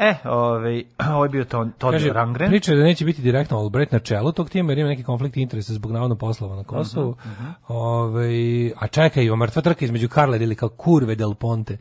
Speaker 4: E, ovaj, ovaj bio to,
Speaker 5: Todd Kaže,
Speaker 4: Rangren.
Speaker 5: Priča da neće biti direktno Albright na čelu tog tima, jer ima neki konflikt interesa zbog navodno poslova na Kosovu. Uh -huh, uh -huh. Ovaj, a čekaj, i mrtva trka između Karla ili kao Kurve del Ponte.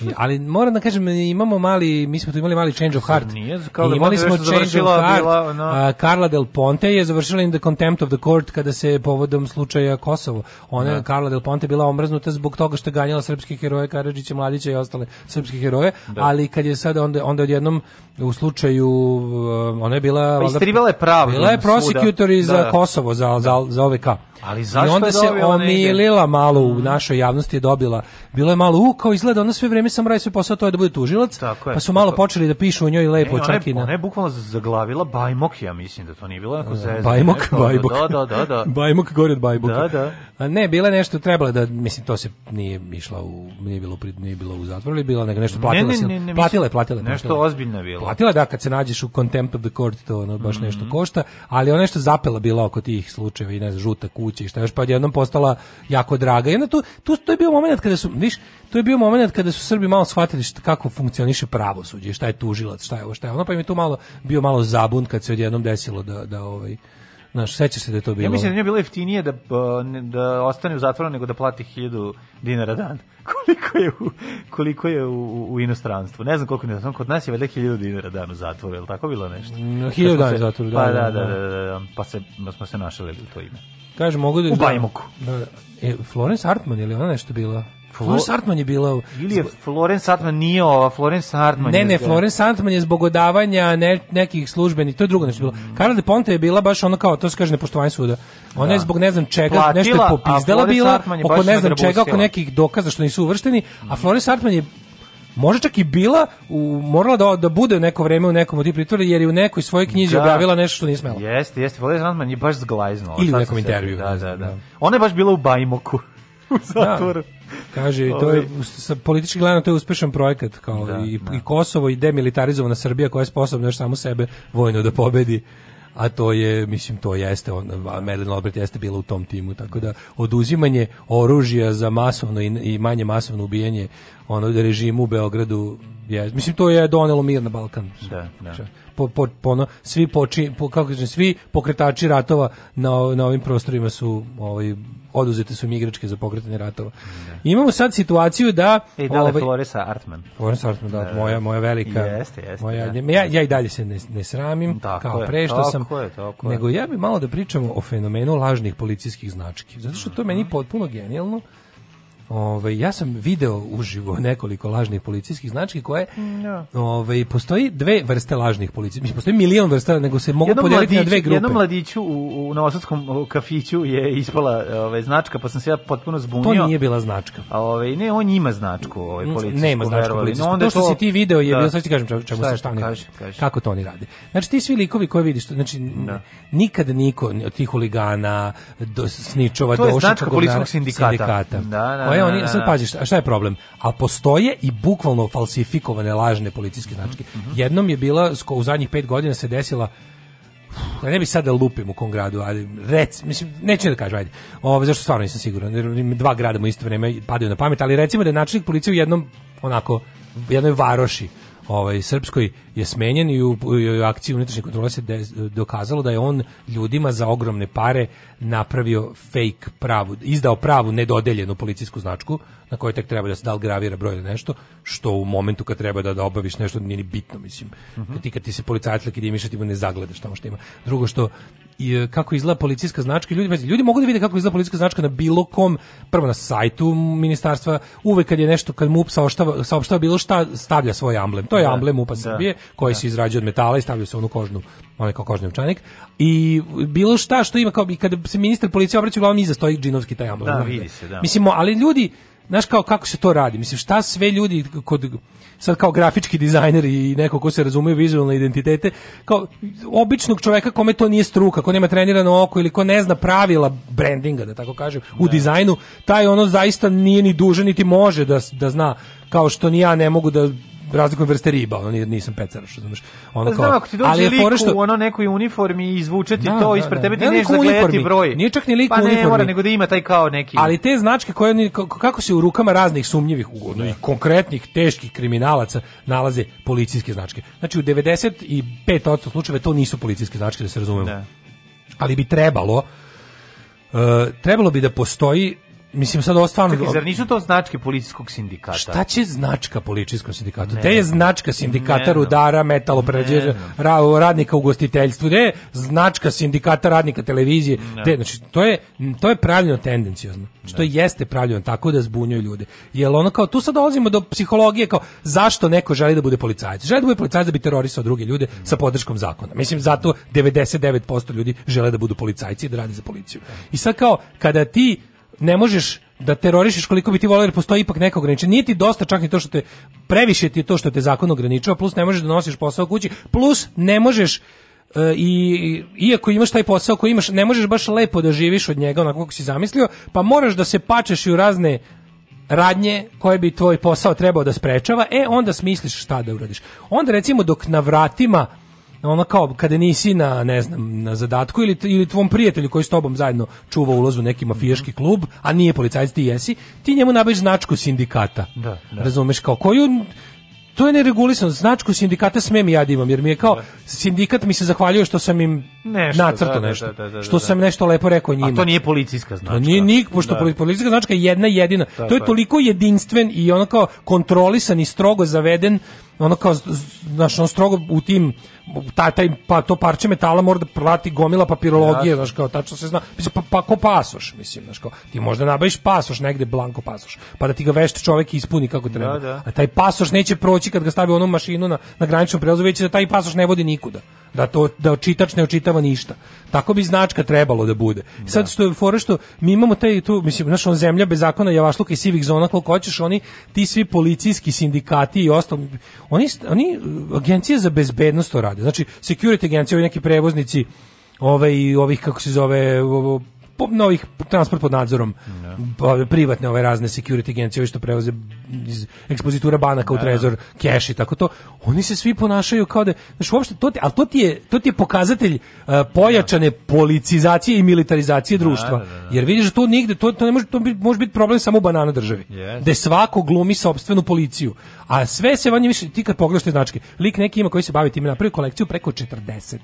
Speaker 5: I, ali moram da kažem, imamo mali, mi smo tu imali mali change of heart.
Speaker 4: Nije, kao da imali smo change of heart. Bila, no. a,
Speaker 5: Karla del Ponte je završila in the contempt of the court kada se povodom slučaja Kosovo. Ona, da. Karla del Ponte, bila omrznuta zbog toga što ganjala srpske heroje, Karadžića, Mladića i ostale srpske heroje, da. ali kad je sad onda, onda odjednom u slučaju e, ona je bila pa
Speaker 4: istribala je
Speaker 5: pravdu. Bila je prosecutor iz za da, da. Kosovo za za za OVK.
Speaker 4: Ali
Speaker 5: zašto I
Speaker 4: onda
Speaker 5: se omilila malo u našoj javnosti
Speaker 4: je
Speaker 5: dobila. Bilo je malo u kao izgleda, ona sve vrijeme sam radi sve posao to je da bude tužilac.
Speaker 4: je, pa
Speaker 5: su malo tako. počeli da pišu o njoj lepo ne, čak i na. Ona je
Speaker 4: bukvalno zaglavila Bajmok, ja mislim da to nije bilo onako da, zezanje.
Speaker 5: Bajmok, da, da, Bajmok.
Speaker 4: Da, da, da, da.
Speaker 5: Bajmok gore od Bajmoka.
Speaker 4: Da, da.
Speaker 5: A ne, bila nešto trebala da mislim to se nije išla u nije bilo prid nije bilo u zatvoru, ili bila nego nešto platila ne, ne, ne, ne,
Speaker 4: platila je, platila je. Nešto platila. ozbiljno bilo.
Speaker 5: Platila da kad se nađeš u contempt of the court to ono baš mm -hmm. nešto košta, ali ona nešto zapela bila oko tih slučajeva i ne znam žuta kuća kuće i šta još pa odjednom postala jako draga. I onda tu, tu to je bio momenat kada su, viš, to je bio momenat kada su Srbi malo shvatili šta, kako funkcioniše pravosuđe, šta je tužilac, šta je ovo, šta je ono, pa im je tu malo bio malo zabun kad se odjednom desilo da da ovaj Znaš, sećaš se da je to
Speaker 4: bilo? Ja mislim da nije bilo jeftinije da, uh, da ostane u zatvoru nego da plati 1000 dinara dan. Koliko je u, koliko je u, u inostranstvu? Ne znam koliko je inostranstvu. Kod nas je valjda 1000 dinara dan u zatvoru, je li tako bilo nešto? 1000 dana u zatvoru, da. Pa da, da, da, da, da, da, da pa se, pa smo se našali u to ime.
Speaker 5: Kaže, mogu da...
Speaker 4: U da- Bajmoku.
Speaker 5: Da, e, Florence Hartman, ili ona nešto bila? Florence Hartman je bila...
Speaker 4: Ili je Florence Hartman nije ova, Florence Hartman
Speaker 5: Ne, je ne, Florence Hartman je zbog odavanja ne, nekih službenih, to je drugo nešto bilo. Mm. Karla de Ponte je bila baš ono kao, to se kaže nepoštovanje suda. Ona da. je zbog ne znam čega, Platila, nešto je popizdala bila, oko ne znam čega, oko nekih dokaza što nisu uvršteni, mm. a Florence Hartman je možda čak i bila u, morala da, da bude neko vreme u nekom od tih pritvora jer je u nekoj svojoj knjizi da. objavila nešto što nije smela.
Speaker 4: Jeste, jeste, Valeria Zandman je baš zglajznula.
Speaker 5: Ili u nekom intervju.
Speaker 4: Da, da, da, da. Ona je baš bila u Bajmoku u da. zatvoru.
Speaker 5: Kaže, to je, sa politički gledano, to je uspešan projekat, kao da, i, da. i Kosovo i demilitarizovana Srbija koja je sposobna još samo sebe vojno da pobedi a to je, mislim, to jeste, on, Marilyn Albert jeste bila u tom timu, tako da oduzimanje oružja za masovno i, i manje masovno ubijanje ono režimu u Beogradu je, mislim to je donelo mir na Balkan.
Speaker 4: Da, da. Znači,
Speaker 5: po, po, po ono, svi poči, po, kako kažem, svi pokretači ratova na, na ovim prostorima su ovaj oduzete su im igračke za pokretanje ratova. Da. Imamo sad situaciju da... E, da
Speaker 4: ovaj, Floresa Artman.
Speaker 5: Floresa Artman, da, da, moja, moja velika... Jeste,
Speaker 4: jeste. Moja,
Speaker 5: da. ja, ja i dalje se ne, ne sramim, tako kao pre što tako sam... Je, tako nego ja bi malo da pričamo o fenomenu lažnih policijskih znački. Zato što to meni potpuno genijalno Ove, ovaj, ja sam video uživo nekoliko lažnih policijskih znački koje no. Mm, da. ovaj postoji dve vrste lažnih policijskih. Mislim postoji milion vrsta, nego se mogu podeliti na dve grupe. Jednom
Speaker 4: mladiću u, u
Speaker 5: Novosadskom
Speaker 4: kafiću je ispala ove, ovaj, značka, pa sam se ja potpuno zbunio.
Speaker 5: To nije bila značka.
Speaker 4: A ovaj ne, on ima značku, ove, ovaj, mm, policijsku. Nema
Speaker 5: značku policijsku. No, onda to što to... si ti video je da. bilo, sad ti kažem čemu se šta kaži, kaži. Kako to oni rade? Znači ti svi likovi koje vidiš, znači da. nikad niko od tih huligana, do, sničova, do policijskog sindikata. sindikata. Da, da, postoje oni, sad pazi, šta, šta je problem? A postoje i bukvalno falsifikovane lažne policijske značke. Mm -hmm. Jednom je bila, u zadnjih pet godina se desila Ja da ne sad da lupim u kom gradu, ali rec, mislim, neću da kažem, ajde, Ove, zašto stvarno nisam siguran, jer dva grada mu isto vreme padaju na pamet, ali recimo da je načelnik policije u jednom, onako, jednoj varoši ovaj, srpskoj je smenjen i u, u, u akciji unutrašnje kontrole se de, dokazalo da je on ljudima za ogromne pare napravio fake pravu, izdao pravu nedodeljenu policijsku značku na kojoj tek treba da se dal gravira broj ili nešto, što u momentu kad treba da, da obaviš nešto nije ni bitno, mislim. Uh mhm. -huh. Kad ti, kad ti se policajac legitimiše, ti mu ne zagledaš tamo što ima. Drugo što i e, kako izgleda policijska značka. Ljudi, znači ljudi mogu da vide kako izgleda policijska značka na bilo kom, prvo na sajtu ministarstva, uvek kad je nešto, kad MUP saopštava, saopštava bilo šta, stavlja svoj amblem. To je da, amblem MUPA da. Srbije, koji da. se izrađuje od metala i stavlja se u onu kožnu, onaj kao kožni ovčanik. I bilo šta što ima kao i kada se ministar policije obraća, uglavnom iza stoji džinovski taj
Speaker 4: ambulans. Da, vidi se, da.
Speaker 5: Mislim, ali ljudi, znaš kao kako se to radi? Mislim, šta sve ljudi kod sad kao grafički dizajner i neko ko se razume vizualne identitete, kao običnog čoveka kome to nije struka, ko nema trenirano oko ili ko ne zna pravila brandinga, da tako kažem, u ne. Da. dizajnu, taj ono zaista nije ni duže niti može da, da zna, kao što ni ja ne mogu da razlikujem vrste riba, ono nisam pecaraš, znaš.
Speaker 4: Ono pa kao, ako ti dođe ali lik što... u ono nekoj uniformi i izvuče da, to da, ispred da. tebe, ti neš da gledati broj.
Speaker 5: Nije čak ni lik
Speaker 4: pa u
Speaker 5: uniformi. mora,
Speaker 4: nego da ima taj kao neki...
Speaker 5: Ali te značke koje, kako se u rukama raznih sumnjivih ugodno i konkretnih, teških kriminalaca nalaze policijske značke. Znači, u 95% slučajeva to nisu policijske značke, da se razumemo. Da. Ali bi trebalo, Uh, trebalo bi da postoji Mislim sad ovo stvarno... Čekaj,
Speaker 4: zar nisu to značke policijskog sindikata?
Speaker 5: Šta će značka policijskog sindikata? Ne, je značka sindikata ne, rudara, metaloprerađača, radnika u gostiteljstvu, je značka sindikata radnika televizije. Ne. znači, to je, to je pravilno tendencijozno. Znači, to jeste pravilno tako da zbunjuje ljude. Jel ono kao, tu sad dolazimo do psihologije kao, zašto neko želi da bude policajac? Želi da bude policajac da bi terorisao druge ljude sa podrškom zakona. Mislim, zato 99% ljudi žele da budu policajci i da rade za policiju. I sad kao, kada ti ne možeš da terorišeš koliko bi ti volio jer postoji ipak neko ograničenje. Nije ti dosta čak ni to što te previše ti je to što te zakon ograničava, plus ne možeš da nosiš posao kući, plus ne možeš eh, i iako imaš taj posao koji imaš, ne možeš baš lepo da živiš od njega onako kako si zamislio, pa moraš da se pačeš i u razne radnje koje bi tvoj posao trebao da sprečava, e onda smisliš šta da uradiš. Onda recimo dok na vratima ono kao kada nisi na ne znam na zadatku ili ili tvom prijatelju koji s tobom zajedno čuva ulaz u neki mafijaški mhm. klub, a nije policajac ti jesi, ti njemu nabaviš značku sindikata. Da, da. Razumeš kao koju to je neregulisano. Značku sindikata smem ja da imam, jer mi je kao, da. sindikat mi se zahvaljuje što sam im nešto, nacrto da, da, nešto. Da, da što sam nešto lepo rekao njima.
Speaker 4: A to nije policijska značka.
Speaker 5: To nije nik, pošto policijska značka je jedna jedina. to je toliko jedinstven i ono kao kontrolisan i strogo zaveden ono kao znaš, on strogo u tim taj, taj, pa, to parče metala mora da prati gomila papirologije, ja. znaš, kao, tačno se zna. Mislim, pa, pa ko pasoš, mislim, znaš, kao, ti možda nabaviš pasoš negde, blanko pasoš, pa da ti ga vešte čovek ispuni kako treba. Da, da. A taj pasoš neće proći kad ga stavi u mašinu na, na graničnom prelazu, već da taj pasoš ne vodi nikuda. Da to da čitač ne očitava ništa. Tako bi značka trebalo da bude. Da. Sad što je fora što mi imamo taj tu mislim naša zemlja bez zakona javašluka i sivih zona koliko hoćeš oni ti svi policijski sindikati i ostalo Oni, oni uh, agencije za bezbednost to rade. Znači, security agencije, ovi neki prevoznici ovaj, ovih, kako se zove, ovo, novih transport pod nadzorom no. Da. Pa, privatne ove razne security agencije što prevoze iz ekspozitura banaka no. u da. trezor keš i tako to oni se svi ponašaju kao da znači uopšte to ti, ali to ti je to ti je pokazatelj uh, pojačane da. policizacije i militarizacije društva jer vidiš da to nigde to, to ne može to može biti problem samo u banana državi yes. da svako glumi sopstvenu policiju a sve se vanje više ti kad pogledaš te značke lik neki ima koji se bavi tim na napravi kolekciju preko 40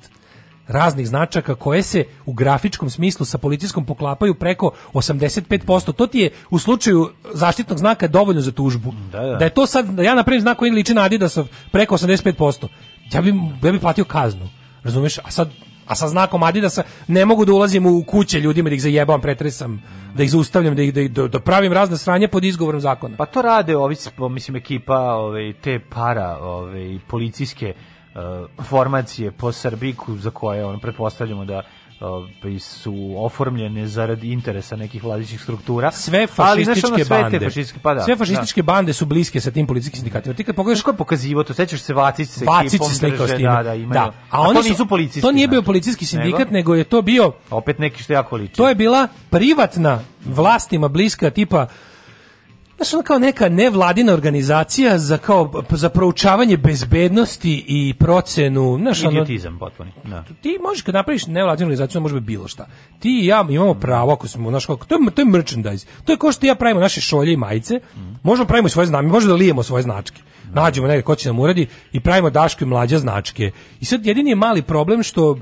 Speaker 5: raznih značaka koje se u grafičkom smislu sa policijskom poklapaju preko 85%. To ti je u slučaju zaštitnog znaka dovoljno za tužbu. Da, da. da je to sad, da ja napravim znak koji liči na Adidasov preko 85%. Ja bi, ja bi platio kaznu. Razumeš? A sad a sa znakom Adidasa ne mogu da ulazim u kuće ljudima da ih zajebavam, pretresam, da ih zaustavljam, da ih da, da, da, pravim razne sranje pod izgovorom zakona.
Speaker 4: Pa to rade ovi mislim ekipa, ove te para, ove policijske Uh, formacije po Srbiku za koje on pretpostavljamo da uh, su oformljene zarad interesa nekih vladićih struktura.
Speaker 5: Sve fašističke ali, sve bande. Fašističke,
Speaker 4: pa da,
Speaker 5: sve fašističke da. bande su bliske sa tim policijskim sindikatima.
Speaker 4: Ti kad pogledaš Kako je pokazivo, to sećaš se Vacić se
Speaker 5: ekipom se
Speaker 4: Da, da, imaju. da. A,
Speaker 5: A oni to nisu, policijski. To nije bio znači. policijski sindikat, nego, nego je to bio
Speaker 4: opet neki što jako liči.
Speaker 5: To je bila privatna vlastima bliska tipa Znaš, ono kao neka nevladina organizacija za, kao, za proučavanje bezbednosti i procenu. Znaš,
Speaker 4: ono, Idiotizam potpuni.
Speaker 5: Da. Ti možeš kad napraviš nevladinu organizaciju, može biti bilo šta. Ti i ja imamo pravo ako smo, znaš, kako, to, je, to je merchandise. To je kao što ja pravimo naše šolje i majice. Možemo pravimo svoje znamke, možemo da lijemo svoje značke. Nađemo negdje ko će nam uradi i pravimo Daško i mlađa značke. I sad jedini je mali problem što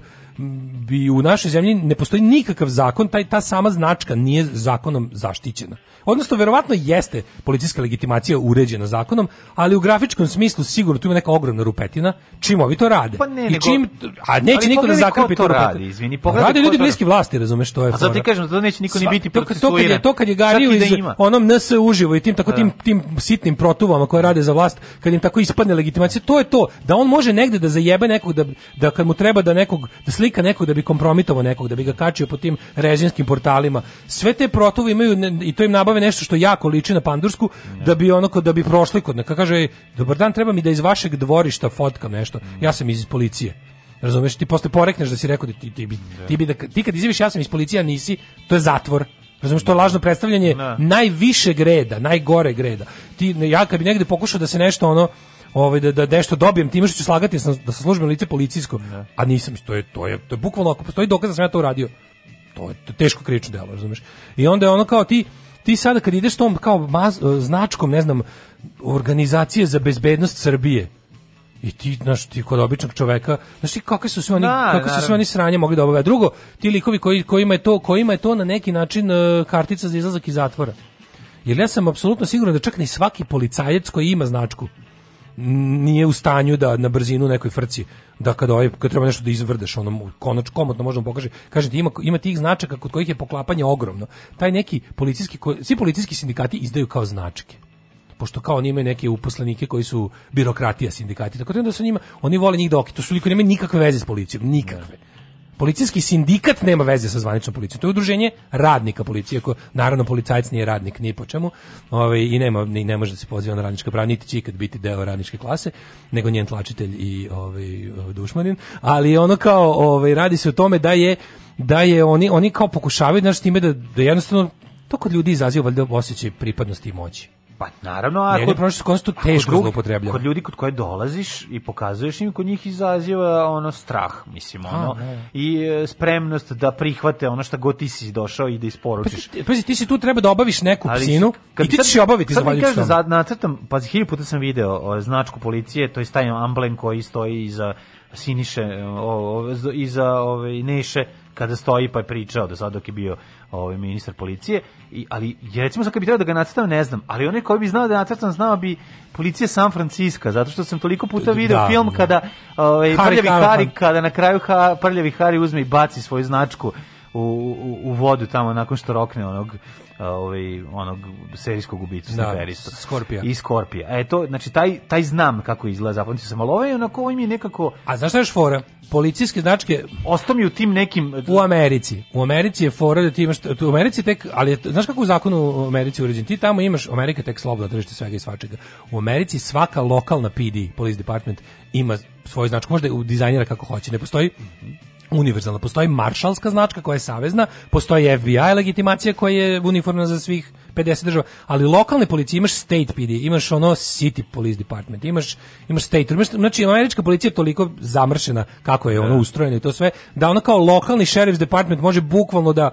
Speaker 5: bi u našoj zemlji ne postoji nikakav zakon, taj ta sama značka nije zakonom zaštićena. Odnosno verovatno jeste policijska legitimacija uređena zakonom, ali u grafičkom smislu sigurno tu ima neka ogromna rupetina. Čim ovi to rade?
Speaker 4: Pa ne, I
Speaker 5: čim a neće niko da zakrpi pa to
Speaker 4: radi, rupetinu. izvini, pogledaj. Radi ljudi bliski vlasti, razumeš to je. A zato ti kažem da neće niko ni biti procesuiran.
Speaker 5: To kad je to kad je gario iz da onom NS uživo i tim tako da. tim tim sitnim protuvama koje rade za vlast, kad im tako ispadne legitimacija, to je to da on može negde da zajebe nekog da da kad mu treba da nekog da slika nekog da bi kompromitovao nekog, da bi ga kačio po tim režinskim portalima. Sve te protuve imaju i to im nabave nešto što jako liči na pandursku ne. da bi ono da bi prošli kod neka kaže dobar dan treba mi da iz vašeg dvorišta fotkam nešto. Ja sam iz policije. Razumeš, ti posle porekneš da si rekao da ti, ti, bi, da. ti, bi da, ti kad izjaviš ja sam iz policija nisi, to je zatvor. Razumeš, to je lažno predstavljanje ne. Da. najvišeg reda, najgore greda. Ti, ja kad bi negde pokušao da se nešto ono, ovaj da da nešto dobijem time što ću slagati sam, da sam službeno lice policijsko. Da. A nisam, to je to je to je bukvalno ako postoji dokaz da sam ja to uradio. To je, to teško krivično delo, razumeš? I onda je ono kao ti ti sada kad ideš tom kao maz, e, značkom, ne znam, organizacije za bezbednost Srbije, i ti, znaš, ti kod običnog čoveka, znaš ti kakve su se oni, da, kako naravno. su se oni sranje mogli da obave. Drugo, ti likovi koji, kojima, je to, kojima je to na neki način e, kartica za izlazak iz zatvora. Jer ja sam apsolutno siguran da čak ni svaki policajac koji ima značku, nije u stanju da na brzinu nekoj frci da kad ovaj kad treba nešto da izvrdeš onom konač komotno možemo da pokaže kaže da ima ima tih značaka kod kojih je poklapanje ogromno taj neki policijski svi policijski sindikati izdaju kao značke pošto kao oni imaju neke uposlenike koji su birokratija sindikati tako da su njima oni vole njih doki to su liko nema nikakve veze s policijom nikakve ne da policijski sindikat nema veze sa zvaničnom policijom. To je udruženje radnika policije, ako naravno policajac nije radnik ni po čemu, ovaj i nema ni ne može da se poziva na radnička prava, niti će ikad biti deo radničke klase, nego njen tlačitelj i ovaj dušmanin, ali ono kao ovaj radi se o tome da je da je oni oni kao pokušavaju znači time da, da jednostavno to kod ljudi izaziva valjda osjećaj pripadnosti i moći.
Speaker 4: Pa naravno, a kod
Speaker 5: prošlost konstu teško
Speaker 4: zloupotrebljava. Kod ljudi kod koje dolaziš i pokazuješ im, kod njih izaziva ono strah, mislim, ono a, i e, spremnost da prihvate ono što god ti si došao i da isporučiš.
Speaker 5: Pa, pazi, ti si tu treba da obaviš neku Ali, psinu kad i ti ćeš obaviti sad mi kažeš
Speaker 4: da nacrtam, pa hilju puta sam video o, značku policije, to je taj amblem koji stoji iza Siniše, o, o, iza ove, ovaj, Neše, kada stoji pa je pričao do sad dok je bio ovaj ministar policije i ali je recimo sa kad bi trebalo da ga nacrtam ne znam, ali onaj koji bi znao da nacrtam znao bi policije San Franciska zato što sam toliko puta da, video da, film da. kada ovaj prljavi Hari kada na kraju ha, prljavi Hari uzme i baci svoju značku u, u, u vodu tamo nakon što rokne onog ovaj onog serijskog ubicu
Speaker 5: da, snajperista. Skorpija.
Speaker 4: I Skorpija. E to znači taj taj znam kako izgleda, zapamtio sam, al ovo onako ovo mi je nekako
Speaker 5: A zašto je fora? Policijske značke
Speaker 4: ostam u tim nekim
Speaker 5: u Americi. U Americi je fora da ti imaš u Americi tek ali znaš kako u zakonu u Americi uređen ti tamo imaš Amerika tek slobodno tržište svega i svačega. U Americi svaka lokalna PD, Police Department ima svoju značku, možda je u dizajnera kako hoće, ne postoji univerzalna. Postoji maršalska značka koja je savezna, postoji FBI legitimacija koja je uniformna za svih 50 država, ali lokalne policije imaš state PD, imaš ono city police department, imaš imaš state, imaš, znači američka policija je toliko zamršena kako je ono da. ustrojeno i to sve, da ono kao lokalni sheriff's department može bukvalno da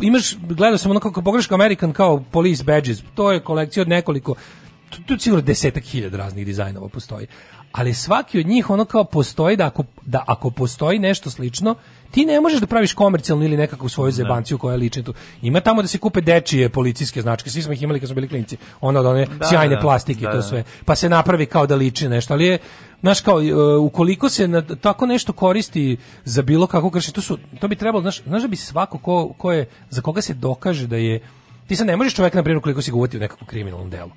Speaker 5: imaš, gledao sam ono kako pogreška American kao police badges, to je kolekcija od nekoliko tu, tu sigurno desetak hiljada raznih dizajnova postoji ali svaki od njih ono kao postoji da ako, da ako postoji nešto slično, ti ne možeš da praviš komercijalnu ili nekakvu svoju da. zebanciju koja liči tu. Ima tamo da se kupe dečije policijske značke, svi smo ih imali kad smo bili klinici, ono od da one da, sjajne da, plastike da, to da. sve, pa se napravi kao da liči nešto, ali je, znaš kao, uh, ukoliko se na, tako nešto koristi za bilo kako krši, to, su, to bi trebalo, znaš, znaš da bi svako ko, ko je, za koga se dokaže da je, ti sad ne možeš čovjeka, na primjer, ukoliko si ga uvati u nekakvu kriminalnom delu,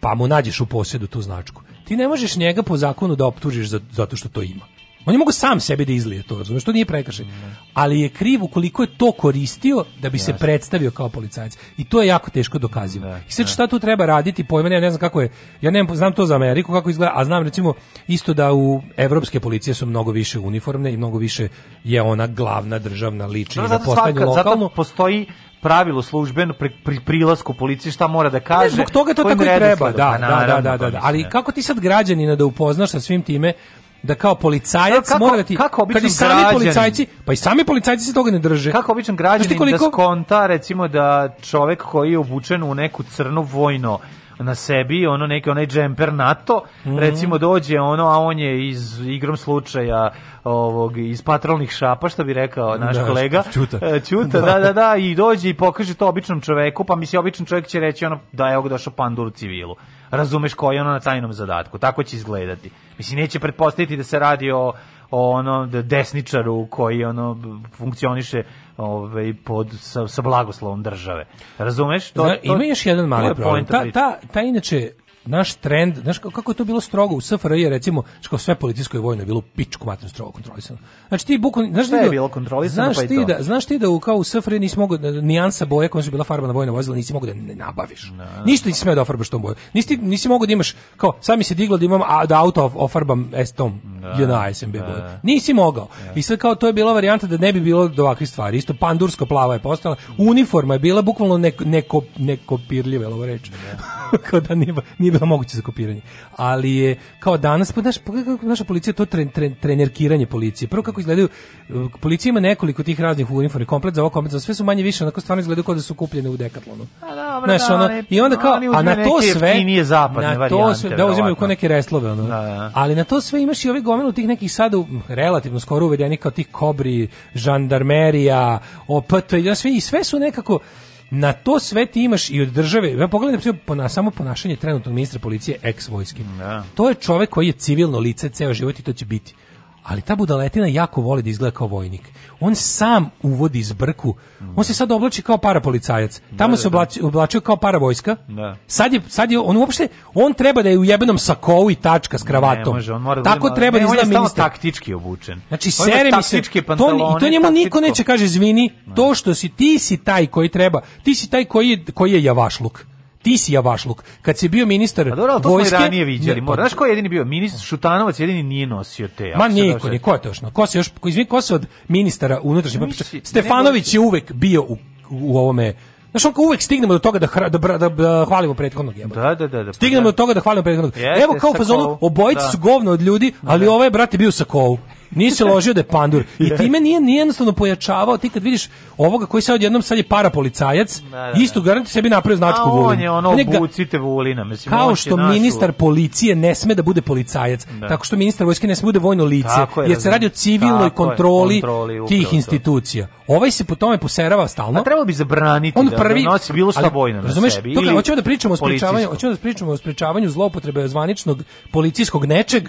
Speaker 5: pa mu nađeš u posjedu tu značku ti ne možeš njega po zakonu da optužiš za, zato što to ima. On je mogao sam sebi da izlije to, razumiješ, to nije prekršaj. Ali je kriv ukoliko je to koristio da bi yes. se predstavio kao policajac. I to je jako teško dokazivo. Da, I sad da. šta tu treba raditi, pojma ja ne znam kako je, ja ne znam to za Ameriku kako izgleda, a znam recimo isto da u evropske policije su mnogo više uniformne i mnogo više je ona glavna državna liči da, no, zato, lokalno. zato postoji
Speaker 4: pravilo službeno pri, pri prilasku policiji šta mora da kaže. Ne, zbog
Speaker 5: toga to tako i treba, pa da, da, da, da, da, pa da, da, ali kako ti sad građanina da upoznaš sa svim time da kao policajac kako, mora da ti kako kad i sami građanin, policajci pa i sami policajci se toga ne drže
Speaker 4: kako običan građanin da koliko, da skonta recimo da čovjek koji je obučen u neku crnu vojno na sebi ono neki onaj džemper NATO, mm -hmm. recimo dođe ono, a on je iz igrom slučaja ovog iz patrolnih šapa, što bi rekao naš da, kolega.
Speaker 5: Čuta. E,
Speaker 4: čuta, da. da. da, da, i dođe i pokaže to običnom čovjeku pa mi se običan čovjek će reći ono, da evo ga došao pandur civilu. Razumeš koji je ono na tajnom zadatku, tako će izgledati. Mislim, neće pretpostaviti da se radi o o ono desničaru koji ono funkcioniše ovaj pod sa, sa blagoslovom države. Razumeš to?
Speaker 5: Zna, to ima još jedan mali problem. Ta ta ta inače naš trend, znaš kako je to bilo strogo u SFRJ recimo, što sve policijsko i vojno je bilo pičku materno strogo kontrolisano. Znači ti bukvalno, znaš da, je bilo kontrolisano znaš pa ti Da, znaš ti da u kao u SFRJ nisi mogao da, nijansa boje koja su bila farba na vojna vozila nisi mogao da ne nabaviš. No. Ništa nisi smeo da ofarbaš tom bojom. Nisi nisi mogao da imaš kao sami se diglo da imam a, da auto ofarbam S tom da, SMB da. Boje. Nisi mogao. Da. I sad kao to je bila varijanta da ne bi bilo do ovakvih stvari. Isto pandursko plava je postala, uniforma je bila bukvalno neko neko neko nekopirljiva, reč. Da. kao da nije, nije bila moguće za kopiranje. Ali je, kao danas, pa, naš, kako naša policija, to tren, tren, trenerkiranje policije. Prvo kako izgledaju, eh, policija ima nekoliko tih raznih uniformi, komplet za ovo, komplet za sve su manje više, onako stvarno izgledaju kao da su kupljene u Decathlonu. A pa
Speaker 4: dobro, Znaš, da,
Speaker 5: ono, I onda kao, a na to sve,
Speaker 4: nije zapadne na
Speaker 5: to sve, da uzimaju kao neke reslove, ono. Da, da. Ali na to sve imaš i ove gomilu tih nekih sada relativno skoro uvedenih kao tih kobri, žandarmerija, OPT, i sve, i sve su nekako, Na to sve ti imaš i od države. Ja pogledam na samo ponašanje trenutnog ministra policije ex vojske. Da. To je čovjek koji je civilno lice ceo život i to će biti ali ta budaletina jako voli da izgleda kao vojnik. On sam uvodi zbrku. On se sad oblači kao parapolicajac. Tamo da, se da, da. oblači, oblačio kao paravojska. Da. Sad je, sad je, on uopšte, on treba da je u jebenom sakovu i tačka s kravatom. Ne, može, on mora da Tako treba da izgleda ministar.
Speaker 4: On je
Speaker 5: stalno
Speaker 4: taktički obučen.
Speaker 5: Znači, sere mi se, to, i to njemu niko neće kaže, zvini, to što si, ti si taj koji treba, ti si taj koji koji je javašluk ti si ja javašluk. Kad si bio ministar A pa dobro, to vojske, smo i ranije
Speaker 4: viđali. Mora, pa- znaš ko je jedini bio? Ministar Šutanovac jedini nije nosio te.
Speaker 5: Ma niko, ni ko je točno. Ko se još, ko, izvini, ko se od ministara unutrašnje? Pa- Stefanović je uvek bio u, u ovome Znaš, onko
Speaker 4: uvek
Speaker 5: stignemo do toga da, hra, da, da, da hvalimo prethodnog jebata. Da, da, da, da. Stignemo da. do toga da hvalimo prethodnog. Jeste, Evo kao u fazonu, obojica da. su govno od ljudi, da, ali da. ovaj brat je bio sa kovu nisi ložio da je pandur. I time nije, nije jednostavno pojačavao. Ti kad vidiš ovoga koji sad odjednom sad je parapolicajac, da, da, da. isto garanti sebi napravio značku Vulin.
Speaker 4: A on je ono obucite Vulina. Mislim,
Speaker 5: kao što našu... ministar policije ne sme da bude policajac, da. tako što ministar vojske ne sme da bude vojno lice, tako jer se radi o civilnoj kontroli, kontroli tih institucija. Ovaj se po tome poserava stalno. A pa
Speaker 4: trebalo bi zabraniti on prvi, da nosi bilo šta vojno na razumeš, sebi.
Speaker 5: Toga, ili hoćemo da pričamo o sprečavanju, hoćemo da pričamo o sprečavanju zloupotrebe zvaničnog policijskog nečeg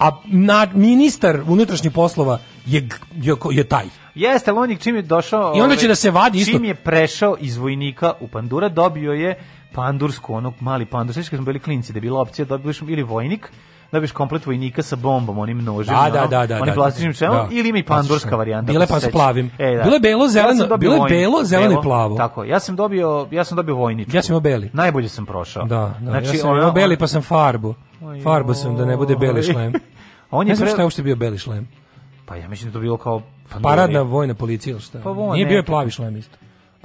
Speaker 5: a na, ministar unutrašnjih poslova je, je, je taj.
Speaker 4: Jeste, ali čim je došao...
Speaker 5: I onda će ove, ovaj, da se vadi isto. Čim
Speaker 4: je prešao iz vojnika u Pandura, dobio je pandursku, onog mali pandur. Sveći kad smo bili klinci, da je bila opcija, dobili smo ili vojnik, dobiješ komplet vojnika sa bombom, onim nožem, da, da, da, da, onim da, da, plastičnim da. čelom, da. ili ima i pa, pandurska varijanta.
Speaker 5: Bile pa s plavim. E, da. Bile belo, zeleno, ja je belo, zeleno i plavo.
Speaker 4: Tako, ja sam dobio, ja sam dobio vojničku.
Speaker 5: Ja sam imao beli.
Speaker 4: Najbolje sam prošao.
Speaker 5: Da, da znači, ja sam imao beli pa sam farbu. Farbo sam da ne bude beli šlem. On je ne znam pre... šta je uopšte bio beli šlem.
Speaker 4: Pa ja mislim da to bilo kao...
Speaker 5: Pa Paradna vojna policija ili šta? Pa vojna, Nije bio je plavi šlem isto.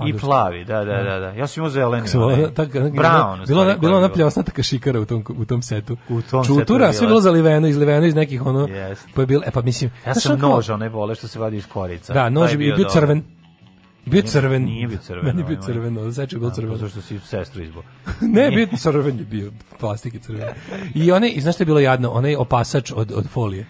Speaker 4: I plavi, da, da, da, da. Ja sam imao zeleni. Bilo, tak, Brown.
Speaker 5: Bilo, na, bilo na pljosnata kašikara u tom, u tom setu. U tom Čutura, setu sve bilo zaliveno, izliveno iz nekih ono. Yes. Pa
Speaker 4: je
Speaker 5: bilo, e pa mislim...
Speaker 4: Ja sam nož, onaj vole što se vadi iz korica.
Speaker 5: Da, nož je bio, bio crven. I bio crven. Nije bio crven. Meni je bio crveno, seče gol crveno. Zato
Speaker 4: što si sestru izbo.
Speaker 5: ne, bio crven je bio, plastike crvene. I one, i znaš što je bilo jadno, onaj opasač od, od folije.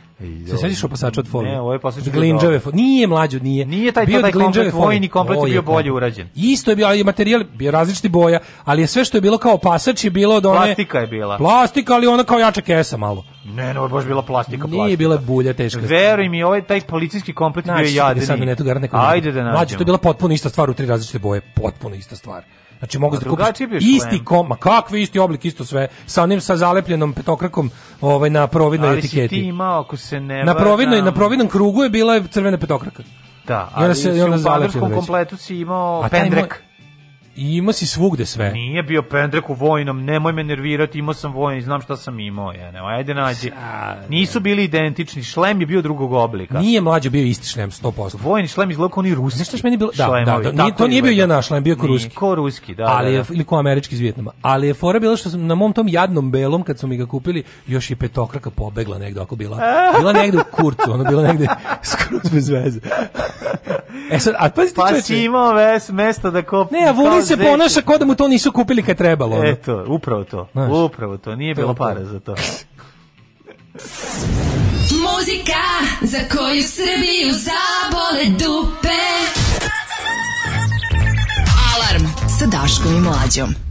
Speaker 5: Se
Speaker 4: sećaš
Speaker 5: opasača od folije? Ne, ovo
Speaker 4: ovaj je opasač
Speaker 5: glinđave folije. Nije mlađo, nije.
Speaker 4: Nije taj, bio taj komplet vojni komplet je bio bolje urađen.
Speaker 5: Isto je bio, ali materijal bio različiti boja, ali je sve što je bilo kao opasač je bilo od
Speaker 4: one... Plastika je bila.
Speaker 5: Plastika, ali ona kao jača kesa malo.
Speaker 4: Ne, ne, baš bila plastika, plastika.
Speaker 5: Nije
Speaker 4: bila
Speaker 5: bulja teška.
Speaker 4: Veruj mi, ovaj taj policijski komplet znači, bio jadni. Sad
Speaker 5: mi ne to neko. Ajde
Speaker 4: da nađemo. Mlađe,
Speaker 5: to je bila potpuno ista stvar u tri različite boje, potpuno ista stvar. Znači mogu da kupiš isti kom, ma kakvi isti oblik, isto sve, sa onim sa zalepljenom petokrakom ovaj, na providnoj ali etiketi.
Speaker 4: Ali si ti imao, ako se ne
Speaker 5: na
Speaker 4: providnoj,
Speaker 5: na providnom krugu je bila crvena petokraka.
Speaker 4: Da, ali se, si u padarskom kompletu si imao pendrek.
Speaker 5: Moj, I ima si svugde sve.
Speaker 4: Nije bio pendrek u vojnom, nemoj me nervirati, imao sam vojni, znam šta sam imao. Ja, ne, ajde nađi. Nisu bili identični, šlem je bio drugog oblika.
Speaker 5: Nije mlađe bio isti šlem, 100%.
Speaker 4: Vojni šlem izgleda kao oni ruski.
Speaker 5: Nešto što meni bilo, da, šlemovi, da, da nije, to nije bio jedan šlem, bio kao ruski.
Speaker 4: Ko ruski, da.
Speaker 5: Ali da,
Speaker 4: je, da.
Speaker 5: ili ko američki iz Vjetnama. Ali je fora bila što sam na mom tom jadnom belom, kad su mi ga kupili, još i petokraka pobegla negde, ako bila, bila negde u kurcu, ona bila negde skroz bez veze.
Speaker 4: E sad, a pazite, pa si imao ves, mesto da kop... Ne,
Speaker 5: a voli se ponaša kao da mu to nisu kupili kad trebalo. Ono.
Speaker 4: Eto, upravo to. Znaš, upravo to, nije to bilo para to. za to. Muzika za koju Srbiju zabole dupe. Alarm sa Daškom i Mlađom.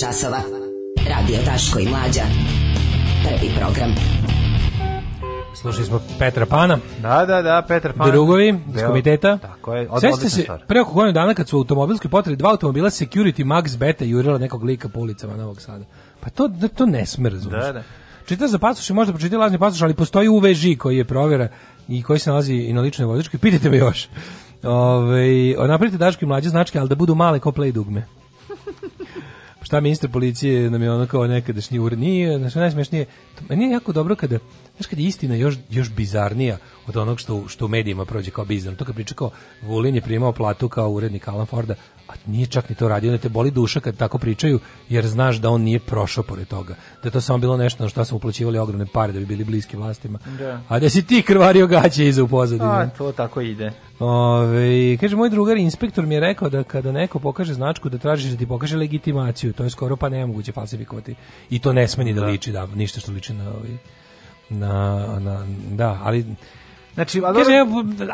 Speaker 5: časova. Radio Taško i Mlađa. Prvi program. Slušali smo Petra Pana.
Speaker 4: Da, da, da, Petar
Speaker 5: Pan. Drugovi iz komiteta. Tako je. Sećate se, pre oko godinu dana kad su u automobilskoj potrebi dva automobila Security Max Beta jurila nekog lika po ulicama Novog Sada. Pa to, da, to ne sme razumjeti. Da, da. Čitaš za pasoš i možda pročitati lažni pasoš, ali postoji UVŽ koji je provjera i koji se nalazi i na ličnoj vozačkoj. Pitajte me još. Ove, ovaj, napravite daške mlađe značke, ali da budu male kao play dugme šta ministar policije nam je ono kao nekadašnji ured. Nije, znači najsmešnije, meni jako dobro kada Znaš kad je istina još, još bizarnija od onog što, što u medijima prođe kao bizarno. To kad priča kao Vulin je primao platu kao urednik Alan Forda, a nije čak ni to radio, da te boli duša kad tako pričaju, jer znaš da on nije prošao pored toga. Da je to samo bilo nešto na što smo uplaćivali ogromne pare da bi bili bliski vlastima. Da. A da si ti krvario gaće iza u pozadini. A,
Speaker 4: to tako ide.
Speaker 5: Ove, kaže, moj drugar inspektor mi je rekao da kada neko pokaže značku da tražiš da ti pokaže legitimaciju, to je skoro pa nemoguće falsifikovati. I to ne sme ni da, da liči, da, ništa što liči na... Ovaj, na, na da, ali Znači, ali, Kaže,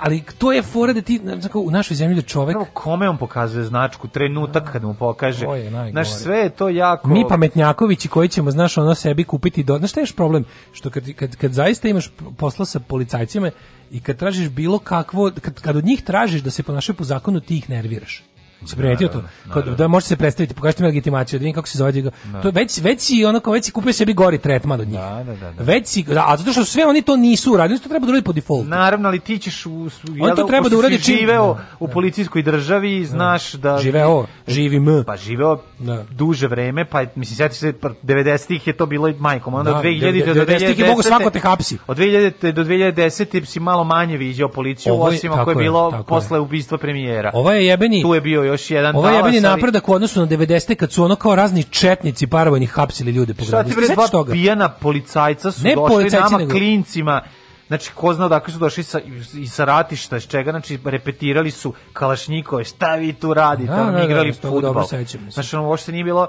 Speaker 5: ali to je fora da ti znači, u našoj zemlji da čovek
Speaker 4: kome on pokazuje značku trenutak kad mu pokaže. Naš sve je to jako.
Speaker 5: Mi pametnjakovići koji ćemo znaš ono sebi kupiti do. Znaš šta je problem? Što kad, kad, kad zaista imaš posla sa policajcima i kad tražiš bilo kakvo kad, kad od njih tražiš da se ponašaju po zakonu ti ih nerviraš. Spretio znači, to. Kad da, da, da. da se predstaviti, pokažite mi legitimaciju, da vidim kako se zove. Da. da. To već već i onako veći kupio sebi gori tretman od njih. Da, da, da. da. da, a zato što sve oni to nisu uradili, to treba da uradi po defaultu.
Speaker 4: Naravno, ali ti ćeš u
Speaker 5: On to treba da uradi
Speaker 4: čim živeo u policijskoj državi, da. znaš da
Speaker 5: živeo, živim.
Speaker 4: Pa živeo da. duže vreme, pa mislim sjeti se 90-ih pa, je to bilo majkom, onda da, od 2000 do
Speaker 5: 2010 je mogu svako te hapsi. Od 2000
Speaker 4: do 2010 si malo manje viđao policiju, osim ako je bilo posle ubistva premijera.
Speaker 5: Ovo
Speaker 4: je jebeni. Tu je bio još jedan
Speaker 5: Ovo je bili napredak u odnosu na 90 kad su ono kao razni četnici paravojni hapsili ljude
Speaker 4: po gradu. Šta ti bre pijana policajca su ne došli nama nego. klincima znači ko zna odakle su došli sa, i sa ratišta, iz čega, znači repetirali su kalašnjikove, šta vi tu radite, da, da, da igrali da, fudbal. Znači ono uopšte nije bilo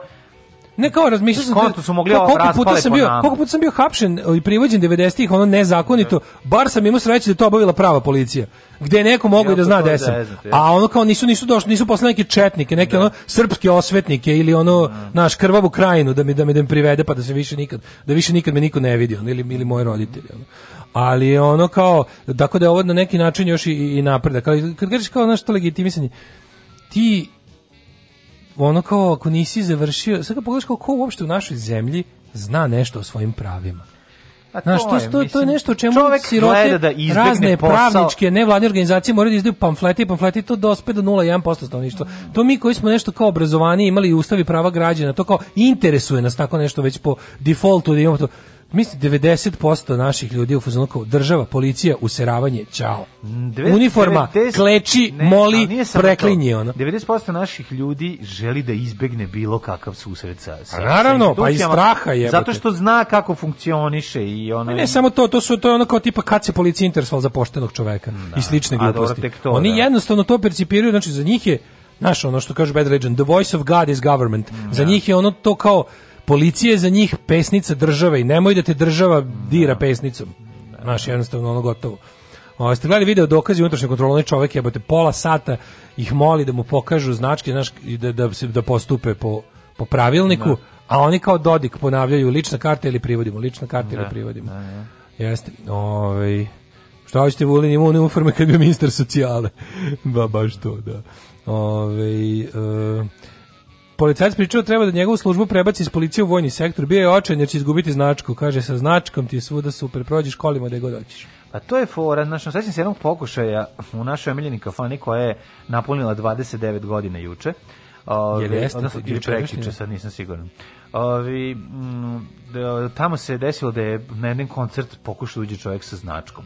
Speaker 5: Ne kao razmišljao sam da, su mogli kao, koliko puta sam bio, koliko puta sam bio hapšen e, i privođen 90-ih, ono nezakonito. Bar sam imao sreće da to obavila prava policija. Gde je neko mogao ja, da pa zna da sam. A ono kao nisu nisu došli, nisu poslali neke četnike, neke da. ono srpske osvetnike ili ono da. naš krvavu krajinu da mi da mi da mi privede pa da se više nikad da više nikad me niko ne vidi, ono, ili ili moji roditelji, ono. Ali je ono kao tako da je ovo na neki način još i, i napredak. Ali kad kažeš kao nešto legitimisanje, ti ono kao ako nisi završio, sad kad pogledaš kao ko uopšte u našoj zemlji zna nešto o svojim pravima. A to, Znaš, to, je, to, to je nešto o čemu sirote da razne posao. pravničke nevladne organizacije moraju da izdaju pamflete i pamfleti to dospe do 0,1% stanovništva. Mm. To mi koji smo nešto kao obrazovani imali i ustavi prava građana, to kao interesuje nas tako nešto već po defaultu da imamo to mislim 90% naših ljudi u fazonu država, policija, useravanje, čao. 90, Uniforma, 90, kleči, ne, moli, preklinje
Speaker 4: ono. 90% naših ljudi želi da izbegne bilo kakav susret sa,
Speaker 5: A naravno, sa pa, pa i straha je.
Speaker 4: Zato što zna kako funkcioniše i ono.
Speaker 5: Ne samo to, to su to je ono kao tipa kad se policija interesovala za poštenog čoveka da, i slične gluposti. To, Oni da. jednostavno to percipiraju, znači za njih je Znaš, ono što kaže Bad Legend, the voice of God is government. Mm, da. Za njih je ono to kao, policija je za njih pesnica države i nemoj da te država dira pesnicom. Znaš, jednostavno ono gotovo. O, ste gledali video dokazi unutrašnje kontrole, onaj čovjek jebote pola sata ih moli da mu pokažu značke, znaš, da, da, se, da postupe po, po pravilniku, ne. Da. a oni kao Dodik ponavljaju lična karta ili privodimo, lična karta ili da, privodimo. Ne, da, ne. Jeste. Ovaj šta hoćete Vulin ima uniforme kad bi ministar socijale. ba baš to, da. Ove, ovaj, e, Policajac pričao da treba da njegovu službu prebaci iz policije u vojni sektor. Bio je očan jer će izgubiti značku. Kaže, sa značkom ti je svuda super, prođeš kolima da god hoćeš. A
Speaker 4: pa to je fora, znači, sećam se jednog pokušaja u našoj omiljeni kafani koja je napunila 29 godina juče.
Speaker 5: Ove, Jer
Speaker 4: jeste, odnosno, ili prekiče, sad nisam siguran. Ovi, mm, da, tamo se desilo da je na jednom koncert pokušao da uđe čovjek sa značkom.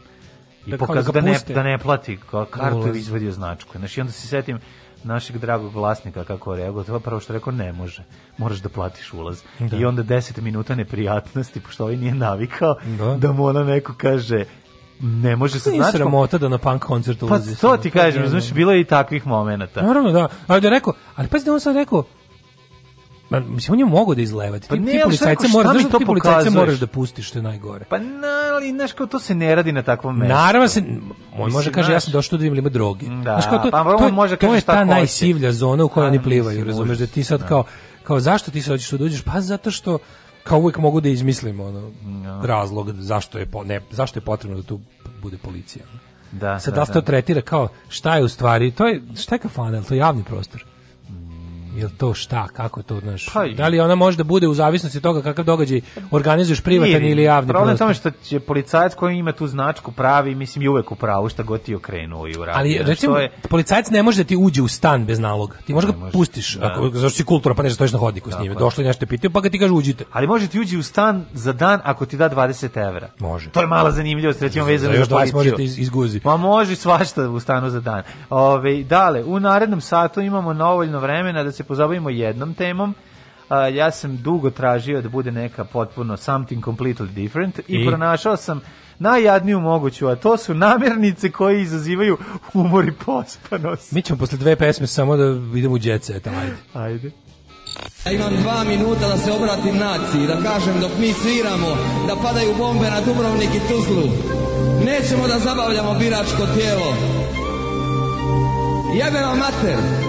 Speaker 4: I da, pokazao da, da ne, da ne plati kartu i izvadio značku. Znači, onda se setim, našeg dragog vlasnika kako reagovao, prvo što rekao ne može, moraš da platiš ulaz. Da. I onda 10 minuta neprijatnosti, pošto ovaj nije navikao, da, da mu ona neko kaže ne može se
Speaker 5: znači sramota da na punk koncert pa
Speaker 4: ulazi. Pa to ti kažem, znači bilo je i takvih momenata.
Speaker 5: Naravno da, Ajde da rekao, ali pa on sam rekao, Ma, mislim, on je mogu da izlevati. Pa ti, ti policajce moraš, znaš, da ti policajce moraš da pustiš, što je najgore.
Speaker 4: Pa na, ali, znaš, kao to se ne radi na takvom mestu.
Speaker 5: Naravno se, on može
Speaker 4: kaže,
Speaker 5: ja sam došao da im da ima droge.
Speaker 4: Da, kao,
Speaker 5: to,
Speaker 4: pa on može to, može to je ta
Speaker 5: najsivlja zona u kojoj pa, oni plivaju, razumeš, da ti sad da. kao, kao zašto ti sad hoćeš da uđeš? Pa zato što kao uvijek mogu da izmislim ono, ja. razlog zašto je, po, ne, zašto je potrebno da tu bude policija. Da, Sad da, da, da. to tretira kao šta je u stvari, to je, šta je kafana, to je javni prostor. Jel to šta, kako to, znaš? Pa, da li ona može da bude u zavisnosti od toga kakav događaj organizuješ privatan ili javni
Speaker 4: problem
Speaker 5: je tome
Speaker 4: što će policajac koji ima tu značku pravi, mislim, i uvek u pravu šta god ti okrenuo i
Speaker 5: uradio. Ali, recimo, je... policajac ne može da ti uđe u stan bez naloga. Ti možeš ga može. pustiš, da. ako, zašto si kultura, pa ne stojiš na hodniku da, s njime. Pa. Došli nešto pitaju, pa ga ti kaže uđite.
Speaker 4: Ali može ti uđi u stan za dan ako ti da 20 evra.
Speaker 5: Može.
Speaker 4: To je mala zanimljivost, recimo, vezano za, za policiju. možete iz, izguzi. Ma može svašta u stanu za dan. Ove, dale, u narednom satu imamo dovoljno vremena da se pozabavimo jednom temom. Uh, ja sam dugo tražio da bude neka potpuno something completely different i, I? pronašao sam najjadniju moguću, a to su namirnice koje izazivaju umor i pospanost.
Speaker 5: Mi ćemo posle dve pesme samo da idemo u djece, eto,
Speaker 4: ajde.
Speaker 5: Ajde.
Speaker 11: Ja imam dva minuta da se obratim naciji, da kažem dok mi sviramo, da padaju bombe na Dubrovnik i Tuzlu. Nećemo da zabavljamo biračko tijelo. Jebe vam mater!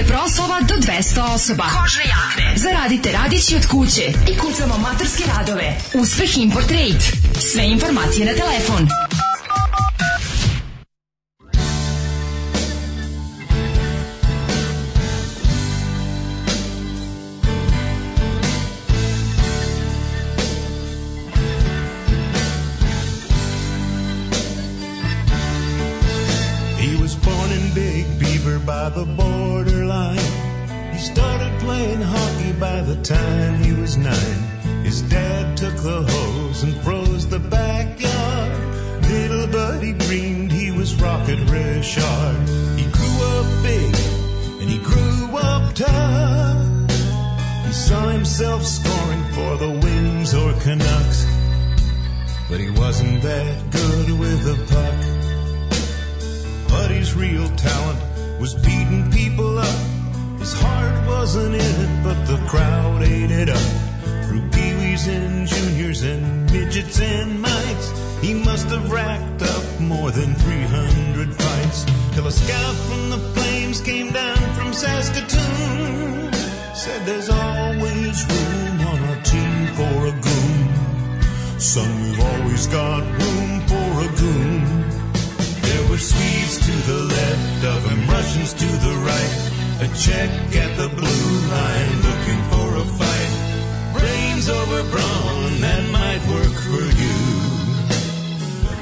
Speaker 12: će proslova do 200 osoba. Kožne jakne. Zaradite radići od kuće i kucamo maturske radove. Uspeh Import Trade. Sve informacije na telefon But he wasn't that good with a puck. But his real talent was beating people up. His heart wasn't in it, but the
Speaker 13: crowd ate it up. Through peewees and juniors and midgets and mites, he must have racked up more than 300 fights. Till a scout from the Flames came down from Saskatoon. Said there's always room on our team for a good Son, we've always got room for a goon. There were Swedes to the left of him, Russians to the right. A check at the blue line looking for a fight. Brains over brawn, that might work for you.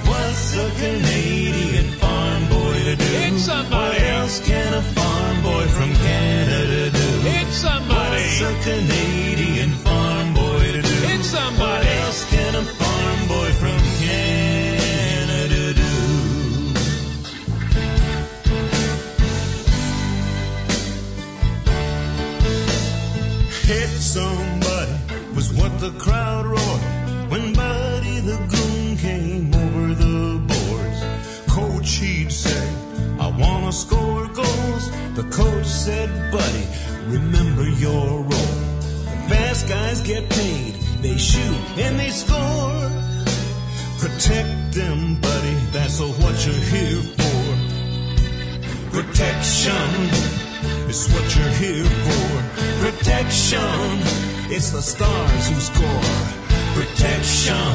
Speaker 13: what's a Canadian farm boy to do? It's somebody. What else can a farm boy from Canada do? It's somebody. What's a Canadian farm the crowd roared when Buddy the Goon came over the boards. Coach, he'd say, I wanna score goals. The coach said, Buddy, remember your role. The best guys get paid, they shoot and they score. Protect them, buddy, that's what you're here for. Protection is what you're here for. Protection it's the stars who score. Protection.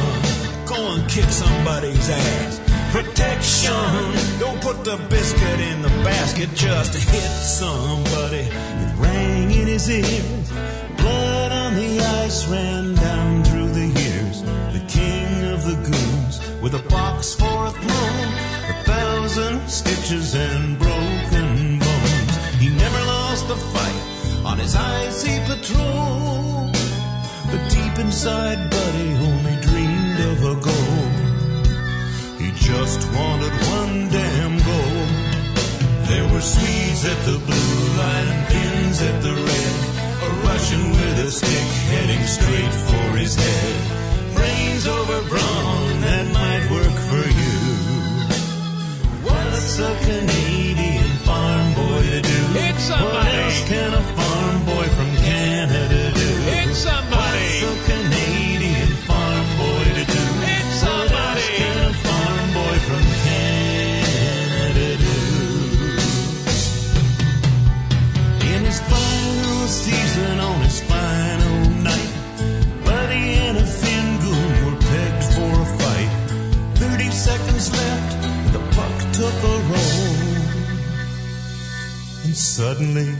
Speaker 13: Go and kick somebody's ass. Protection. Don't put the biscuit in the basket just to hit somebody. It rang in his ears. Blood on the ice ran down through the years. The king of the goons with a box for a throne. A thousand stitches and broken bones. He never lost a fight on his icy patrol, but deep inside, Buddy only dreamed of a goal. He just wanted one damn goal. There were Swedes at the blue line and Finns at the red. A Russian with a stick heading straight for his head. Brains over brawn, that might work for you. What's a Canadian farm boy to do?
Speaker 12: It's a
Speaker 13: Suddenly,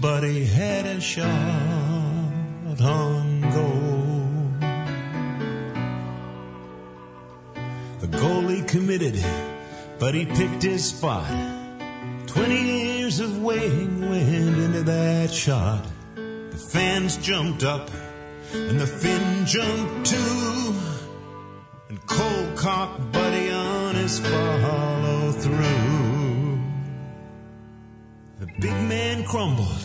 Speaker 13: Buddy had a shot on goal. The goalie committed, but he picked his spot. Twenty years of waiting went into that shot. The fans jumped up, and the Finn jumped too. And cold Buddy on his follow through. Big man crumbled,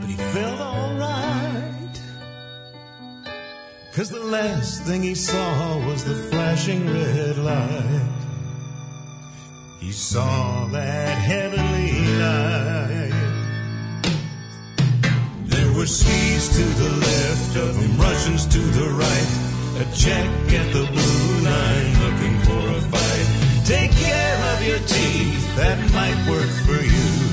Speaker 13: but he felt alright. Cause the last thing he saw was the flashing red light. He saw that heavenly light. There were seas to the left of him, Russians to the right. A check at the blue line looking for a fight. Take care of your teeth, that might work for you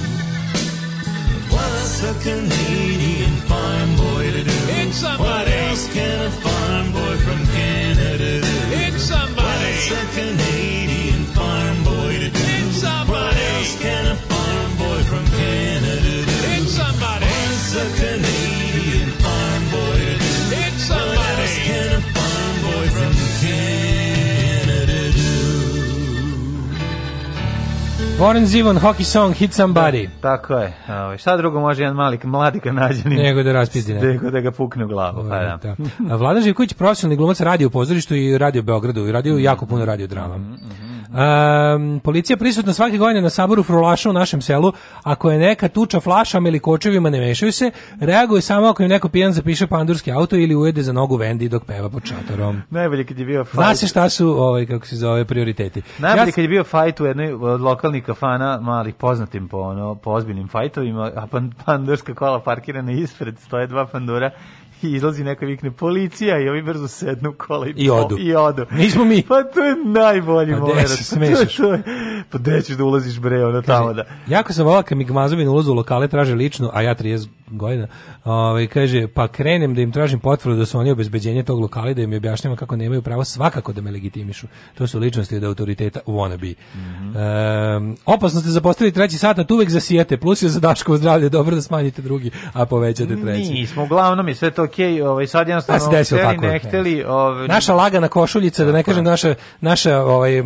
Speaker 13: a Canadian farm boy to do?
Speaker 12: It's somebody.
Speaker 13: What else can a farm boy from Canada
Speaker 12: do? It's somebody.
Speaker 5: Warren Zevon, Hockey Song, Hit Somebody. Da,
Speaker 4: tako je. Ovo, ovaj, šta drugo može jedan mali mladi kanadjanin? Nego da raspizdi. Nego
Speaker 5: da
Speaker 4: ga pukne u glavu. Pa da. da.
Speaker 5: A Vlada Živković, profesionalni glumac, radio u pozorištu i radio u Beogradu i radio mm. jako puno radio drama. Mm -hmm. Um, policija prisutna svake godine na saboru frulaša u našem selu. Ako je neka tuča flašama ili kočevima ne mešaju se, reaguje samo ako im neko pijan zapiše pandurski auto ili ujede za nogu Vendi dok peva pod šatorom.
Speaker 4: Najbolje kad je bio
Speaker 5: fight. Zna se šta su, ovaj, kako se zove, prioriteti.
Speaker 4: Najbolje ja, kad je bio fajt u jednoj od lokalnih kafana, malih poznatim po, ono, po ozbiljnim fajtovima, a pandurska kola parkirana ispred, stoje dva pandura i izlazi neko i vikne policija i ovi brzo sednu u kola i,
Speaker 5: I odu.
Speaker 4: I odu.
Speaker 5: Nismo mi.
Speaker 4: Pa to je najbolji
Speaker 5: pa moment. Se smešaš.
Speaker 4: Pa,
Speaker 5: to je,
Speaker 4: pa gde ćeš da ulaziš bre, ono tamo da.
Speaker 5: Jako sam volao kad mi gmazovi na ulazu u lokale traže ličnu, a ja 30 godina, ovaj, kaže, pa krenem da im tražim potvrdu da su oni obezbeđenje tog lokala da im objašnjava kako nemaju pravo svakako da me legitimišu. To su ličnosti od autoriteta wannabe. Mm -hmm. e, opasno ste zapostavili treći sat, a tu uvek zasijete, plus je za Daško zdravlje, dobro da smanjite drugi, a povećate treći.
Speaker 4: Nismo, uglavnom je sve to okej, okay, ovaj, sad jednostavno da hteli, tako, ne hteli.
Speaker 5: Ovaj... Naša lagana košuljica, da ne kažem naša, naša ovaj,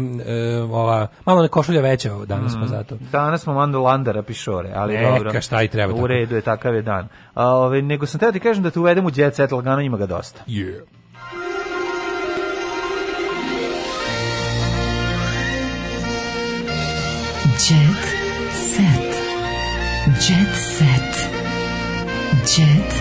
Speaker 5: ova, malo ne košulja veća danas, mm -hmm. pa zato.
Speaker 4: Danas smo mandulandara pišore, ali Neka, dobro. Neka, šta i treba. U redu je, takav je dan. A, ove, nego sam teo da ti kažem da te uvedem u Jet Set Lagano, ima ga dosta. Yeah. Jet Set. Jet Set. Jet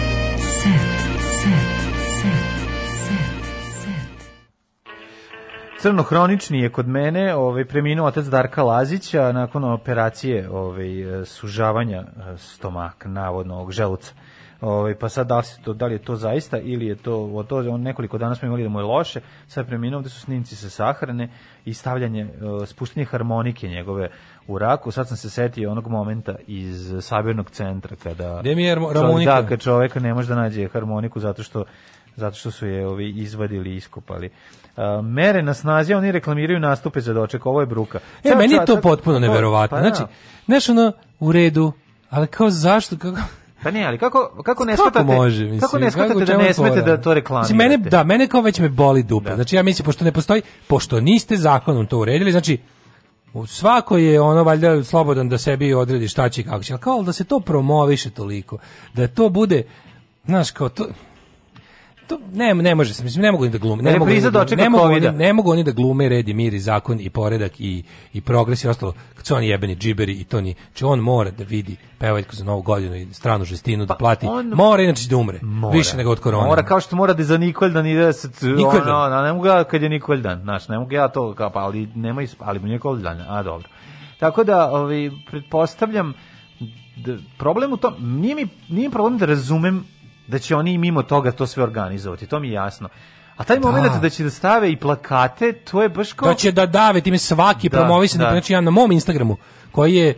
Speaker 4: crnohronični je kod mene, ovaj preminuo otac Darka Lazića nakon operacije, ovaj sužavanja e, stomak navodno ovog želuca. Ovaj pa sad da li, to, da li je to zaista ili je to o to on nekoliko dana smo imali da mu je loše, sad preminuo da su snimci sa sahrane i stavljanje e, spuštanje harmonike njegove u raku. Sad sam se setio onog momenta iz sabirnog centra kada
Speaker 5: Demi harmonika. Da, kad
Speaker 4: čoveka ne može da nađe harmoniku zato što zato što su je ovi izvadili i iskopali. Uh, mere na snazi, oni reklamiraju nastupe za doček, ovo je bruka.
Speaker 5: E, meni je to potpuno pa, neverovatno. Pa, znači, da. nešto ono, u redu, ali kao zašto,
Speaker 4: kako... Pa ne, ali kako kako ne shvatate? Kako može, mislim, kako da ne shvatate da ne smete da to reklamirate?
Speaker 5: Znači, mene da, mene kao već me boli dupe. Da. Znači ja mislim pošto ne postoji, pošto niste zakonom to uredili, znači svako je ono valjda slobodan da sebi odredi šta će kako će, ali kao da se to promoviše toliko, da to bude znaš kao to to ne, ne može se, mislim ne mogu ni da glume, ne, da ne mogu, da, ne, mogu oni, ne mogu oni da glume red i mir i zakon i poredak i i progres i ostalo. Kad su oni jebeni džiberi i to ni, če znači on mora da vidi pevaljku za novu godinu i stranu žestinu da pa plati. On, mora inače da umre. Mora. Više nego od korone. Mora
Speaker 4: kao što mora da za Nikoldan ide se ono, ono, ne mogu ja kad je Nikoldan, znaš, ne mogu ja to kao pa ali nema ali Nikoldan, a dobro. Tako da, ovi ovaj, pretpostavljam da problem u tom, nije mi nije problem da razumem da će oni mimo toga to sve organizovati, to mi je jasno. A taj moment da. da će da stave i plakate, to je baš kao...
Speaker 5: Da će da dave, time svaki da, promovisan, da. znači ja na mom Instagramu, koji je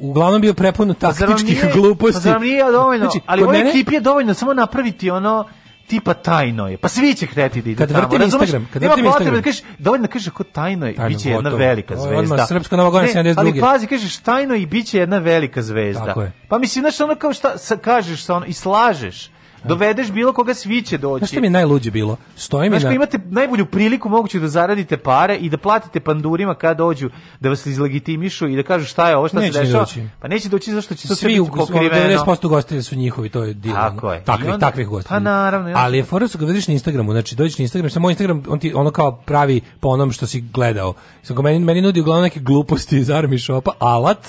Speaker 5: uglavnom bio prepuno taktičkih pa nije, gluposti. Pa
Speaker 4: zar pa nije dovoljno, znači, ali u ekipi je dovoljno samo napraviti ono tipa tajno je. Pa svi će hteti da idu kad tamo. Vrtim Instagram, kad vrtim da Instagram, da kažeš, dovoljno kažeš kako tajno
Speaker 5: je,
Speaker 4: tajno, biće gotovo. jedna velika zvezda.
Speaker 5: Odmah, srpsko Nova Gorica 72.
Speaker 4: Ali pazi, kažeš tajno i biće jedna velika zvezda.
Speaker 5: Tako je.
Speaker 4: Pa mislim, znaš, ono kao šta kažeš sa ono, i slažeš Dovedeš bilo koga svi će doći.
Speaker 5: Znaš što mi je najluđe bilo? Stojim
Speaker 4: Znaš, na... imate najbolju priliku moguću da zaradite pare i da platite pandurima kad dođu da vas izlegitimišu i da kažu šta je ovo, šta neće se dešava. Pa neće doći zašto će to svi biti pokriveno.
Speaker 5: 90% gostitelja su njihovi, to je dio. Tako je. Takvih, onda, takvih
Speaker 4: gostitelja. Pa naravno. Ja.
Speaker 5: Ali je fora su ga vidiš na Instagramu, znači dođeš na Instagram, samo Instagram, on ti ono kao pravi po onom što si gledao. Samo meni, meni nudi uglavnom neke gluposti iz Army Shopa, alat,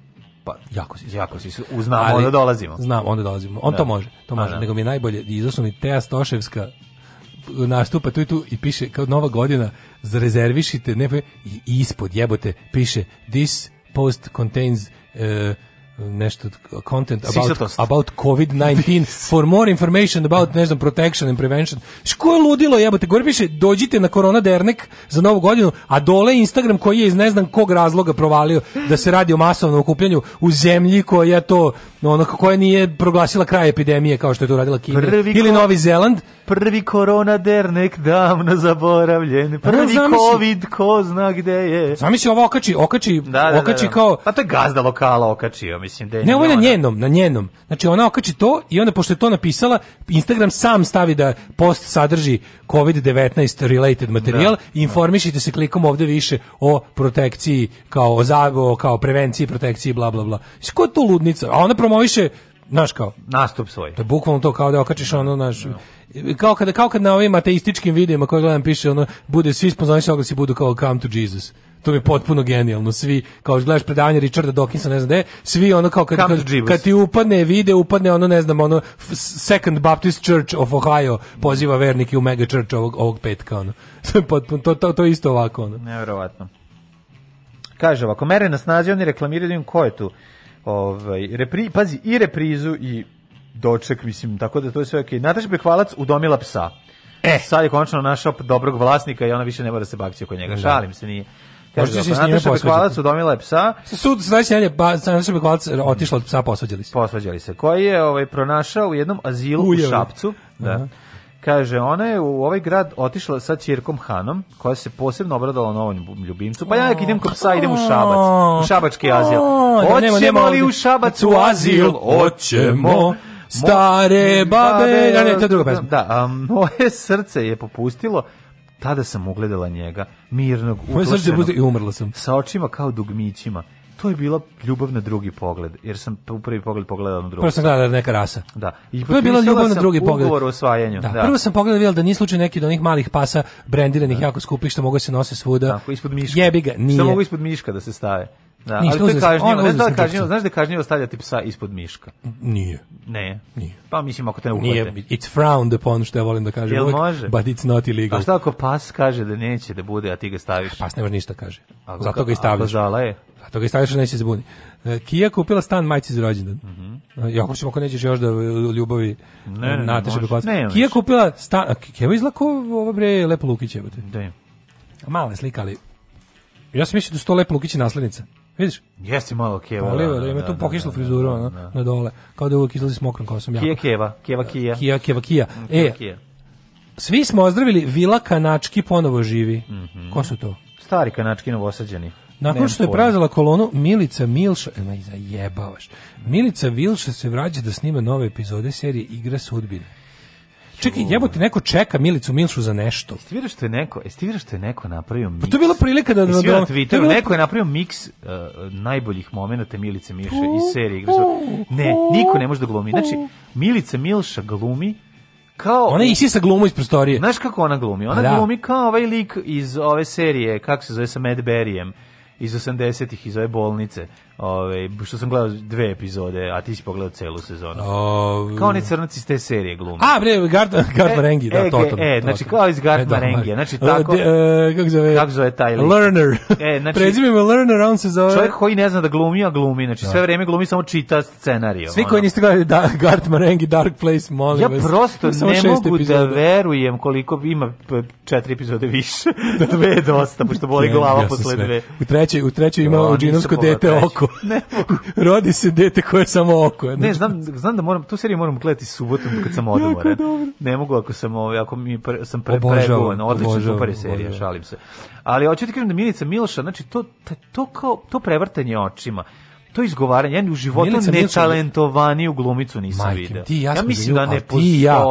Speaker 4: Pa, jako si, jako si, uznamo, onda dolazimo.
Speaker 5: Znam, onda dolazimo. On da. to može, to može, A, da. nego mi je najbolje, izašla mi Teja Stoševska, nastupa tu i tu i piše kao nova godina zarezervišite ne i ispod jebote piše this post contains uh, nešto content about, about COVID-19 for more information about ne znam protection and prevention. Ško je ludilo jebote, gore piše dođite na korona dernek za novu godinu, a dole Instagram koji je iz ne znam kog razloga provalio da se radi o masovnom okupljanju u zemlji koja je to ono koja nije proglasila kraj epidemije kao što je to radila Kina ili Novi Zeland
Speaker 4: prvi korona nek davno zaboravljen, pa prvi da, covid ko zna gde je.
Speaker 5: Zamisli ovo okači, okači, da, da, da
Speaker 4: okači
Speaker 5: da. kao...
Speaker 4: Pa to je gazda lokala okačio, mislim.
Speaker 5: Da je ne, ovo na njenom, na njenom. Znači ona okači to i onda pošto je to napisala, Instagram sam stavi da post sadrži COVID-19 related materijal i da, informišite se klikom ovde više o protekciji, kao o zago, kao prevenciji, protekciji, bla, bla, bla. što to ludnica? A ona promoviše Znaš kao
Speaker 4: nastup svoj.
Speaker 5: To da je bukvalno to kao da okačiš ono naš no. kao kada kao kad na ovim ateističkim videima koje gledam piše ono bude svi sponzorni oglasi budu kao come to Jesus. To mi je potpuno genijalno. Svi, kao gledaš predavanje Richarda Dawkinsa, ne znam da je, svi ono kao kad, kad, kad, ti upadne vide, upadne ono, ne znam, ono Second Baptist Church of Ohio poziva vernike u mega church ovog, ovog petka, ono. potpuno, to, to, to isto ovako, ono.
Speaker 4: Neverovatno. Kaže, ovako, mere na snazi, oni reklamiraju da im ko je tu. Ovaj, repri, pazi, i reprizu i doček, mislim, tako da to je sve okej. Okay. Nataša Bekvalac udomila psa. E. Sad je konačno našao dobrog vlasnika i ona više ne mora da se bakci oko njega. Da. Šalim se, nije. Kaže, Možete da, se pa s Bekvalac udomila je psa.
Speaker 5: Sud znači je ba, Nataša Bekvalac otišla od psa, posvađali se. Posvađali
Speaker 4: se. Koji je ovaj, pronašao u jednom azilu Uljeli. u Šapcu. Da. Uh -huh. Kaže, ona je u ovaj grad otišla sa Čirkom Hanom, koja se posebno obradala novom ljubimcu. Pa ja idem kod psa, idem u Šabac, u Šabački azil. Hoćemo li u Šabac u azil? Hoćemo. Stare babe, ja ne, to je druga pesma. Da, a moje srce je popustilo, tada sam ugledala njega, mirnog, utrošenog. Moje srce je i umrla sam. Sa očima kao dugmićima to je bila ljubav na drugi pogled, jer sam u prvi pogled pogledao na drugi. Prvo sam gledao da neka rasa. Da. I to je bila ljubav na drugi pogled. Ugovor o osvajanju. Da. da. Prvo sam pogledao vidjel da nije slučaj neki od onih malih pasa brendiranih da. jako skupih što mogu da se nose svuda. Tako, ispod miška. Jebi ga, nije. Što mogu ispod miška da se stave. Da, Ništa, ali to je e, kažnjivo. Znaš da je kažnjivo, znaš da kažnjivo stavljati psa ispod miška? Nije. Ne. Nije. Pa mislim ako te ne uhvate. Nije, it's frowned upon što ja volim da kažem. Jel uvijek, može? But it's not illegal. A šta ako pas kaže da neće da bude, a ti ga staviš? Pas ne može ništa da kaže. Ako, Zato ga i stavljaš. Ako je? dok je staviš neće se e, Kija kupila stan majci za rođendan. Mhm. Mm e, jako ćemo ako nećeš još da e, ljubavi ne, ne, Nataša Bekvac. Kija kupila stan, Keva izlako ova bre Lepo Lukić jebote. Da. Mala slika, ali ja sam mislio da su to Lepo Lukić naslednica. Vidiš? Jeste malo keva. Ali da, ima tu da, da, pokišlu da, frizuru da, da, da, na dole, kao da uvijek izlazi s mokrom kosom. Kija keva, keva kija. Kija keva kija. Mm, e, svi smo ozdravili Vila Kanački ponovo živi. Mm -hmm. Ko su to? Stari Kanački novosađeni. Nakon što je prazala kolonu, Milica Milša, e, ma i zajebavaš, Milica Vilša se vraća da snima nove epizode serije Igra sudbine. Čekaj, jebote, neko čeka Milicu Milšu za nešto. Jeste vidio što je neko, jeste vidio što je neko napravio miks? Pa to je bila prilika da... Jeste da- vidio da- Twitteru, bilo... neko je napravio miks uh, najboljih momenata Milice Milše iz serije. Igra Ne, niko ne može da glumi. Znači, Milica Milša glumi kao ona isi sa glumom iz prostorije. Znaš kako ona glumi? Ona pa da. glumi kao ovaj lik iz ove serije, kako se zove sa Mad Berryem iz 80-ih iz ove bolnice Ove, što sam gledao dve epizode, a ti si pogledao celu sezonu. O... Kao oni crnaci iz te serije glume. A, bre, Gard, e, Gard Marengi, da, e, to to. E, znači kao iz Gard e, da, znači tako. De, e, kako zove? Kako zove taj lik? Learner. E, znači prezime me Learner, on se zove. Čovjek koji ne zna da glumi, a glumi, znači da. sve vrijeme glumi samo čita scenarijo. Svi ono. koji niste gledali da, Gard Marengi Dark Place, molim ja vas. Ja prosto ne mogu da epizoda. da verujem koliko ima četiri epizode više. Da, dve je dosta, pošto boli glava ja posle sve. dve. U trećoj, u trećoj ima Ođinovsko dete oko ne mogu. Rodi se dete koje samo oko. Ne, znači. znam, znam da moram, tu seriju moram gledati subotom kad sam odmoran. Ne mogu ako sam, ovaj, ako mi pre, sam pre, pregovan. Odlično, obožavam, super je serija, obožavam. šalim se. Ali hoću ti kažem da Milica Milša, znači to, to, kao, to prevrtanje očima, to izgovaranje, ja u životu netalentovaniju glumicu nisam Majke, video. Ti ja, ja mislim da ne postoji. Ti, ja,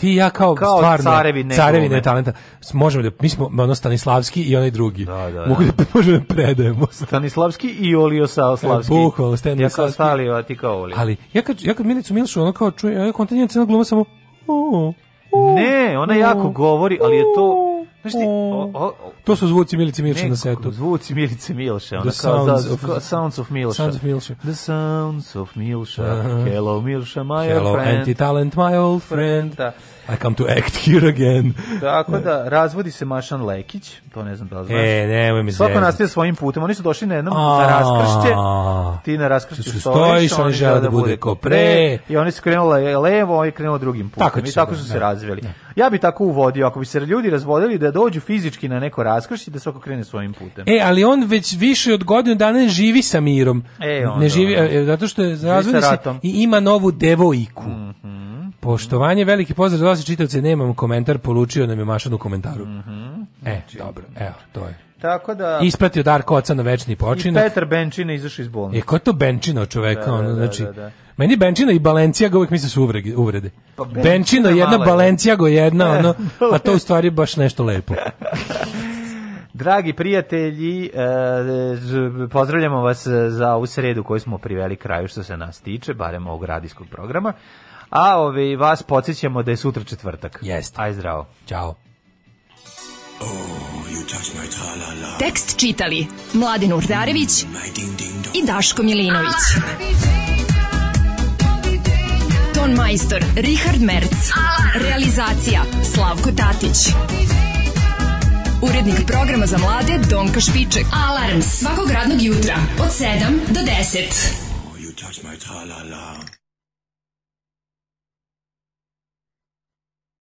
Speaker 4: ti ja, kao, kao stvarno, carevine, ne carevi Možemo da, mi smo ono Stanislavski i onaj drugi. Da, da, da. Mogu da možemo da predajemo. Stanislavski i Olio Savslavski. E, bukvalno, Stanislavski. Ja kao Stalio, a ti kao Olio. Ali, ja kad, ja kad Milicu Milšu, ono kao čuje, ja kontinent se gluma samo... Uh, uh, ne, ona uh, jako govori, ali je to ti, o, o, o, to su zvuci Milice Milše na setu. Zvuci Milice Milše, The sounds, of, sounds of Sounds of Milša. The sounds of Milša. Hello Milša, my Hello, friend. Hello, anti-talent, my old friend. Da. I come to act here again. Tako da, razvodi se Mašan Lekić, to ne znam da li e, znaš. E, nemoj mi Svako nastavlja svojim putem, oni su došli na jednom raskršće, ti na raskršću stojiš, oni žele da, da bude ko pre. I oni su krenula levo, oni krenuli drugim putem i tako da, su se da. razveli. Ja bih tako uvodio, ako bi se ljudi razvodili da dođu fizički na neko raskršće, da svako krene svojim putem. E, ali on već više od godinu dana ne živi sa mirom. E, on, ne živi, e, zato što je razvodi se i ima novu devojku. Mhm. Poštovanje, veliki pozdrav za vas čitavce, nemam komentar, polučio nam je Mašan komentaru. Mm -hmm. E, Či... dobro, evo, to je. Tako da ispratio Darko Oca na večni počinak. I Petar Benčina izašao iz bolnice. E, ko to Benčina čoveka, da, ono da, znači. Da, da, da. Meni Benčina i Balenciaga uvek misle su uvrede. uvrede. Pa Benčina, Benčina jedna, Balenciaga da. jedna, ono, a to u stvari baš nešto lepo. Dragi prijatelji, e, pozdravljamo vas za ovu sredu koju smo priveli kraju što se nas tiče, barem ovog radijskog programa a ove, vas podsjećamo da je sutra četvrtak. Jeste. Aj zdravo. Ćao. Oh, Tekst čitali Mladin Urdarević mm, i Daško Milinović. Ah! Ton majstor Richard Merc. Ah! Realizacija Slavko Tatić. Urednik programa za mlade Donka Špiček. Alarms svakog radnog jutra od 7 do 10.